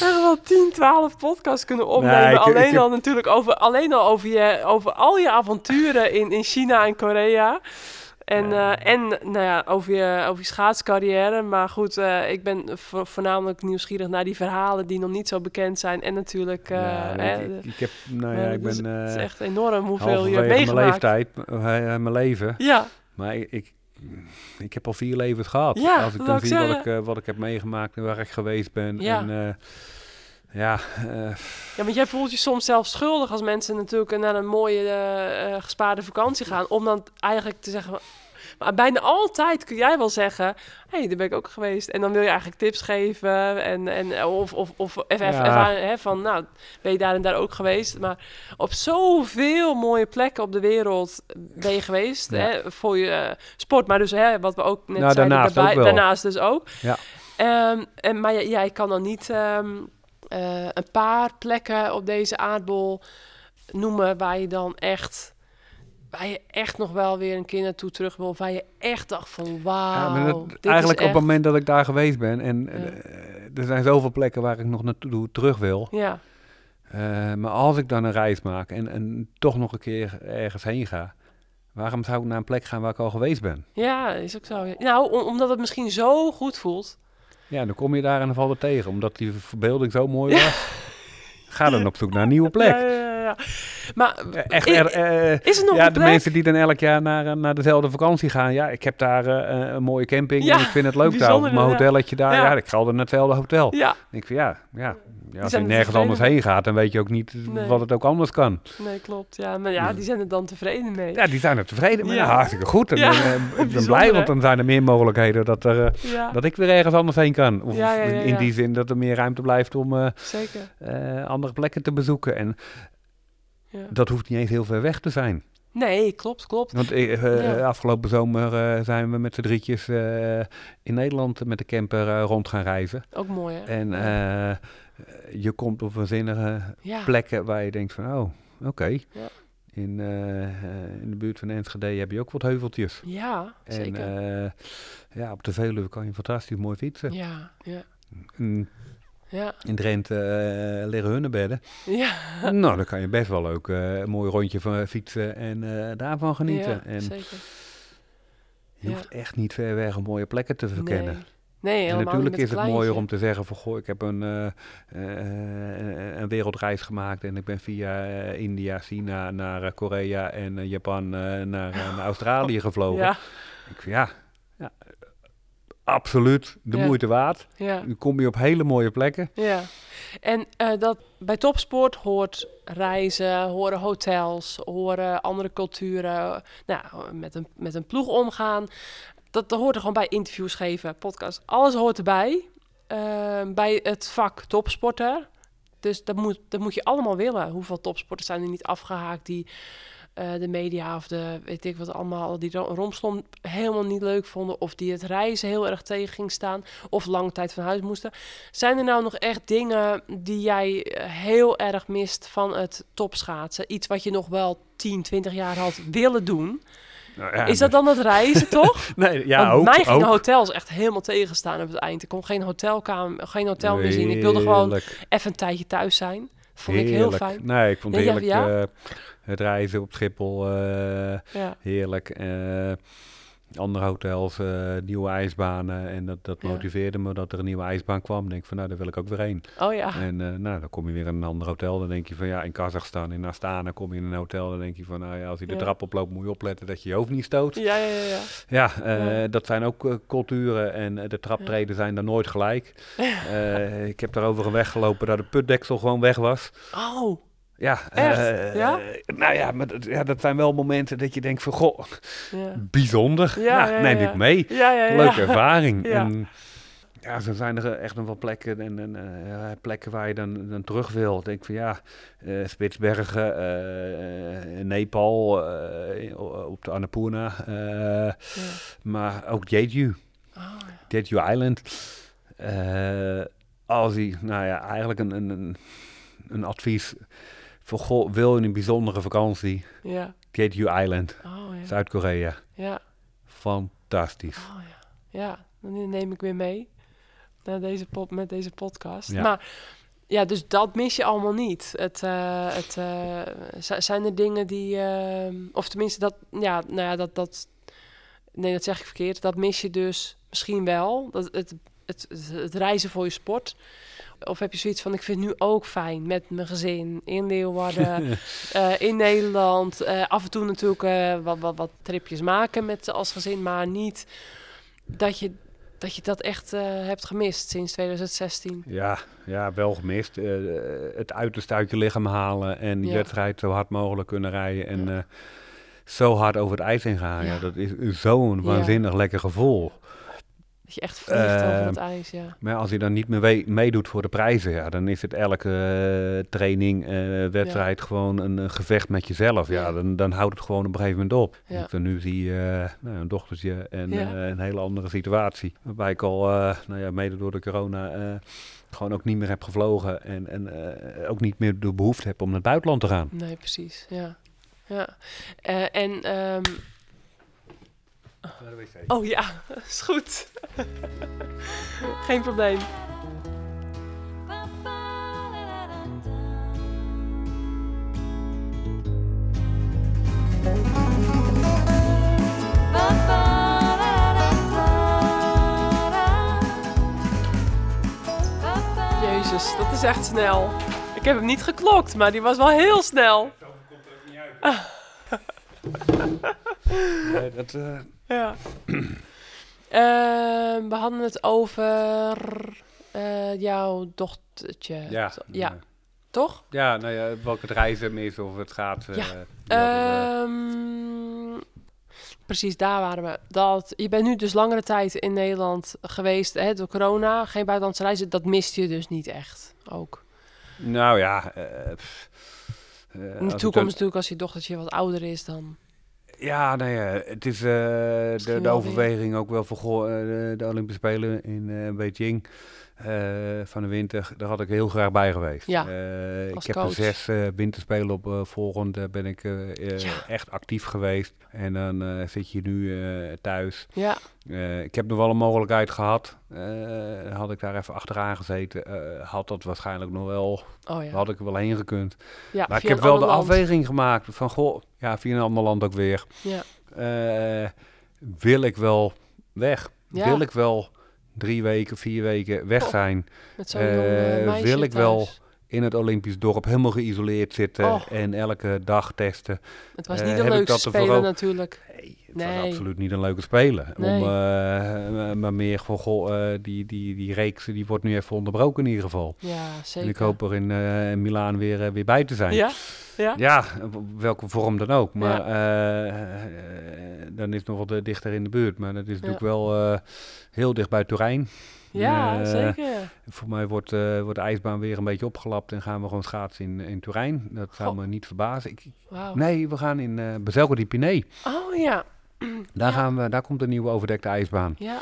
wel 10, 12 podcasts kunnen opnemen.
Nee, ik- ik
alleen al natuurlijk over, alleen al over, je, over al je avonturen in, in China en Korea. En,
Ja.
eh, en nou ja, over, je, over je schaatscarrière. Maar goed, eh, ik ben vo- voornamelijk nieuwsgierig naar die verhalen die nog niet zo bekend zijn. En natuurlijk, eh,
Ja,
hè,
ik, heb, nou ja, ik ben
het is
eh
echt enorm hoeveel je hebt
mijn
meegemaakt.
leeftijd, eh, eh, mijn leven.
Ja,
Maar ik, ik, ik heb al vier levens gehad.
Ja,
Als ik dan zie wat ik, eh, wat ik heb meegemaakt en waar ik geweest ben.
Ja.
En, eh, ja, eh,
ja, want jij voelt je soms zelf schuldig als mensen natuurlijk naar een mooie eh, eh, gespaarde vakantie gaan. Om dan eigenlijk te zeggen... Maar bijna altijd kun jij wel zeggen... Hé, hey, daar ben ik ook geweest. En dan wil je eigenlijk tips geven. En, en, of of, of even
Ja.
hè, van... Nou, ben je daar en daar ook geweest. Maar op zoveel mooie plekken op de wereld ben je geweest.
Ja.
Hè, voor je eh, sport. Maar dus, hè, wat we ook net
Nou,
zeiden...
daarnaast
daarbij-
ook wel.
Daarnaast dus ook.
Ja.
Ehm, en, maar jij, jij kan dan niet ehm, eh, een paar plekken op deze aardbol noemen waar je dan echt, waar je echt nog wel weer een keer naartoe terug wil. Of waar je echt dacht van wauw.
ja, dat-
is
eigenlijk op het moment dat ik daar geweest ben. En
Ja.
eh, er zijn zoveel plekken waar ik nog naartoe terug wil.
Ja,
Eh, maar als ik dan een reis maak en, en toch nog een keer ergens heen ga, waarom zou ik naar een plek gaan waar ik al geweest ben?
Ja, is ook zo. Nou, om- omdat het misschien zo goed voelt.
Ja, dan kom je daar en dan valt het tegen, omdat die verbeelding zo mooi was. Ga dan op zoek naar een nieuwe plek.
Ja. Maar
Eh, Echt, er, eh,
is er nog
ja, de mensen die dan elk jaar naar, eh, naar dezelfde vakantie gaan. Ja, ik heb daar een mooie camping en ik vind het leuk daar. Mijn hotelletje daar.
Ja.
Ik ga altijd naar hetzelfde hotel.
Ja,
Ik van ja, ja, ja als je
er
nergens anders heen gaat, dan weet je ook niet
Nee.
wat het ook anders kan.
nee, klopt. Ja, maar ja, die zijn er dan tevreden mee.
Ja, die zijn er tevreden mee.
Ja.
Ja. hartstikke goed. En,
Ja,
ik ben blij, want dan zijn er meer mogelijkheden dat, er,
Ja,
dat ik weer ergens anders heen kan. Of in die zin dat er meer ruimte blijft om
zeker.
andere plekken te bezoeken. En
Ja.
dat hoeft niet eens heel ver weg te zijn.
Nee, klopt, klopt.
Want eh, eh,
Ja.
afgelopen zomer eh, zijn we met z'n drietjes eh, in Nederland met de camper eh, rond gaan reizen.
Ook mooi, hè?
En eh, je komt op waanzinnige
ja.
plekken waar je denkt van, oh, oké.
Ja.
In, eh, eh, in de buurt van Enschede heb je ook wat heuveltjes.
Ja,
En
zeker.
eh, ja, op de Veluwe kan je fantastisch mooi fietsen.
ja, ja, ja,
in Drenthe eh, liggen hunnebedden.
ja.
nou, dan kan je best wel ook eh, een mooi rondje van fietsen en eh, daarvan genieten.
Ja,
en
zeker.
je
ja.
hoeft echt niet ver weg om mooie plekken te verkennen.
Nee, nee
En natuurlijk is het mooier om te zeggen van goh, ik heb een, een wereldreis gemaakt en ik ben via India, China naar Korea en Japan naar, naar Australië gevlogen.
Ja,
Ik ja, ja, absoluut de
Ja.
moeite waard.
ja,
Nu kom je op hele mooie plekken.
ja. En eh, dat bij topsport hoort reizen, horen hotels, horen andere culturen, nou, met een, met een ploeg omgaan. Dat, dat hoort er gewoon bij interviews geven, podcast. Alles hoort erbij. eh, bij het vak topsporter. Dus dat moet, dat moet je allemaal willen. Hoeveel topsporters zijn er niet afgehaakt die eh, de media of de weet ik wat allemaal, die ro- romslomp helemaal niet leuk vonden. Of die het reizen heel erg tegen ging staan. Of lange tijd van huis moesten. Zijn er nou nog echt dingen die jij eh, heel erg mist van het topschaatsen? Iets wat je nog wel 10, 20 jaar had willen doen.
Nou ja,
Is dat dan het reizen, toch?
Nee, ja,
Want
ook.
mij gingen
ook.
hotels echt helemaal tegenstaan op het eind. Ik kon geen hotelkamer, geen hotel meer zien. Ik wilde gewoon even een tijdje thuis zijn. Vond ik heel fijn.
Nee, ik vond het
ja,
heerlijk.
ja?
eh, het reizen op Schiphol, eh,
Ja,
heerlijk. eh, andere hotels, eh, nieuwe ijsbanen. En dat, dat
Ja.
motiveerde me dat er een nieuwe ijsbaan kwam. Ik denk van, nou, daar wil ik ook weer heen.
oh ja.
En nou, dan kom je weer in een ander hotel. Dan denk je van, ja, in Kazachstan, in Astana kom je in een hotel. Dan denk je van, nou ja, als je de trap oploopt, moet je opletten dat je je hoofd niet stoot.
Ja, ja, ja. ja.
Ja, dat zijn ook culturen en de traptreden zijn daar nooit gelijk. Ik heb daar over een weg gelopen dat de putdeksel gewoon weg was.
Oh,
Ja,
Echt?
eh,
Ja?
nou ja, maar dat, ja, dat zijn wel momenten dat je denkt van, goh,
ja.
bijzonder.
Ja,
nou, neem ik mee. Leuke ervaring.
Ja.
En, ja, zo zijn er echt nog wel plekken, en, en, eh, plekken waar je dan, dan terug wil. Ik denk van ja, eh, Spitsbergen, Nepal, op de Annapurna,
Ja.
maar ook Jeju,
Oh, ja.
Jeju Island. Als die, nou ja, eigenlijk een, een, een advies voor goh, wil je een bijzondere vakantie,
Ja.
Jeju Island,
Oh, ja.
Zuid-Korea.
Ja.
Fantastisch.
Oh, ja. Ja, dan neem ik weer mee naar deze pod, met deze podcast.
Ja.
Maar ja, dus dat mis je allemaal niet. Het, eh, het, eh, zijn er dingen die, eh, of tenminste dat, ja, nou ja, dat, dat, nee, dat zeg ik verkeerd. Dat mis je dus misschien wel. Dat het, het, het reizen voor je sport. Of heb je zoiets van, ik vind het nu ook fijn met mijn gezin in Leeuwarden, eh, in Nederland. eh, af en toe natuurlijk eh, wat, wat, wat tripjes maken met als gezin, maar niet dat je dat, je dat echt hebt gemist sinds 2016.
Ja, ja, wel gemist. Het uiterste uit je lichaam halen en die
Ja.
wedstrijd zo hard mogelijk kunnen rijden. En
Ja.
zo hard over het ijs heen gaan. Ja.
Ja.
dat is zo'n
Ja.
waanzinnig lekker gevoel.
Dat je echt vliegt over het ijs, ja.
Maar als je dan niet meer meedoet voor de prijzen, ja, dan is het elke eh, training, eh, wedstrijd gewoon een, gevecht met jezelf. Ja,
Ja.
Dan, dan houdt het gewoon op een gegeven moment op.
Ja.
Ik dan nu zie eh, nou, een dochtertje en een hele andere situatie. Waarbij ik al, nou ja, mede door de corona, gewoon ook niet meer heb gevlogen. En, en ook niet meer de behoefte heb om naar het buitenland te gaan.
Nee, precies, ja. ja. En, naar de wc. Oh ja, is goed. Geen probleem. Jezus, dat is echt snel. Ik heb hem niet geklokt, maar die was wel heel snel. Zo komt het niet uit.
nee, dat... Eh,
ja. Ehm, we hadden het over eh, jouw dochtertje.
ja,
ja.
eh,
Toch?
ja, nou ja, welke het reizen is of het gaat. eh,
Ja.
we-
Ehm, precies, daar waren we. Dat, je bent nu dus langere tijd in Nederland geweest hè, door corona. Geen buitenlandse reizen. Dat miste je dus niet echt ook.
nou ja. eh, eh,
In de toekomst natuurlijk, als je dochtertje wat ouder is, dan...
Ja, nou ja, het is eh, de, de overweging ook wel voor eh, de, de Olympische Spelen in eh, Beijing. eh, van de winter. Daar had ik heel graag bij geweest.
Ja,
Eh, ik heb
coach.
er zes eh, winterspelen op eh, volgend. Daar ben ik eh, eh,
Ja.
echt actief geweest. En dan eh, zit je nu eh, thuis.
Ja,
Eh, ik heb nog wel een mogelijkheid gehad. Eh, had ik daar even achteraan gezeten, eh, had dat waarschijnlijk nog wel,
oh ja.
had ik er wel heen gekund.
ja
maar ik heb wel de
land.
afweging gemaakt van, goh, ja, via een ander land ook weer.
Ja.
Eh, wil ik wel weg? Wil ik wel drie weken, vier weken weg
Oh,
zijn?
Met zo'n jong
eh,
meisje
wil ik wel. In het Olympisch dorp helemaal geïsoleerd zitten
Oh.
en elke dag testen.
Het was niet de
heb ik
leukste spelen natuurlijk.
Nee, het
Nee.
was absoluut niet een leuke spelen. Om, eh, maar meer van, goh, eh, die, die, die reeks die wordt nu even onderbroken in ieder geval.
Ja, zeker.
En ik hoop er in eh Milaan weer, weer bij te zijn.
Ja? Ja?
Ja, welke vorm dan ook. Maar dan is het nog wat dichter in de buurt. Maar dat is natuurlijk wel heel dicht bij Turijn.
Ja, zeker.
Voor mij wordt, wordt de ijsbaan weer een beetje opgelapt en gaan we gewoon schaatsen in, in Turijn. Dat zou me niet verbazen. Ik, nee, we gaan in uh, Bezelko di Piné.
Oh ja.
Daar, gaan we, daar komt een nieuwe overdekte ijsbaan.
Ja.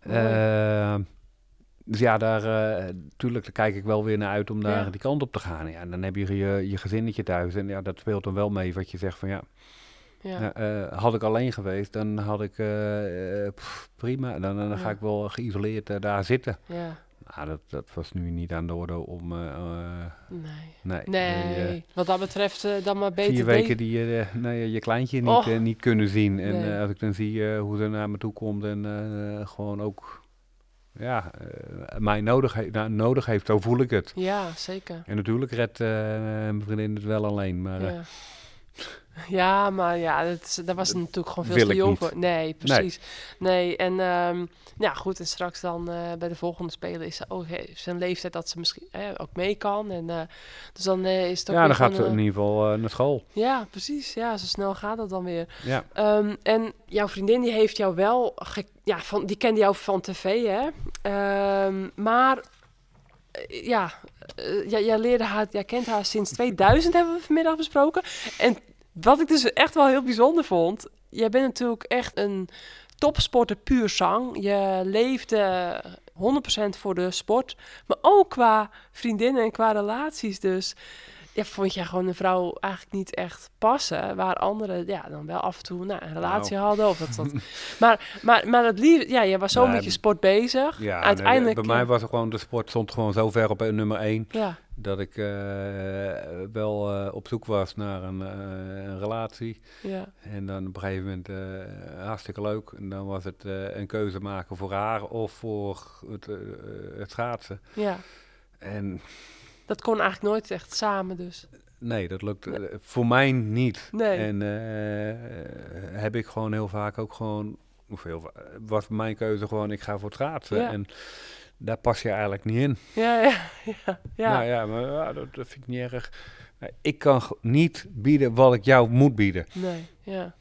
Eh, dus ja, daar, eh tuurlijk, daar kijk ik wel weer naar uit om daar die kant op te gaan. Ja, en dan heb je, je je gezinnetje thuis en ja, dat speelt dan wel mee wat je zegt van ja,
ja.
eh, had ik alleen geweest, dan had ik pff, prima. Dan, dan ga ik wel geïsoleerd daar zitten.
ja.
Nou, dat, dat was nu niet aan de orde om. eh, eh,
Nee.
nee,
Nee,
eh,
wat dat betreft dan maar beter
vier weken die je, je kleintje niet, eh, niet kunnen zien. En
Nee.
als ik dan zie hoe ze naar me toe komt en gewoon ook ja, mij nodig, he- nou, nodig heeft, zo voel ik het.
Ja, zeker.
En natuurlijk redt mijn vriendin het wel alleen, maar
Ja. Ja, maar ja, dat, daar was het natuurlijk gewoon veel te jong voor. Nee, precies. Nee, en ehm, ja, goed. En straks dan eh, bij de volgende spelen is ze ook heeft ze een leeftijd dat ze misschien eh, ook mee kan. En, eh, dus dan eh, is het ook
ja, dan gaat ze in
eh,
ieder geval eh, naar school.
Ja, precies. Ja, zo snel gaat het dan weer.
Ja,
Ehm, en jouw vriendin die heeft jou wel, ja, van, die kende jou van tv, hè? Ehm, maar eh, ja, eh, jij, jij leerde haar, jij kent haar sinds 2000 hebben we vanmiddag besproken. En wat ik dus echt wel heel bijzonder vond, jij bent natuurlijk echt een topsporter puur zang. Je leefde 100% voor de sport, maar ook qua vriendinnen en qua relaties. Dus ja, vond jij gewoon een vrouw eigenlijk niet echt passen. Waar anderen ja, dan wel af en toe nou, een relatie hadden. Of dat, dat. maar, maar, maar het liefde, ja, je was zo
Nee,
met je sport bezig.
ja nee,
Uiteindelijk.
bij mij was het gewoon, de sport stond gewoon zo ver op eh, nummer één.
Ja,
Dat ik eh, wel eh, op zoek was naar een, eh, een relatie.
ja,
En dan op een gegeven moment eh, hartstikke leuk. En dan was het eh, een keuze maken voor haar of voor het, eh, het schaatsen.
ja.
En
Dat kon eigenlijk nooit echt samen dus.
nee, dat lukt eh, voor mij niet.
Nee.
En eh, heb ik gewoon heel vaak ook gewoon, va- was mijn keuze gewoon, ik ga voor het schaatsen.
Ja.
En daar pas je eigenlijk niet in.
Ja, ja, ja. ja.
Nou ja, maar ja, dat, dat vind ik niet erg. Ik kan niet bieden wat ik jou moet bieden.
Nee, ja.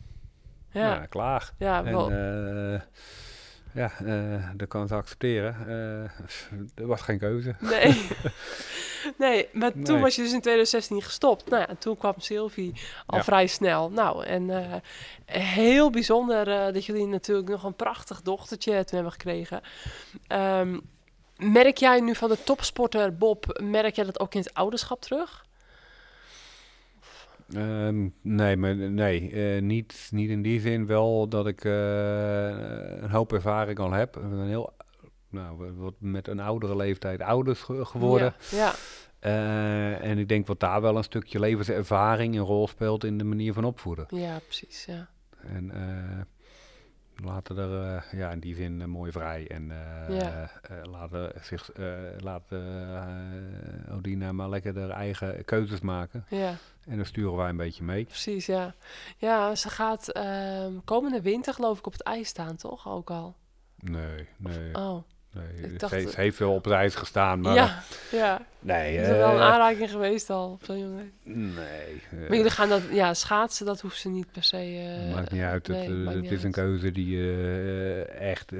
Ja,
Ja,
klaar.
ja,
En
wel.
Ja, eh, dat kan ze accepteren. Eh, er was geen keuze.
Nee. nee, maar toen
Nee.
was je dus in 2016 gestopt. Nou ja, en toen kwam Sylvie al
Ja.
vrij snel. Nou, en eh, heel bijzonder dat jullie natuurlijk nog een prachtig dochtertje toen hebben gekregen. Ehm, merk jij nu van de topsporter Bob, merk jij dat ook in het ouderschap terug?
Ehm, nee, maar nee, eh, niet, niet in die zin wel dat ik eh, een hoop ervaring al heb. Een heel, nou, we- wat met een oudere leeftijd ouders ge- geworden.
Ja, ja,
Eh, en ik denk wat daar wel een stukje levenservaring een rol speelt in de manier van opvoeden.
ja, precies. Ja.
En laten er ja, in die zin mooi vrij. En
Ja.
laten, zich, laten Odina maar lekker haar eigen keuzes maken.
Ja,
En dan sturen wij een beetje mee.
precies, ja. Ja, ze gaat ehm, komende winter geloof ik op het ijs staan, toch? Ook al.
Nee, nee.
Oh,
nee. Ze, heeft wel op het ijs gestaan, maar
ja, ja.
nee.
Is er wel een
eh,
aanraking geweest al op zo'n jongen?
nee. eh,
Maar jullie gaan dat, ja, schaatsen, dat hoeft ze niet per se. eh,
maakt niet uit.
nee,
het, is een keuze die echt.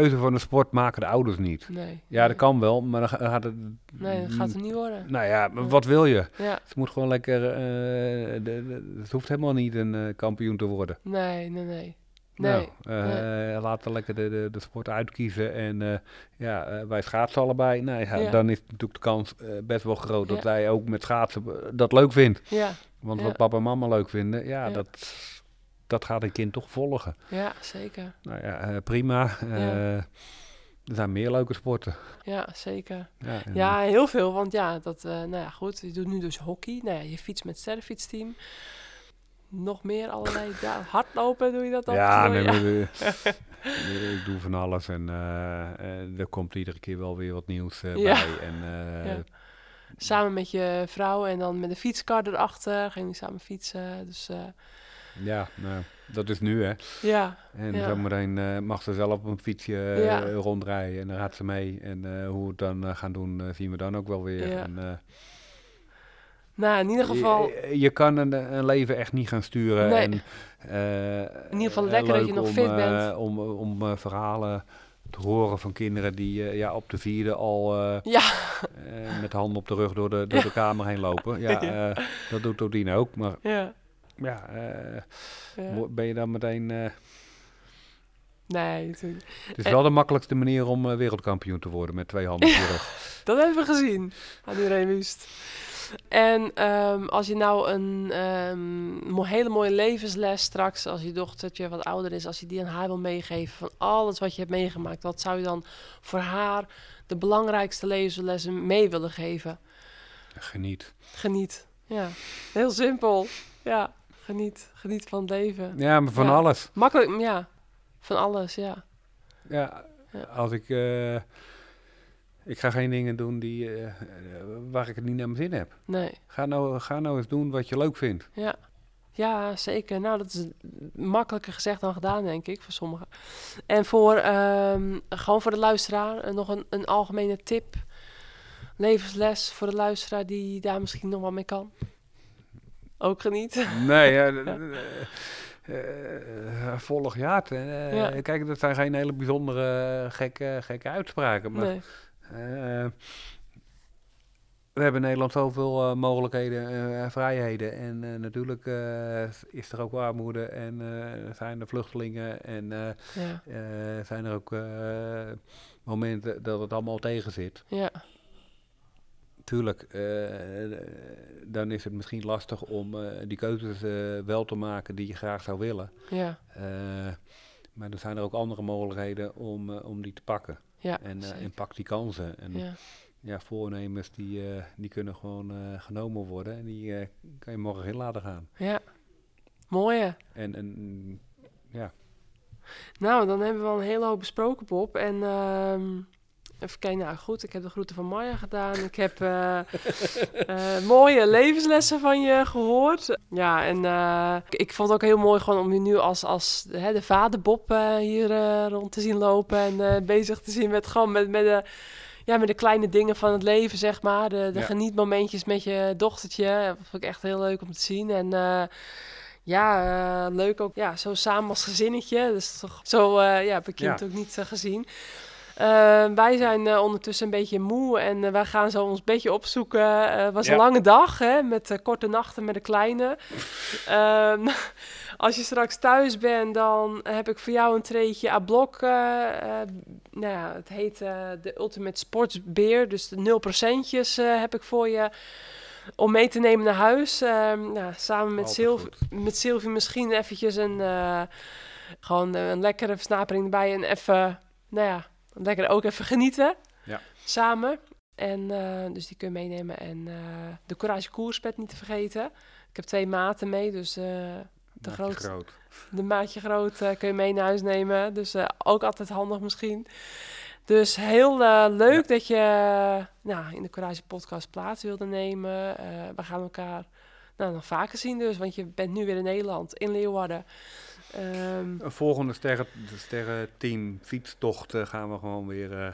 Keuze van een sport maken de ouders niet.
Nee.
Ja,
nee.
dat kan wel, maar dan ga- gaat het.
Nee, dat gaat het niet worden.
Nou ja, wat wil je?
Ja,
Ze moet gewoon lekker. eh, de, de- het hoeft helemaal niet een eh, kampioen te worden.
nee, nee, nee. Nee,
Nou, laten lekker de, de, de sport uitkiezen. En ja, wij schaatsen allebei. Nou ja,
Ja.
dan is natuurlijk de kans best wel groot dat zij ook met schaatsen dat leuk vindt.
ja,
Want wat papa en mama leuk vinden, ja,
Ja.
Dat, dat gaat een kind toch volgen.
ja, zeker.
Nou ja, eh, prima. Eh,
Ja.
Er zijn meer leuke sporten.
Ja, zeker.
Ja,
heel veel. Want ja, dat, eh, nou ja, goed. Je doet nu dus hockey. Nou ja, je fietst met het sterrenfietsteam. Nog meer allerlei ja, hardlopen doe je dat dan?
Ja, nee, maar, ik doe van alles en er komt iedere keer wel weer wat nieuws bij. En,
Ja. Samen met je vrouw en dan met een fietskar erachter. Ging je samen fietsen. Dus
ja, nou, dat is nu hè.
ja,
En
Ja.
zometeen eh, mag ze zelf op een fietsje eh,
Ja.
rondrijden en dan gaat ze mee. En eh, hoe we het dan gaan doen, zien we dan ook wel weer.
Ja.
En,
nou in ieder geval.
Je, je kan een, een leven echt niet gaan sturen.
Nee.
En,
In ieder geval lekker dat je nog
om,
fit bent.
om om verhalen te horen van kinderen die ja, op de vierde al
Ja,
met de handen op de rug door de, door de kamer heen lopen. Ja,
Ja.
dat doet Odine ook. Maar
ja.
Ja, eh,
ja.
ben je dan meteen... eh,
Nee, natuurlijk.
het is
En-
wel de makkelijkste manier om eh, wereldkampioen te worden met twee handen rug.
Dat hebben we gezien aan iedereen wist. En ehm, als je nou een ehm, hele mooie levensles straks, als je dochtertje wat ouder is, als je die aan haar wil meegeven van alles wat je hebt meegemaakt, wat zou je dan voor haar de belangrijkste levenslessen mee willen geven?
Geniet.
Geniet. Ja, heel simpel. Ja, geniet. Geniet van het leven.
Ja, maar van
Ja.
alles.
Makkelijk, ja. Van alles, ja.
Ja,
Ja.
als ik... eh, ik ga geen dingen doen die, eh, waar ik het niet naar mijn zin heb.
Nee.
Ga nou, ga nou eens doen wat je leuk vindt.
Ja. Ja, zeker. Nou, dat is makkelijker gezegd dan gedaan, denk ik, voor sommigen. En voor, ehm, gewoon voor de luisteraar, eh, nog een, een algemene tip, levensles voor de luisteraar die daar misschien nog wat mee kan. Ook geniet.
Nee, ja, d- d- volg je hart.
Ja.
Kijk, dat zijn geen hele bijzondere gekke, gekke uitspraken. Maar
Nee.
we hebben in Nederland zoveel mogelijkheden en vrijheden. En natuurlijk is er ook armoede en zijn er vluchtelingen. En
Ja.
zijn er ook momenten dat het allemaal tegen zit.
Ja.
Tuurlijk, eh, dan is het misschien lastig om eh, die keuzes eh, wel te maken die je graag zou willen.
Ja.
Maar er zijn er ook andere mogelijkheden om, om die te pakken.
Ja.
En, en pak die kansen. En ja.
ja.
voornemens die, die kunnen gewoon genomen worden. En die kan je morgen in laten gaan.
Ja. Mooie.
En, en ja,
Nou, dan hebben we al een hele hoop besproken, Bob. En ehm, even kijken, nou goed, ik heb de groeten van Maya gedaan. Ik heb eh, eh, mooie levenslessen van je gehoord. Ja, en eh, ik, ik vond het ook heel mooi gewoon om je nu als, als hè, de vader Bob eh, hier rond te zien lopen. En bezig te zien met gewoon met, met de... Ja, met de kleine dingen van het leven, zeg maar. De, de
Ja.
genietmomentjes met je dochtertje. Dat vond ik echt heel leuk om te zien. En ja, leuk ook. Ja, zo samen als gezinnetje. Dus toch, zo ja, heb ik je
Ja.
natuurlijk niet gezien. Eh, wij zijn eh, ondertussen een beetje moe en eh, wij gaan zo ons beetje opzoeken. Het was een lange dag hè, met korte nachten met de kleine. Ehm, als je straks thuis bent, dan heb ik voor jou een treetje à blok. nou ja, het heet de Ultimate Sports Beer. Dus de 0%'tjes eh, heb ik voor je om mee te nemen naar huis. Nou, samen met Sylvie met Sylvie misschien eventjes een, gewoon een lekkere versnapering erbij. En even, nou ja, lekker ook even genieten.
Ja.
Samen. En eh, dus die kun je meenemen. En eh, de Courage Koerspet niet te vergeten. Ik heb twee maten mee, dus eh, de grootste,
groot.
De maatje groot kun je mee naar huis nemen. Dus ook altijd handig misschien. Dus heel leuk dat je nou, in de Courage podcast plaats wilde nemen. We gaan elkaar nou, nog vaker zien dus. Want je bent nu weer in Nederland, in Leeuwarden. Ehm,
Een volgende sterren, sterrenteam fietstocht eh, gaan we gewoon weer... eh,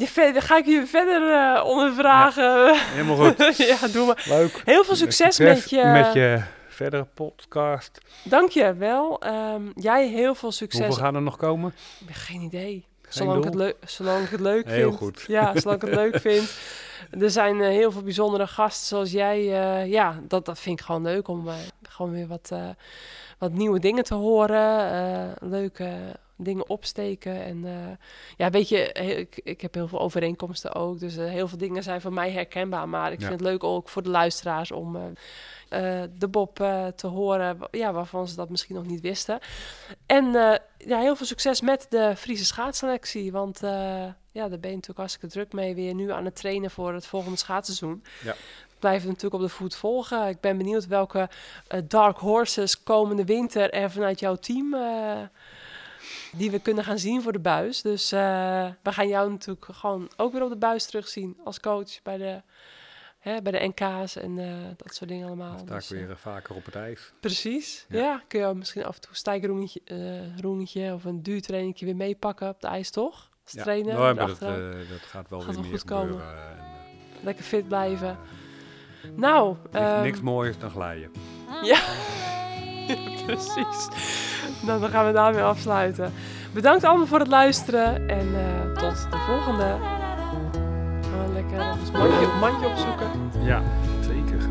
ja, verder, ga ik je verder eh, ondervragen?
helemaal goed.
ja, doe maar.
Leuk.
Heel veel succes, met je...
Met je verdere podcast.
Dank je wel. Ehm, jij heel veel succes.
Hoeveel gaan er nog komen?
Ik heb geen idee.
Geen
Zolang ik, het zolang ik het leuk
Heel
vind.
goed.
Ja, zolang ik het leuk vind. Er zijn eh, heel veel bijzondere gasten zoals jij. eh, ja, dat, dat vind ik gewoon leuk om eh, gewoon weer wat, wat nieuwe dingen te horen. leuke dingen opsteken. En eh, ja, weet je, ik, ik heb heel veel overeenkomsten ook. Dus eh, heel veel dingen zijn voor mij herkenbaar. Maar ik
Ja.
vind het leuk ook voor de luisteraars om eh, de Bob te horen. Ja, waarvan ze dat misschien nog niet wisten. En ja, heel veel succes met de Friese schaatsselectie. Want ja, daar ben je natuurlijk hartstikke druk mee. Weer nu aan het trainen voor het volgende schaatsseizoen.
Ja.
Het natuurlijk op de voet volgen. Ik ben benieuwd welke dark horses komende winter er vanuit jouw team... die we kunnen gaan zien voor de buis. Dus eh, we gaan jou natuurlijk gewoon ook weer op de buis terugzien als coach bij de, hè, bij de NK's en eh, dat soort dingen allemaal.
Sta ik
Dus,
weer eh, vaker op het ijs.
Precies.
Ja.
Ja. kun je misschien af en toe een stijgroenetje roenetje of een duurtrainingje weer meepakken op de ijs, toch? Als
Ja.
trainer.
Nou, maar dat, dat gaat wel
Gaat
weer meer
goed komen.
en,
Lekker fit blijven. nou,
niks,
ehm,
niks moois dan glijden.
Ja, precies. Nou, dan gaan we daarmee afsluiten. Bedankt allemaal voor het luisteren en eh, tot de volgende. Gaan we lekker ons mandje, mandje opzoeken.
Ja, zeker.